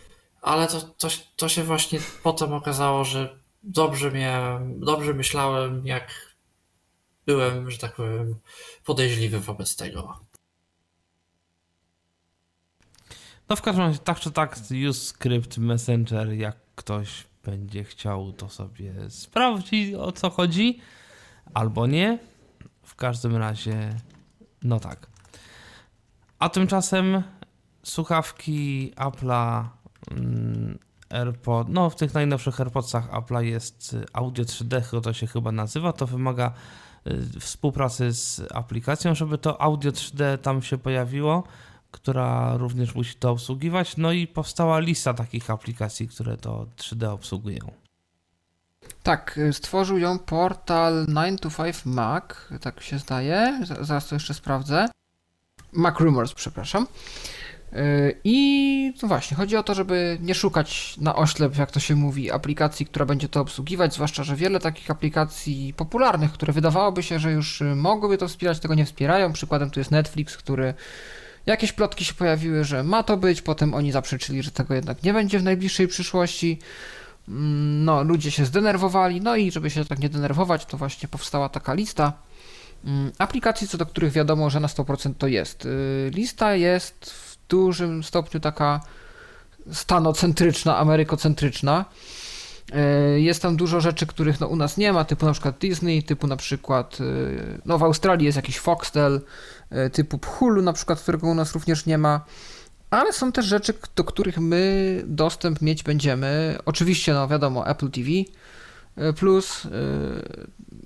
Speaker 5: Ale to, to, to się właśnie potem okazało, że dobrze miałem, dobrze myślałem, jak byłem, że tak powiem, podejrzliwy wobec tego.
Speaker 2: No w każdym razie, tak czy tak, Uscript Messenger, jak ktoś będzie chciał, to sobie sprawdzi o co chodzi, albo nie. W każdym razie, no tak. A tymczasem słuchawki Apple'a mm, AirPod, no w tych najnowszych AirPodsach Apple'a jest y, Audio 3D, chyba to się chyba nazywa, to wymaga y, współpracy z aplikacją, żeby to Audio 3D tam się pojawiło która również musi to obsługiwać. No i powstała lista takich aplikacji, które to 3D obsługują.
Speaker 6: Tak, stworzył ją portal 9to5Mac, tak się zdaje. Zaraz to jeszcze sprawdzę. Mac Rumors, przepraszam. Y, I no właśnie, chodzi o to, żeby nie szukać na oślep, jak to się mówi, aplikacji, która będzie to obsługiwać, zwłaszcza, że wiele takich aplikacji popularnych, które wydawałoby się, że już y, mogłyby to wspierać, tego nie wspierają. Przykładem tu jest Netflix, który jakieś plotki się pojawiły, że ma to być, potem oni zaprzeczyli, że tego jednak nie będzie w najbliższej przyszłości. Mm, No, ludzie się zdenerwowali, no i żeby się tak nie denerwować, to właśnie powstała taka lista mm, aplikacji, co do których wiadomo, że na 100% to jest. Y, Lista jest w dużym stopniu taka stanocentryczna, amerykocentryczna. Y, Jest tam dużo rzeczy, których no, u nas nie ma, typu na przykład Disney, typu na przykład, y, no w Australii jest jakiś Foxtel, y, typu Hulu na przykład, którego u nas również nie ma. Ale są też rzeczy, do których my dostęp mieć będziemy. Oczywiście, no wiadomo, Apple TV Plus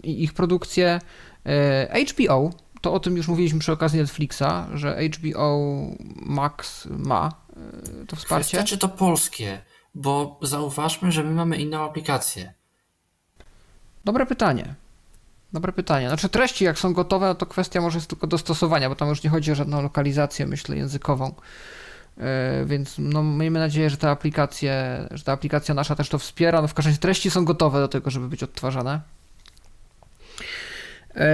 Speaker 6: i ich produkcje. HBO, to o tym już mówiliśmy przy okazji Netflixa, że HBO Max ma to wsparcie.
Speaker 5: Kwestia, czy to polskie, bo zauważmy, że my mamy inną aplikację.
Speaker 6: Dobre pytanie. Dobre pytanie. Znaczy treści jak są gotowe, no to kwestia może jest tylko dostosowania, bo tam już nie chodzi o żadną lokalizację, myślę, językową. E, więc no, miejmy nadzieję, że ta aplikacja, że ta aplikacja nasza też to wspiera. No, w każdym razie treści są gotowe do tego, żeby być odtwarzane. E,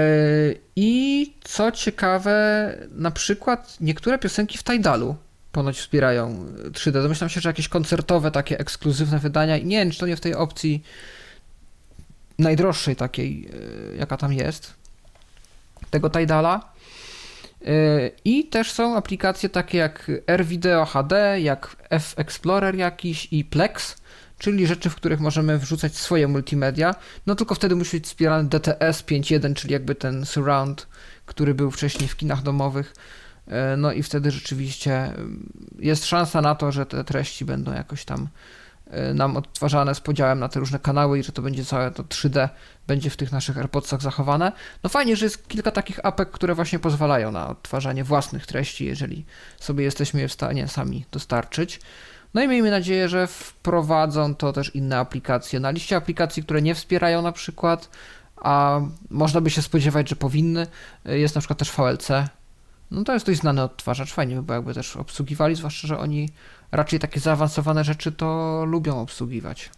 Speaker 6: I co ciekawe, na przykład niektóre piosenki w Tidalu ponoć wspierają 3D. Domyślam się, że jakieś koncertowe, takie ekskluzywne wydania. Nie wiem, czy to nie w tej opcji najdroższej takiej, e, jaka tam jest, tego Tidala. E, I też są aplikacje takie jak RVideo HD, jak F-Explorer jakiś i Plex, czyli rzeczy, w których możemy wrzucać swoje multimedia. No tylko wtedy musi być wspierany DTS 5.1, czyli jakby ten surround, który był wcześniej w kinach domowych. E, no i wtedy rzeczywiście jest szansa na to, że te treści będą jakoś tam Y, nam odtwarzane z podziałem na te różne kanały i że to będzie całe to 3D będzie w tych naszych AirPodsach zachowane. No fajnie, że jest kilka takich apek, które właśnie pozwalają na odtwarzanie własnych treści, jeżeli sobie jesteśmy je w stanie sami dostarczyć. No i miejmy nadzieję, że wprowadzą to też inne aplikacje. Na liście aplikacji, które nie wspierają na przykład, a można by się spodziewać, że powinny, y, jest na przykład też VLC. No to jest dość znany odtwarzacz, fajnie by było jakby też obsługiwali, zwłaszcza, że oni raczej takie zaawansowane rzeczy to lubią obsługiwać.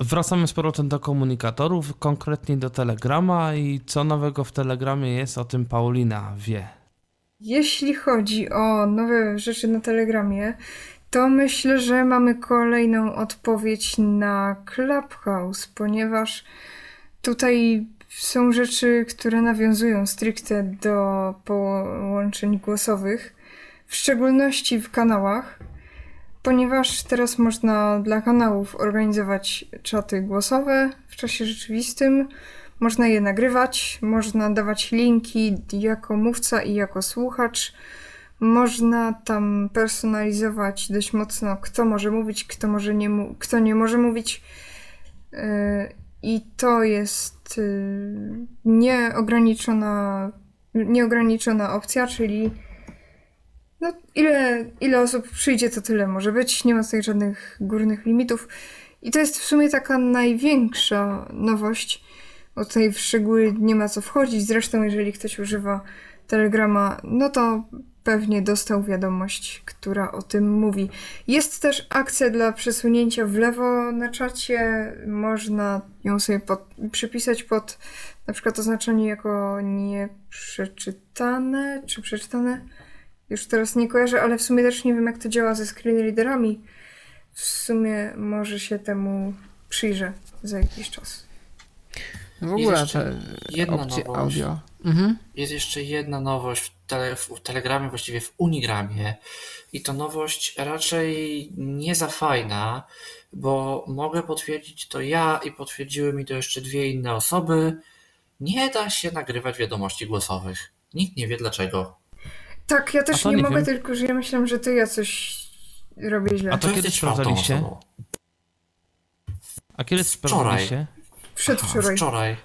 Speaker 2: Wracamy z powrotem do komunikatorów, konkretnie do Telegrama i co nowego w Telegramie jest, o tym Paulina wie.
Speaker 3: Jeśli chodzi o nowe rzeczy na Telegramie, to myślę, że mamy kolejną odpowiedź na Clubhouse, ponieważ tutaj są rzeczy, które nawiązują stricte do połączeń głosowych, w szczególności w kanałach ponieważ teraz można dla kanałów organizować czaty głosowe w czasie rzeczywistym, można je nagrywać, można dawać linki jako mówca i jako słuchacz. Można tam personalizować dość mocno, kto może mówić, kto, może nie, kto nie może mówić. I to jest yy, nieograniczona, nieograniczona opcja, czyli no, ile, ile osób przyjdzie, to tyle może być. Nie ma tutaj żadnych górnych limitów. I to jest w sumie taka największa nowość. Bo tutaj w szczegóły nie ma co wchodzić. Zresztą, jeżeli ktoś używa Telegrama, no to pewnie dostał wiadomość, która o tym mówi. Jest też akcja dla przesunięcia w lewo na czacie. Można ją sobie pod, przypisać pod na przykład oznaczenie jako nieprzeczytane, czy przeczytane już teraz nie kojarzę, ale w sumie też nie wiem, jak to działa ze screenreaderami. W sumie może się temu przyjrzę za jakiś czas.
Speaker 6: W ogóle te opcje nowość. audio.
Speaker 5: Mhm. Jest jeszcze jedna nowość w, tele, w Telegramie, właściwie w Unigramie. I to nowość raczej nie za fajna, bo mogę potwierdzić to ja i potwierdziły mi to jeszcze dwie inne osoby. Nie da się nagrywać wiadomości głosowych. Nikt nie wie dlaczego.
Speaker 3: Tak, ja też nie, nie, mogę, wiem. tylko że ja myślałem, że to ja coś robię źle.
Speaker 2: A to, to kiedy sprawdzaliście? A kiedy sprawdzaliście?
Speaker 3: Przedwczoraj.
Speaker 5: Wczoraj.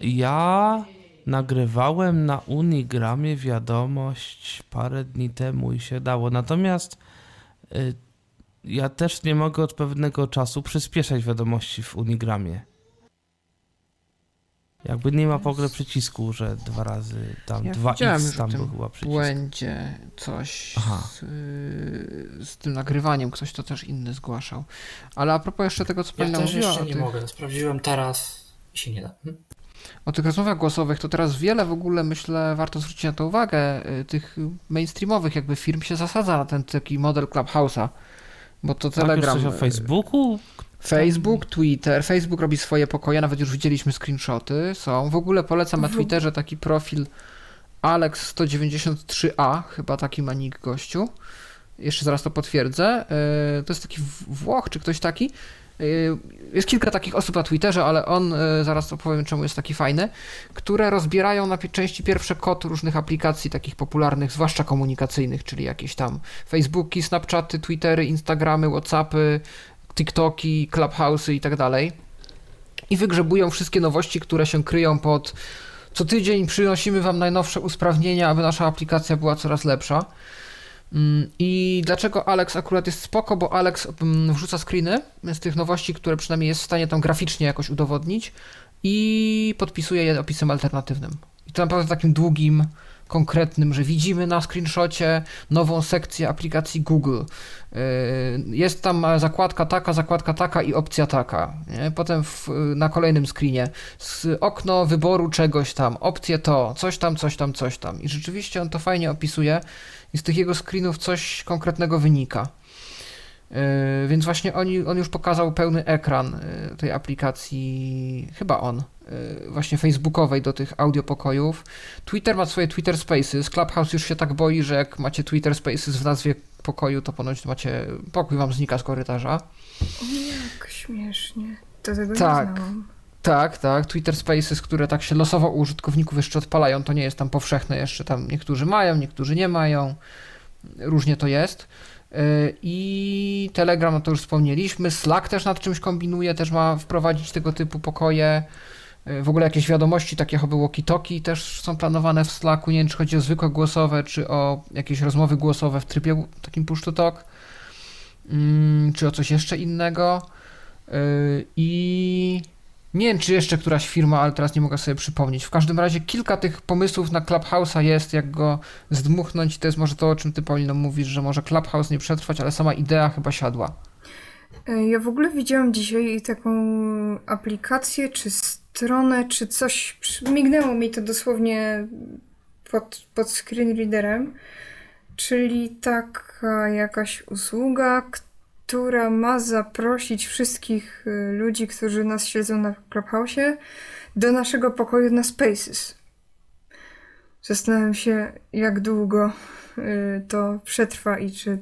Speaker 2: Ja nagrywałem na Unigramie wiadomość parę dni temu i się dało. Natomiast y, ja też nie mogę od pewnego czasu przyspieszać wiadomości w Unigramie. Jakby nie ma w ogóle przycisku, że dwa razy tam, ja dwa x tam był chyba przycisk.
Speaker 6: błędzie coś z, z, tym nagrywaniem, ktoś to też inny zgłaszał. Ale a propos jeszcze tego, co
Speaker 5: ja
Speaker 6: pani
Speaker 5: mówiła...
Speaker 6: Ja
Speaker 5: jeszcze nie
Speaker 6: tych...
Speaker 5: mogę, sprawdziłem teraz i się nie da. Hm?
Speaker 6: O tych rozmowach głosowych to teraz wiele w ogóle, myślę, warto zwrócić na to uwagę, y, tych mainstreamowych jakby firm się zasadza na ten taki model Clubhouse'a, bo to tak, Telegram...
Speaker 2: Tak, o Facebooku?
Speaker 6: Facebook, Twitter. Facebook robi swoje pokoje, nawet już widzieliśmy screenshoty. Są. W ogóle polecam na Twitterze taki profil Alex193A, chyba taki ma nick gościu. Jeszcze zaraz to potwierdzę. E, to jest taki Włoch, czy ktoś taki. E, jest kilka takich osób na Twitterze, ale on, e, zaraz opowiem czemu jest taki fajny, które rozbierają na części pierwsze kod różnych aplikacji takich popularnych, zwłaszcza komunikacyjnych, czyli jakieś tam Facebooki, Snapchaty, Twittery, Instagramy, Whatsappy, TikToki, Clubhouse'y i tak dalej. I wygrzebują wszystkie nowości, które się kryją pod co tydzień przynosimy Wam najnowsze usprawnienia, aby nasza aplikacja była coraz lepsza. Mm, I dlaczego Alex akurat jest spoko? Bo Alex mm, wrzuca screeny z tych nowości, które przynajmniej jest w stanie tam graficznie jakoś udowodnić i podpisuje je opisem alternatywnym. I to naprawdę takim długim, konkretnym, że widzimy na screenshocie nową sekcję aplikacji Google. Yy, jest tam zakładka taka, zakładka taka i opcja taka. Potem w, na kolejnym screenie okno wyboru czegoś tam, opcje to, coś tam, coś tam, coś tam. I rzeczywiście on to fajnie opisuje i z tych jego screenów coś konkretnego wynika. Yy, więc właśnie oni, on już pokazał pełny ekran yy, tej aplikacji, chyba on, yy, właśnie facebookowej do tych audiopokojów. Twitter ma swoje Twitter Spaces. Clubhouse już się tak boi, że jak macie Twitter Spaces w nazwie pokoju, to ponoć macie pokój wam znika z korytarza.
Speaker 3: Jak śmiesznie. To tego
Speaker 6: tak.
Speaker 3: nie znałam.
Speaker 6: Tak, tak. Twitter Spaces, które tak się losowo u użytkowników jeszcze odpalają, to nie jest tam powszechne jeszcze. Tam niektórzy mają, niektórzy nie mają. Różnie to jest. I Telegram, no to już wspomnieliśmy. Slack też nad czymś kombinuje, też ma wprowadzić tego typu pokoje. W ogóle jakieś wiadomości, takie jak walkie-talkie też są planowane w Slacku. Nie wiem, czy chodzi o zwykłe głosowe, czy o jakieś rozmowy głosowe w trybie takim push to talk, mm, czy o coś jeszcze innego. I nie wiem, czy jeszcze któraś firma, ale teraz nie mogę sobie przypomnieć. W każdym razie kilka tych pomysłów na Clubhouse'a jest, jak go zdmuchnąć. To jest może to, o czym ty, Paulino, mówisz, że może Clubhouse nie przetrwać, ale sama idea chyba siadła.
Speaker 3: E, ja w ogóle widziałam dzisiaj taką aplikację, czy stronę, czy coś. Mignęło mi to dosłownie pod, pod screen readerem. Czyli taka jakaś usługa, która ma zaprosić wszystkich y, ludzi, którzy nas śledzą na Clubhouse'ie, do naszego pokoju na Spaces. Zastanawiam się, jak długo y, to przetrwa i czy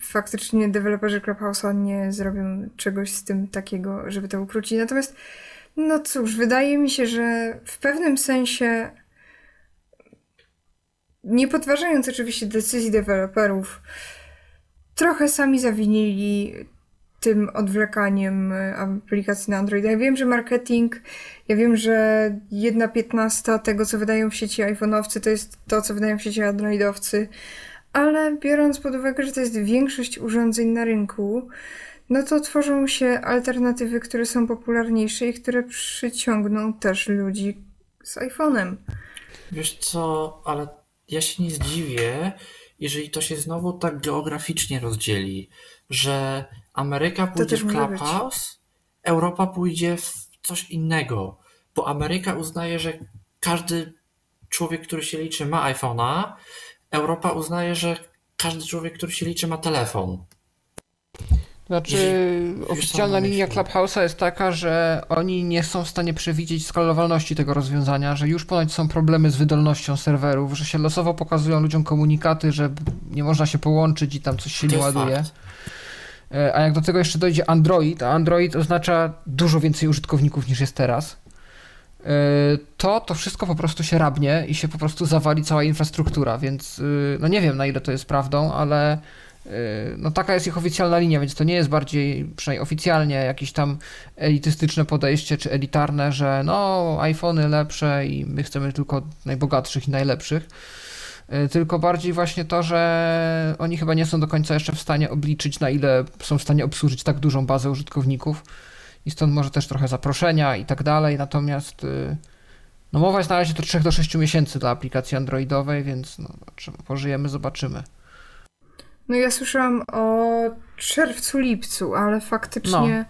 Speaker 3: faktycznie deweloperzy Clubhouse'a nie zrobią czegoś z tym takiego, żeby to ukrócić. Natomiast, no cóż, wydaje mi się, że w pewnym sensie, nie podważając oczywiście decyzji deweloperów, trochę sami zawinili tym odwlekaniem e, aplikacji na Androida. Ja wiem, że marketing, ja wiem, że jedna piętnasta tego, co wydają w sieci iPhone'owcy, to jest to, co wydają w sieci Androidowcy, ale biorąc pod uwagę, że to jest większość urządzeń na rynku, no to tworzą się alternatywy, które są popularniejsze i które przyciągną też ludzi z iPhone'em.
Speaker 5: Wiesz co, ale ja się nie zdziwię, jeżeli to się znowu tak geograficznie rozdzieli, że Ameryka pójdzie w Clubhouse, Europa pójdzie w coś innego, bo Ameryka uznaje, że każdy człowiek, który się liczy, ma iPhone'a, Europa uznaje, że każdy człowiek, który się liczy, ma telefon.
Speaker 6: Znaczy, oficjalna linia Clubhouse'a jest taka, że oni nie są w stanie przewidzieć skalowalności tego rozwiązania, że już ponoć są problemy z wydolnością serwerów, że się losowo pokazują ludziom komunikaty, że nie można się połączyć i tam coś się nie ładuje. Fakt. E, a jak do tego jeszcze dojdzie Android, a Android oznacza dużo więcej użytkowników niż jest teraz, e, to to wszystko po prostu się rabnie i się po prostu zawali cała infrastruktura, więc y, no nie wiem na ile to jest prawdą, ale no taka jest ich oficjalna linia, więc to nie jest bardziej, przynajmniej oficjalnie, jakieś tam elitystyczne podejście czy elitarne, że no iPhony lepsze i my chcemy tylko najbogatszych i najlepszych Y, tylko bardziej właśnie to, że oni chyba nie są do końca jeszcze w stanie obliczyć, na ile są w stanie obsłużyć tak dużą bazę użytkowników i stąd może też trochę zaproszenia i tak dalej, natomiast y, no mowa jest na razie to 3 do 6 miesięcy dla aplikacji androidowej, więc no, pożyjemy, zobaczymy.
Speaker 3: No ja słyszałam o czerwcu, lipcu, ale faktycznie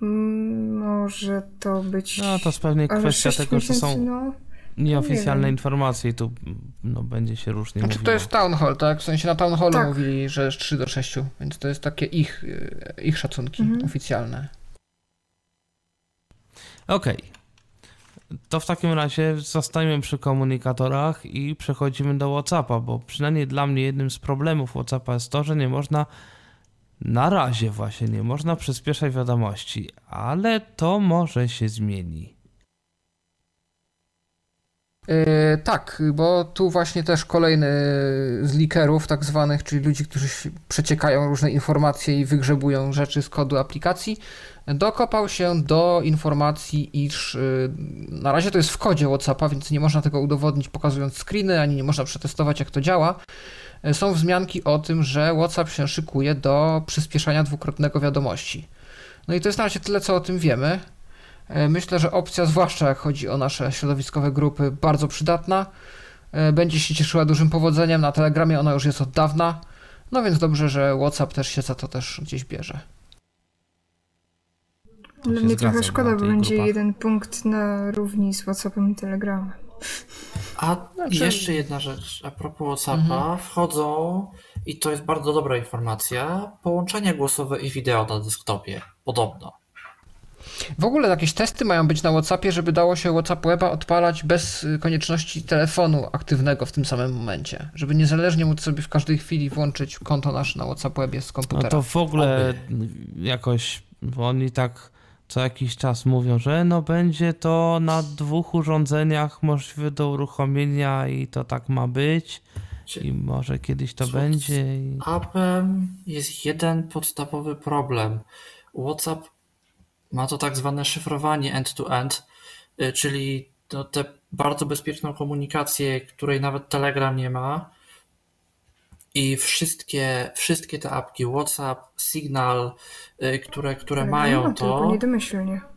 Speaker 3: no. może to być...
Speaker 2: No to jest pewnie kwestia tego, że są... No nieoficjalne informacje i tu no, będzie się różnie
Speaker 6: znaczy, mówiło. to jest town hall, tak? W sensie na town hallu tak. mówili, że jest 3 do 6, więc to jest takie ich, ich szacunki mhm. oficjalne.
Speaker 2: Okej. Okay. To w takim razie zostajemy przy komunikatorach i przechodzimy do WhatsAppa, bo przynajmniej dla mnie jednym z problemów WhatsAppa jest to, że nie można na razie właśnie nie można przyspieszać wiadomości, ale to może się zmieni.
Speaker 6: Yy, tak, bo tu właśnie też kolejny z likerów tak zwanych, czyli ludzi, którzy przeciekają różne informacje i wygrzebują rzeczy z kodu aplikacji, dokopał się do informacji, iż yy, na razie to jest w kodzie WhatsAppa, więc nie można tego udowodnić pokazując screeny, ani nie można przetestować jak to działa. Yy, są wzmianki o tym, że WhatsApp się szykuje do przyspieszania dwukrotnego wiadomości. No i to jest na razie tyle, co o tym wiemy. E, myślę, że opcja, zwłaszcza jak chodzi o nasze środowiskowe grupy, bardzo przydatna. E, będzie się cieszyła dużym powodzeniem. Na Telegramie ona już jest od dawna. No więc dobrze, że WhatsApp też się za to też gdzieś bierze.
Speaker 3: Dla mnie trochę szkoda, bo będzie jeden punkt na równi z WhatsAppem i Telegramem.
Speaker 5: A znaczy... jeszcze jedna rzecz a propos WhatsAppa. Mhm. Wchodzą, i to jest bardzo dobra informacja, połączenia głosowe i wideo na desktopie. Podobno.
Speaker 6: W ogóle jakieś testy mają być na WhatsAppie, żeby dało się WhatsApp Weba odpalać bez y, konieczności telefonu aktywnego w tym samym momencie. Żeby niezależnie móc sobie w każdej chwili włączyć konto nasze na WhatsApp Webie z komputera.
Speaker 2: No to w ogóle Oby. jakoś, bo oni tak co jakiś czas mówią, że no będzie to na dwóch urządzeniach możliwe do uruchomienia i to tak ma być. I może kiedyś to będzie. I...
Speaker 5: Z appem jest jeden podstawowy problem. WhatsApp ma to tak zwane szyfrowanie end-to-end, -end, czyli tę bardzo bezpieczną komunikację, której nawet Telegram nie ma. I wszystkie, wszystkie te apki, WhatsApp, Signal, y, które, które mają to.
Speaker 3: Tylko niedomyślnie.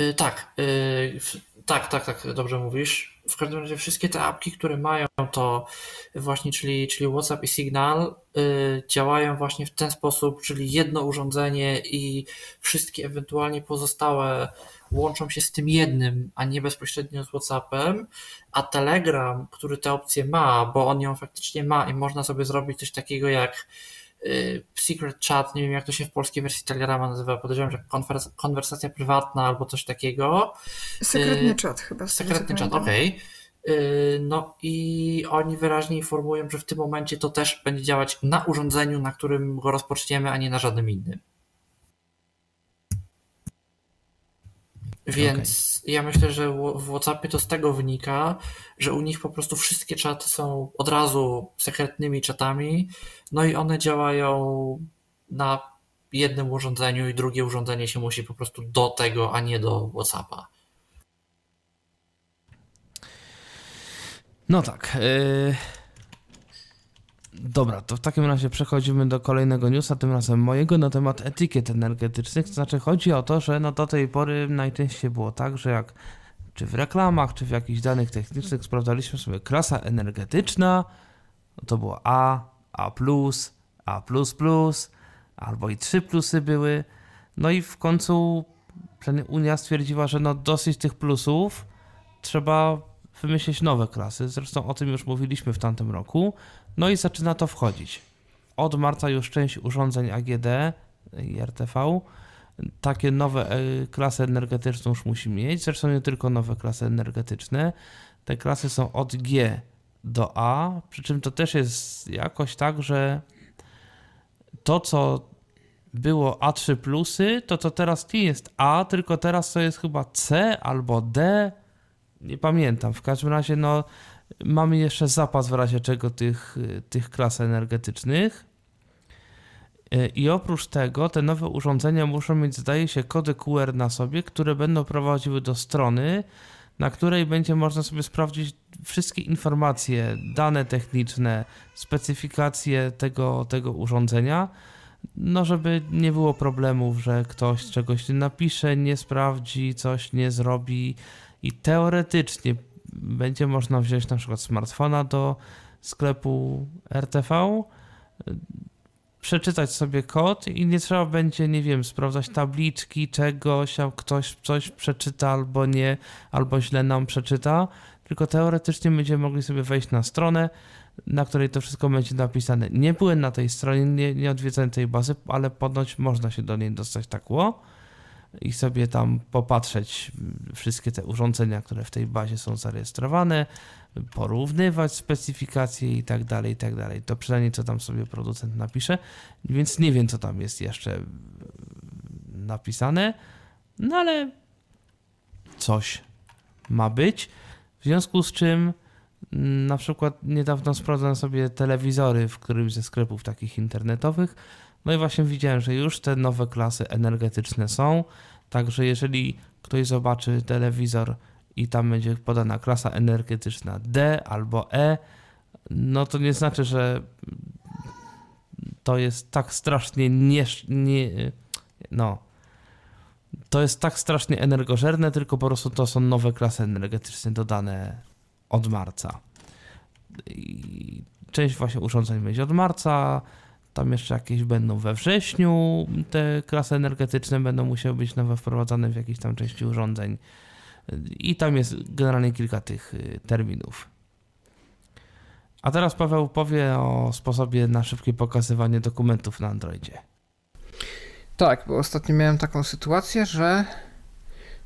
Speaker 5: Y, tak, y, tak, tak, tak, dobrze mówisz. W każdym razie wszystkie te apki, które mają to właśnie, czyli, czyli WhatsApp i Signal, działają właśnie w ten sposób, czyli jedno urządzenie i wszystkie ewentualnie pozostałe łączą się z tym jednym, a nie bezpośrednio z WhatsAppem, a Telegram, który tę opcję ma, bo on ją faktycznie ma i można sobie zrobić coś takiego jak y, secret chat, nie wiem jak to się w polskiej wersji Telegrama nazywa, podejrzewam, że konwers konwersacja prywatna albo coś takiego.
Speaker 3: Sekretny y, czat chyba.
Speaker 5: Sekretny czat, okej. Okay. No i oni wyraźnie informują, że w tym momencie to też będzie działać na urządzeniu, na którym go rozpoczniemy, a nie na żadnym innym. Więc okay. ja myślę, że w WhatsAppie to z tego wynika, że u nich po prostu wszystkie czaty są od razu sekretnymi czatami, no i one działają na jednym urządzeniu i drugie urządzenie się musi po prostu do tego, a nie do WhatsAppa.
Speaker 2: No tak. Yy... Dobra, to w takim razie przechodzimy do kolejnego newsa, tym razem mojego na temat etykiet energetycznych. To znaczy chodzi o to, że no do tej pory najczęściej było tak, że jak czy w reklamach, czy w jakichś danych technicznych sprawdzaliśmy sobie klasa energetyczna, to było A, A+, A++, albo i 3 plusy były. No i w końcu Unia stwierdziła, że no dosyć tych plusów, trzeba wymyślić nowe klasy. Zresztą o tym już mówiliśmy w tamtym roku. No i zaczyna to wchodzić. Od marca już część urządzeń AGD i RTV takie nowe e, klasy energetyczne już musi mieć. Zresztą nie tylko nowe klasy energetyczne. Te klasy są od G do A, przy czym to też jest jakoś tak, że to, co było A3 plusy, to to teraz nie jest A, tylko teraz to jest chyba C albo D. Nie pamiętam. W każdym razie, no, Mamy jeszcze zapas w razie czego tych, tych klas energetycznych. E, I oprócz tego te nowe urządzenia muszą mieć, zdaje się, kody QR na sobie, które będą prowadziły do strony, na której będzie można sobie sprawdzić wszystkie informacje, dane techniczne, specyfikacje tego, tego urządzenia, no żeby nie było problemów, że ktoś czegoś nie napisze, nie sprawdzi, coś nie zrobi i teoretycznie będzie można wziąć na przykład smartfona do sklepu RTV, przeczytać sobie kod i nie trzeba będzie, nie wiem, sprawdzać tabliczki czegoś, a ktoś coś przeczyta albo nie, albo źle nam przeczyta, tylko teoretycznie będziemy mogli sobie wejść na stronę, na której to wszystko będzie napisane. Nie byłem na tej stronie, nie, nie odwiedzałem tej bazy, ale ponoć można się do niej dostać tak ło i sobie tam popatrzeć wszystkie te urządzenia, które w tej bazie są zarejestrowane, porównywać specyfikacje i tak dalej, i tak dalej. To przynajmniej co tam sobie producent napisze, więc nie wiem co tam jest jeszcze napisane, no ale coś ma być. W związku z czym na przykład niedawno sprawdzałem sobie telewizory w którymś ze sklepów takich internetowych no i właśnie widziałem, że już te nowe klasy energetyczne są, także jeżeli ktoś zobaczy telewizor i tam będzie podana klasa energetyczna D albo E, no to nie znaczy, że to jest tak strasznie nie, nie no to jest tak strasznie energożerne, tylko po prostu to są nowe klasy energetyczne dodane od marca. I część właśnie urządzeń będzie od marca, tam jeszcze jakieś będą we wrześniu, te klasy energetyczne będą musiały być nowe wprowadzane w jakiejś tam części urządzeń. I tam jest generalnie kilka tych y, terminów. A teraz Paweł powie o sposobie na szybkie pokazywanie dokumentów na Androidzie.
Speaker 6: Tak, bo ostatnio miałem taką sytuację, że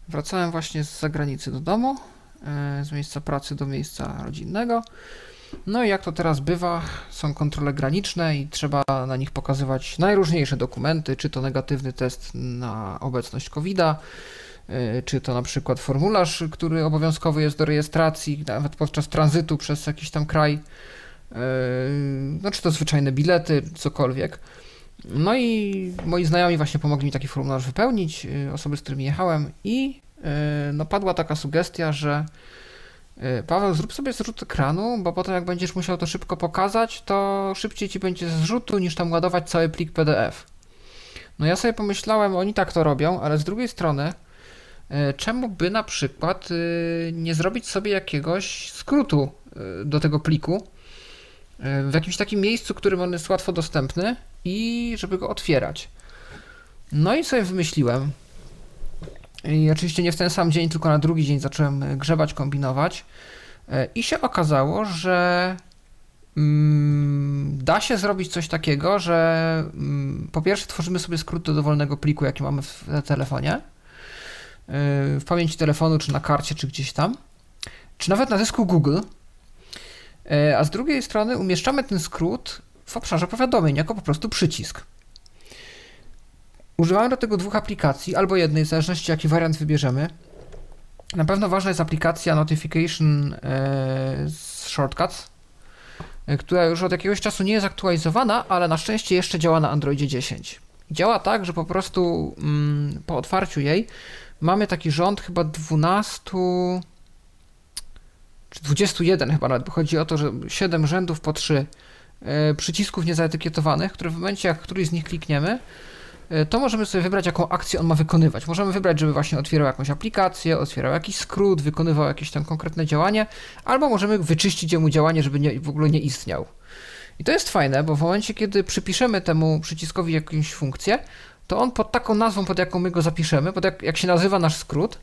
Speaker 6: wracałem właśnie z zagranicy do domu, e, z miejsca pracy do miejsca rodzinnego. No i jak to teraz bywa, są kontrole graniczne i trzeba na nich pokazywać najróżniejsze dokumenty, czy to negatywny test na obecność COVID-a, e, czy to na przykład formularz, który obowiązkowy jest do rejestracji, nawet podczas tranzytu przez jakiś tam kraj, e, no czy to zwyczajne bilety, cokolwiek. No i moi znajomi właśnie pomogli mi taki formularz wypełnić, y, osoby, z którymi jechałem i y, no padła taka sugestia, że y, Paweł, zrób sobie zrzut ekranu, bo potem jak będziesz musiał to szybko pokazać, to szybciej ci będzie zrzutu niż tam ładować cały plik PDF. No ja sobie pomyślałem, oni tak to robią, ale z drugiej strony, czemu by na przykład nie zrobić sobie jakiegoś skrótu do tego pliku w jakimś takim miejscu, którym on jest łatwo dostępny i żeby go otwierać. No i sobie wymyśliłem. I oczywiście nie w ten sam dzień, tylko na drugi dzień zacząłem grzebać, kombinować. E, I się okazało, że mm, da się zrobić coś takiego, że mm, po pierwsze tworzymy sobie skrót do dowolnego pliku, jaki mamy w telefonie, e, w pamięci telefonu, czy na karcie, czy gdzieś tam, czy nawet na dysku Google. E, a z drugiej strony umieszczamy ten skrót w obszarze powiadomień jako po prostu przycisk. Używamy do tego dwóch aplikacji, albo jednej, w zależności jaki wariant wybierzemy. Na pewno ważna jest aplikacja Notification e, Shortcuts, e, która już od jakiegoś czasu nie jest aktualizowana, ale na szczęście jeszcze działa na Androidzie 10. Działa tak, że po prostu mm, po otwarciu jej mamy taki rząd chyba 12 czy 21 chyba nawet, bo chodzi o to, że 7 rzędów po 3 E, przycisków niezaetykietowanych, które w momencie, jak któryś z nich klikniemy, to możemy sobie wybrać, jaką akcję on ma wykonywać. Możemy wybrać, żeby właśnie otwierał jakąś aplikację, otwierał jakiś skrót, wykonywał jakieś tam konkretne działanie, albo możemy wyczyścić mu działanie, żeby nie, w ogóle nie istniał. I to jest fajne, bo w momencie, kiedy przypiszemy temu przyciskowi jakąś funkcję, to on pod taką nazwą, pod jaką my go zapiszemy, pod jak, jak się nazywa nasz skrót,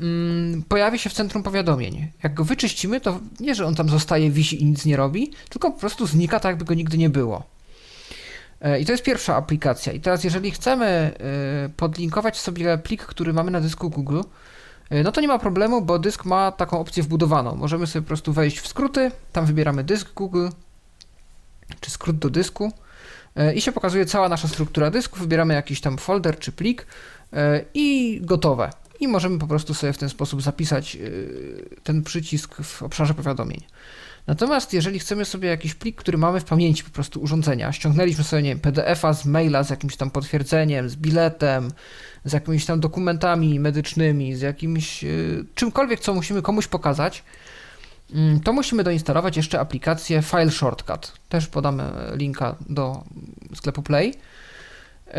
Speaker 6: Mm, pojawi się w centrum powiadomień. Jak go wyczyścimy, to nie, że on tam zostaje, wisi i nic nie robi, tylko po prostu znika tak, jakby go nigdy nie było. E, I to jest pierwsza aplikacja. I teraz, jeżeli chcemy e, podlinkować sobie plik, który mamy na dysku Google, e, no to nie ma problemu, bo dysk ma taką opcję wbudowaną. Możemy sobie po prostu wejść w skróty, tam wybieramy dysk Google, czy skrót do dysku i się pokazuje cała nasza struktura dysku. Wybieramy jakiś tam folder czy plik i gotowe i możemy po prostu sobie w ten sposób zapisać ten przycisk w obszarze powiadomień. Natomiast jeżeli chcemy sobie jakiś plik, który mamy w pamięci po prostu urządzenia, ściągnęliśmy sobie, nie PDF-a z maila z jakimś tam potwierdzeniem, z biletem, z jakimiś tam dokumentami medycznymi, z jakimś y, czymkolwiek, co musimy komuś pokazać, mm, to musimy doinstalować jeszcze aplikację File Shortcut. Też podamy linka do sklepu Play. Y,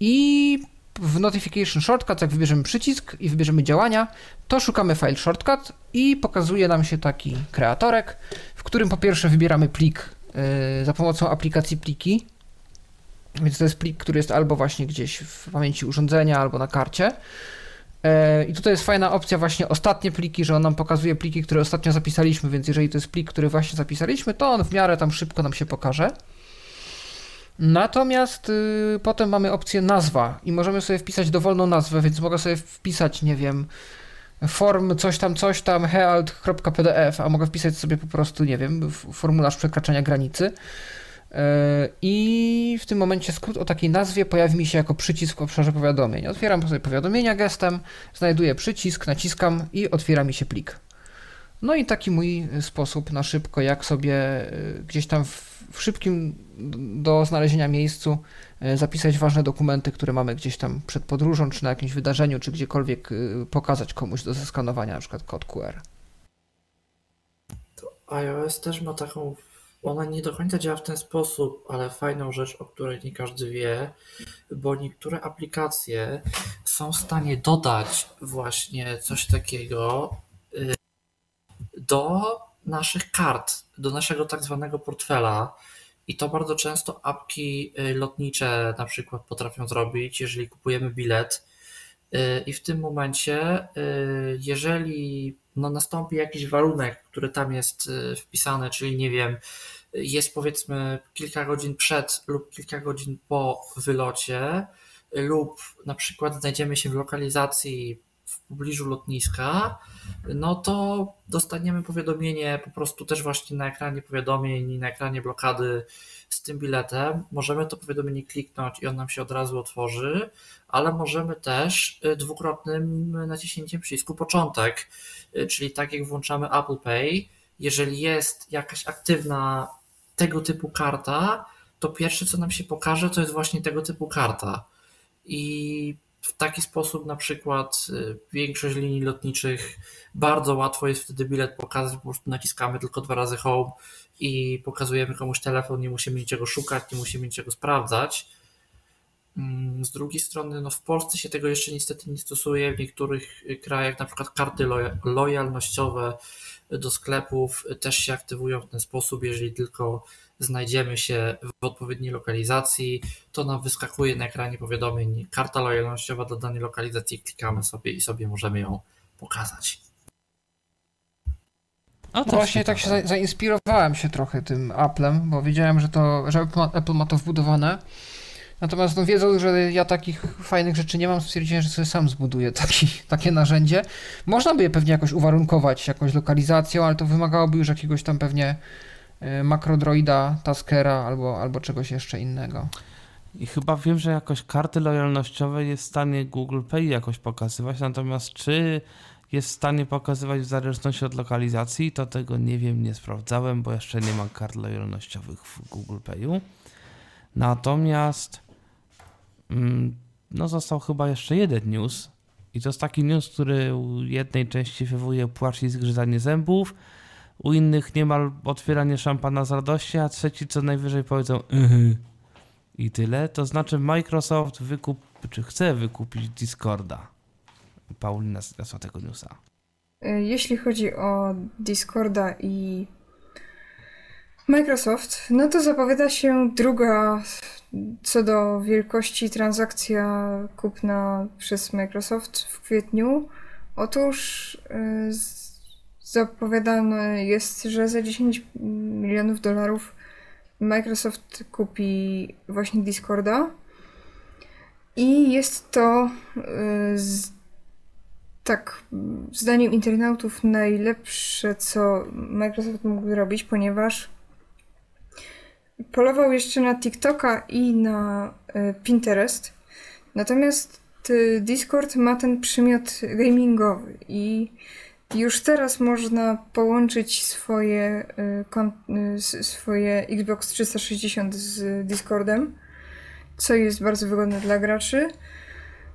Speaker 6: I w Notification Shortcut, jak wybierzemy przycisk i wybierzemy działania, to szukamy File Shortcut i pokazuje nam się taki kreatorek, w którym po pierwsze wybieramy plik yy, za pomocą aplikacji pliki, więc to jest plik, który jest albo właśnie gdzieś w pamięci urządzenia, albo na karcie. Yy, I tutaj jest fajna opcja właśnie ostatnie pliki, że on nam pokazuje pliki, które ostatnio zapisaliśmy, więc jeżeli to jest plik, który właśnie zapisaliśmy, to on w miarę tam szybko nam się pokaże. Natomiast y, potem mamy opcję nazwa i możemy sobie wpisać dowolną nazwę, więc mogę sobie wpisać, nie wiem, form coś tam, coś tam, healt.pdf, a mogę wpisać sobie po prostu, nie wiem, formularz przekraczania granicy. Y, I w tym momencie skrót o takiej nazwie pojawi mi się jako przycisk w obszarze powiadomień. Otwieram sobie powiadomienia gestem, znajduję przycisk, naciskam i otwiera mi się plik. No i taki mój sposób na szybko, jak sobie y, gdzieś tam w w szybkim do znalezienia miejscu e, zapisać ważne dokumenty, które mamy gdzieś tam przed podróżą, czy na jakimś wydarzeniu, czy gdziekolwiek e, pokazać komuś do zeskanowania, na przykład kod QR.
Speaker 5: To iOS też ma taką, ona nie do końca działa w ten sposób, ale fajną rzecz, o której nie każdy wie, bo niektóre aplikacje są w stanie dodać właśnie coś takiego y, do naszych kart, do naszego tak zwanego portfela. I to bardzo często apki y, lotnicze na przykład potrafią zrobić, jeżeli kupujemy bilet. Y, I w tym momencie, jeżeli no, nastąpi jakiś warunek, który tam jest wpisany, czyli nie wiem, jest powiedzmy kilka godzin przed lub kilka godzin po wylocie, lub na przykład znajdziemy się w lokalizacji w pobliżu lotniska, no to dostaniemy powiadomienie po prostu też właśnie na ekranie powiadomień i na ekranie blokady z tym biletem. Możemy to powiadomienie kliknąć i on nam się od razu otworzy, ale możemy też y, dwukrotnym naciśnięciem przycisku początek, y, czyli tak jak włączamy Apple Pay, jeżeli jest jakaś aktywna tego typu karta, to pierwsze co nam się pokaże to jest właśnie tego typu karta i w taki sposób na przykład y, większość linii lotniczych bardzo łatwo jest wtedy bilet pokazać, po prostu naciskamy tylko dwa razy home i pokazujemy komuś telefon, nie musimy niczego szukać, nie musimy niczego sprawdzać. Mm, z drugiej strony, no w Polsce się tego jeszcze niestety nie stosuje, w niektórych krajach na przykład karty lojalnościowe do sklepów też się aktywują w ten sposób, jeżeli tylko znajdziemy się w odpowiedniej lokalizacji, to nam wyskakuje na ekranie powiadomień karta lojalnościowa do danej lokalizacji, klikamy sobie i sobie możemy ją pokazać.
Speaker 6: No właśnie tak się zainspirowałem się trochę tym Applem, bo wiedziałem, że to, że Apple ma to wbudowane. Natomiast no, wiedząc, że ja takich fajnych rzeczy nie mam, stwierdziłem, że sobie sam zbuduję taki, takie narzędzie. Można by je pewnie jakoś uwarunkować jakąś lokalizacją, ale to wymagałoby już jakiegoś tam pewnie makrodroida, taskera albo, albo czegoś jeszcze innego.
Speaker 2: I chyba wiem, że jakoś karty lojalnościowe jest w stanie Google Pay jakoś pokazywać, natomiast czy jest w stanie pokazywać w zależności od lokalizacji, to tego nie wiem, nie sprawdzałem, bo jeszcze nie ma kart lojalnościowych w Google Payu. Natomiast mm, no został chyba jeszcze jeden news i to jest taki news, który u jednej części wywołuje płacz i zgrzytanie zębów, u innych niemal otwieranie szampana z radości, a trzeci co najwyżej powiedzą yy. i tyle. To znaczy Microsoft wykup, czy chce wykupić Discorda. Paulina znalazła tego newsa.
Speaker 3: E, jeśli chodzi o Discorda i Microsoft, no to zapowiada się druga co do wielkości transakcja kupna przez Microsoft w kwietniu. Otóż yy, zapowiadane jest, że za 10 milionów dolarów Microsoft kupi właśnie Discorda. I jest to y, z, tak, zdaniem internautów, najlepsze, co Microsoft mógł zrobić, ponieważ polował jeszcze na TikToka i na y, Pinterest. Natomiast y, Discord ma ten przymiot gamingowy i już teraz można połączyć swoje, y, y, swoje Xbox 360 z Discordem, co jest bardzo wygodne dla graczy.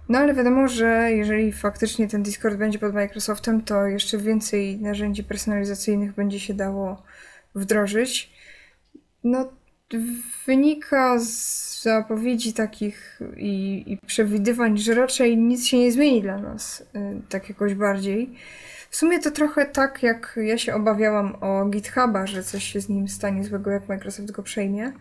Speaker 3: No ale wiadomo, że jeżeli faktycznie ten Discord będzie pod Microsoftem, to jeszcze więcej narzędzi personalizacyjnych będzie się dało wdrożyć. No, wynika z zapowiedzi takich i, i przewidywań, że raczej nic się nie zmieni dla nas, y, tak jakoś bardziej. W sumie to trochę tak, jak ja się obawiałam o GitHuba, że coś się z nim stanie złego, jak Microsoft go przejmie.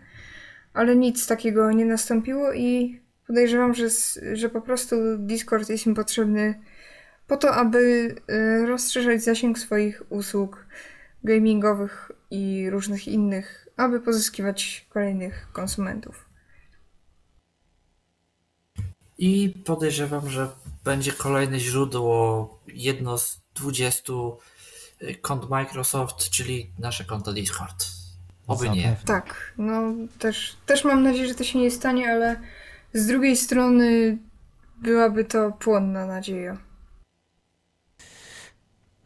Speaker 3: Ale nic takiego nie nastąpiło i podejrzewam, że, że po prostu Discord jest im potrzebny po to, aby y, rozszerzać zasięg swoich usług gamingowych i różnych innych, aby pozyskiwać kolejnych konsumentów.
Speaker 5: I podejrzewam, że będzie kolejne źródło, jedno z 20 y, kont Microsoft, czyli nasze konto Discord. Oby nie.
Speaker 3: Tak, no też, też mam nadzieję, że to się nie stanie, ale z drugiej strony byłaby to płonna nadzieja.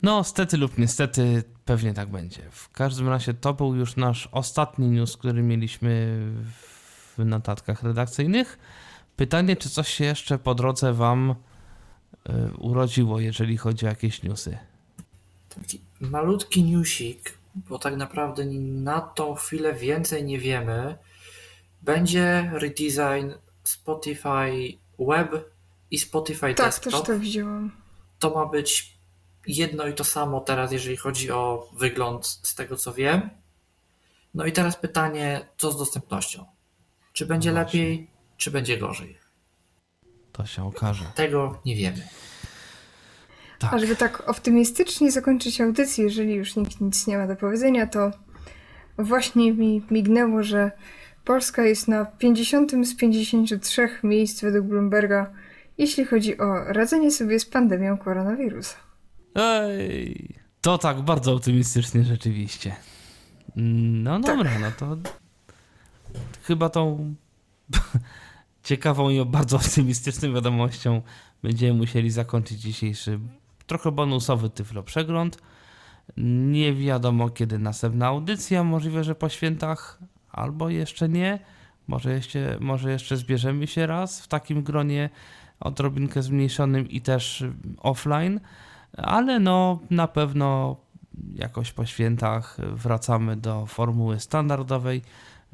Speaker 2: No, stety lub niestety, pewnie tak będzie. W każdym razie to był już nasz ostatni news, który mieliśmy w notatkach redakcyjnych. Pytanie, czy coś się jeszcze po drodze Wam urodziło, jeżeli chodzi o jakieś newsy?
Speaker 5: Taki malutki newsik, bo tak naprawdę na tą chwilę więcej nie wiemy. Będzie redesign Spotify Web i Spotify
Speaker 3: Tak,
Speaker 5: Desktop,
Speaker 3: też to widziałam.
Speaker 5: to ma być jedno i to samo teraz, jeżeli chodzi o wygląd, z tego co wiem. No i teraz pytanie, co z dostępnością? Czy będzie
Speaker 2: No
Speaker 5: lepiej, czy będzie gorzej?
Speaker 2: To się okaże.
Speaker 5: Tego nie wiemy.
Speaker 2: Tak.
Speaker 3: A żeby tak optymistycznie zakończyć audycję, jeżeli już nikt nic nie ma do powiedzenia, to właśnie mi mignęło, że Polska jest na 50 z 53 miejsc według Bloomberga, jeśli chodzi o radzenie sobie z pandemią koronawirusa.
Speaker 2: Ej, to tak bardzo optymistycznie rzeczywiście. No dobra, no to chyba tą ciekawą i bardzo optymistyczną wiadomością będziemy musieli zakończyć dzisiejszy trochę bonusowy Tyflo Przegląd. Nie wiadomo kiedy następna audycja, możliwe, że po świętach albo jeszcze nie. Może jeszcze, może jeszcze zbierzemy się raz w takim gronie odrobinkę zmniejszonym i też offline, ale no na pewno jakoś po świętach wracamy do formuły standardowej,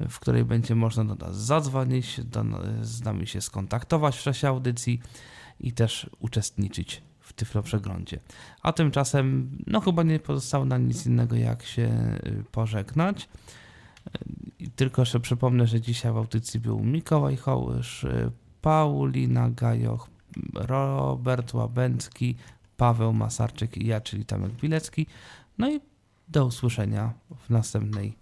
Speaker 2: w której będzie można do nas zadzwonić, do, z nami się skontaktować w czasie audycji i też uczestniczyć w Tyflo Przeglądzie. A tymczasem, no chyba nie pozostało nam nic innego jak się y, pożegnać. I Tylko jeszcze przypomnę, że dzisiaj w audycji był Mikołaj Hołysz, y, Paulina Gajoch, Robert Łabęcki, Paweł Masarczyk i ja, czyli Tomek Bilecki. No i do usłyszenia w następnej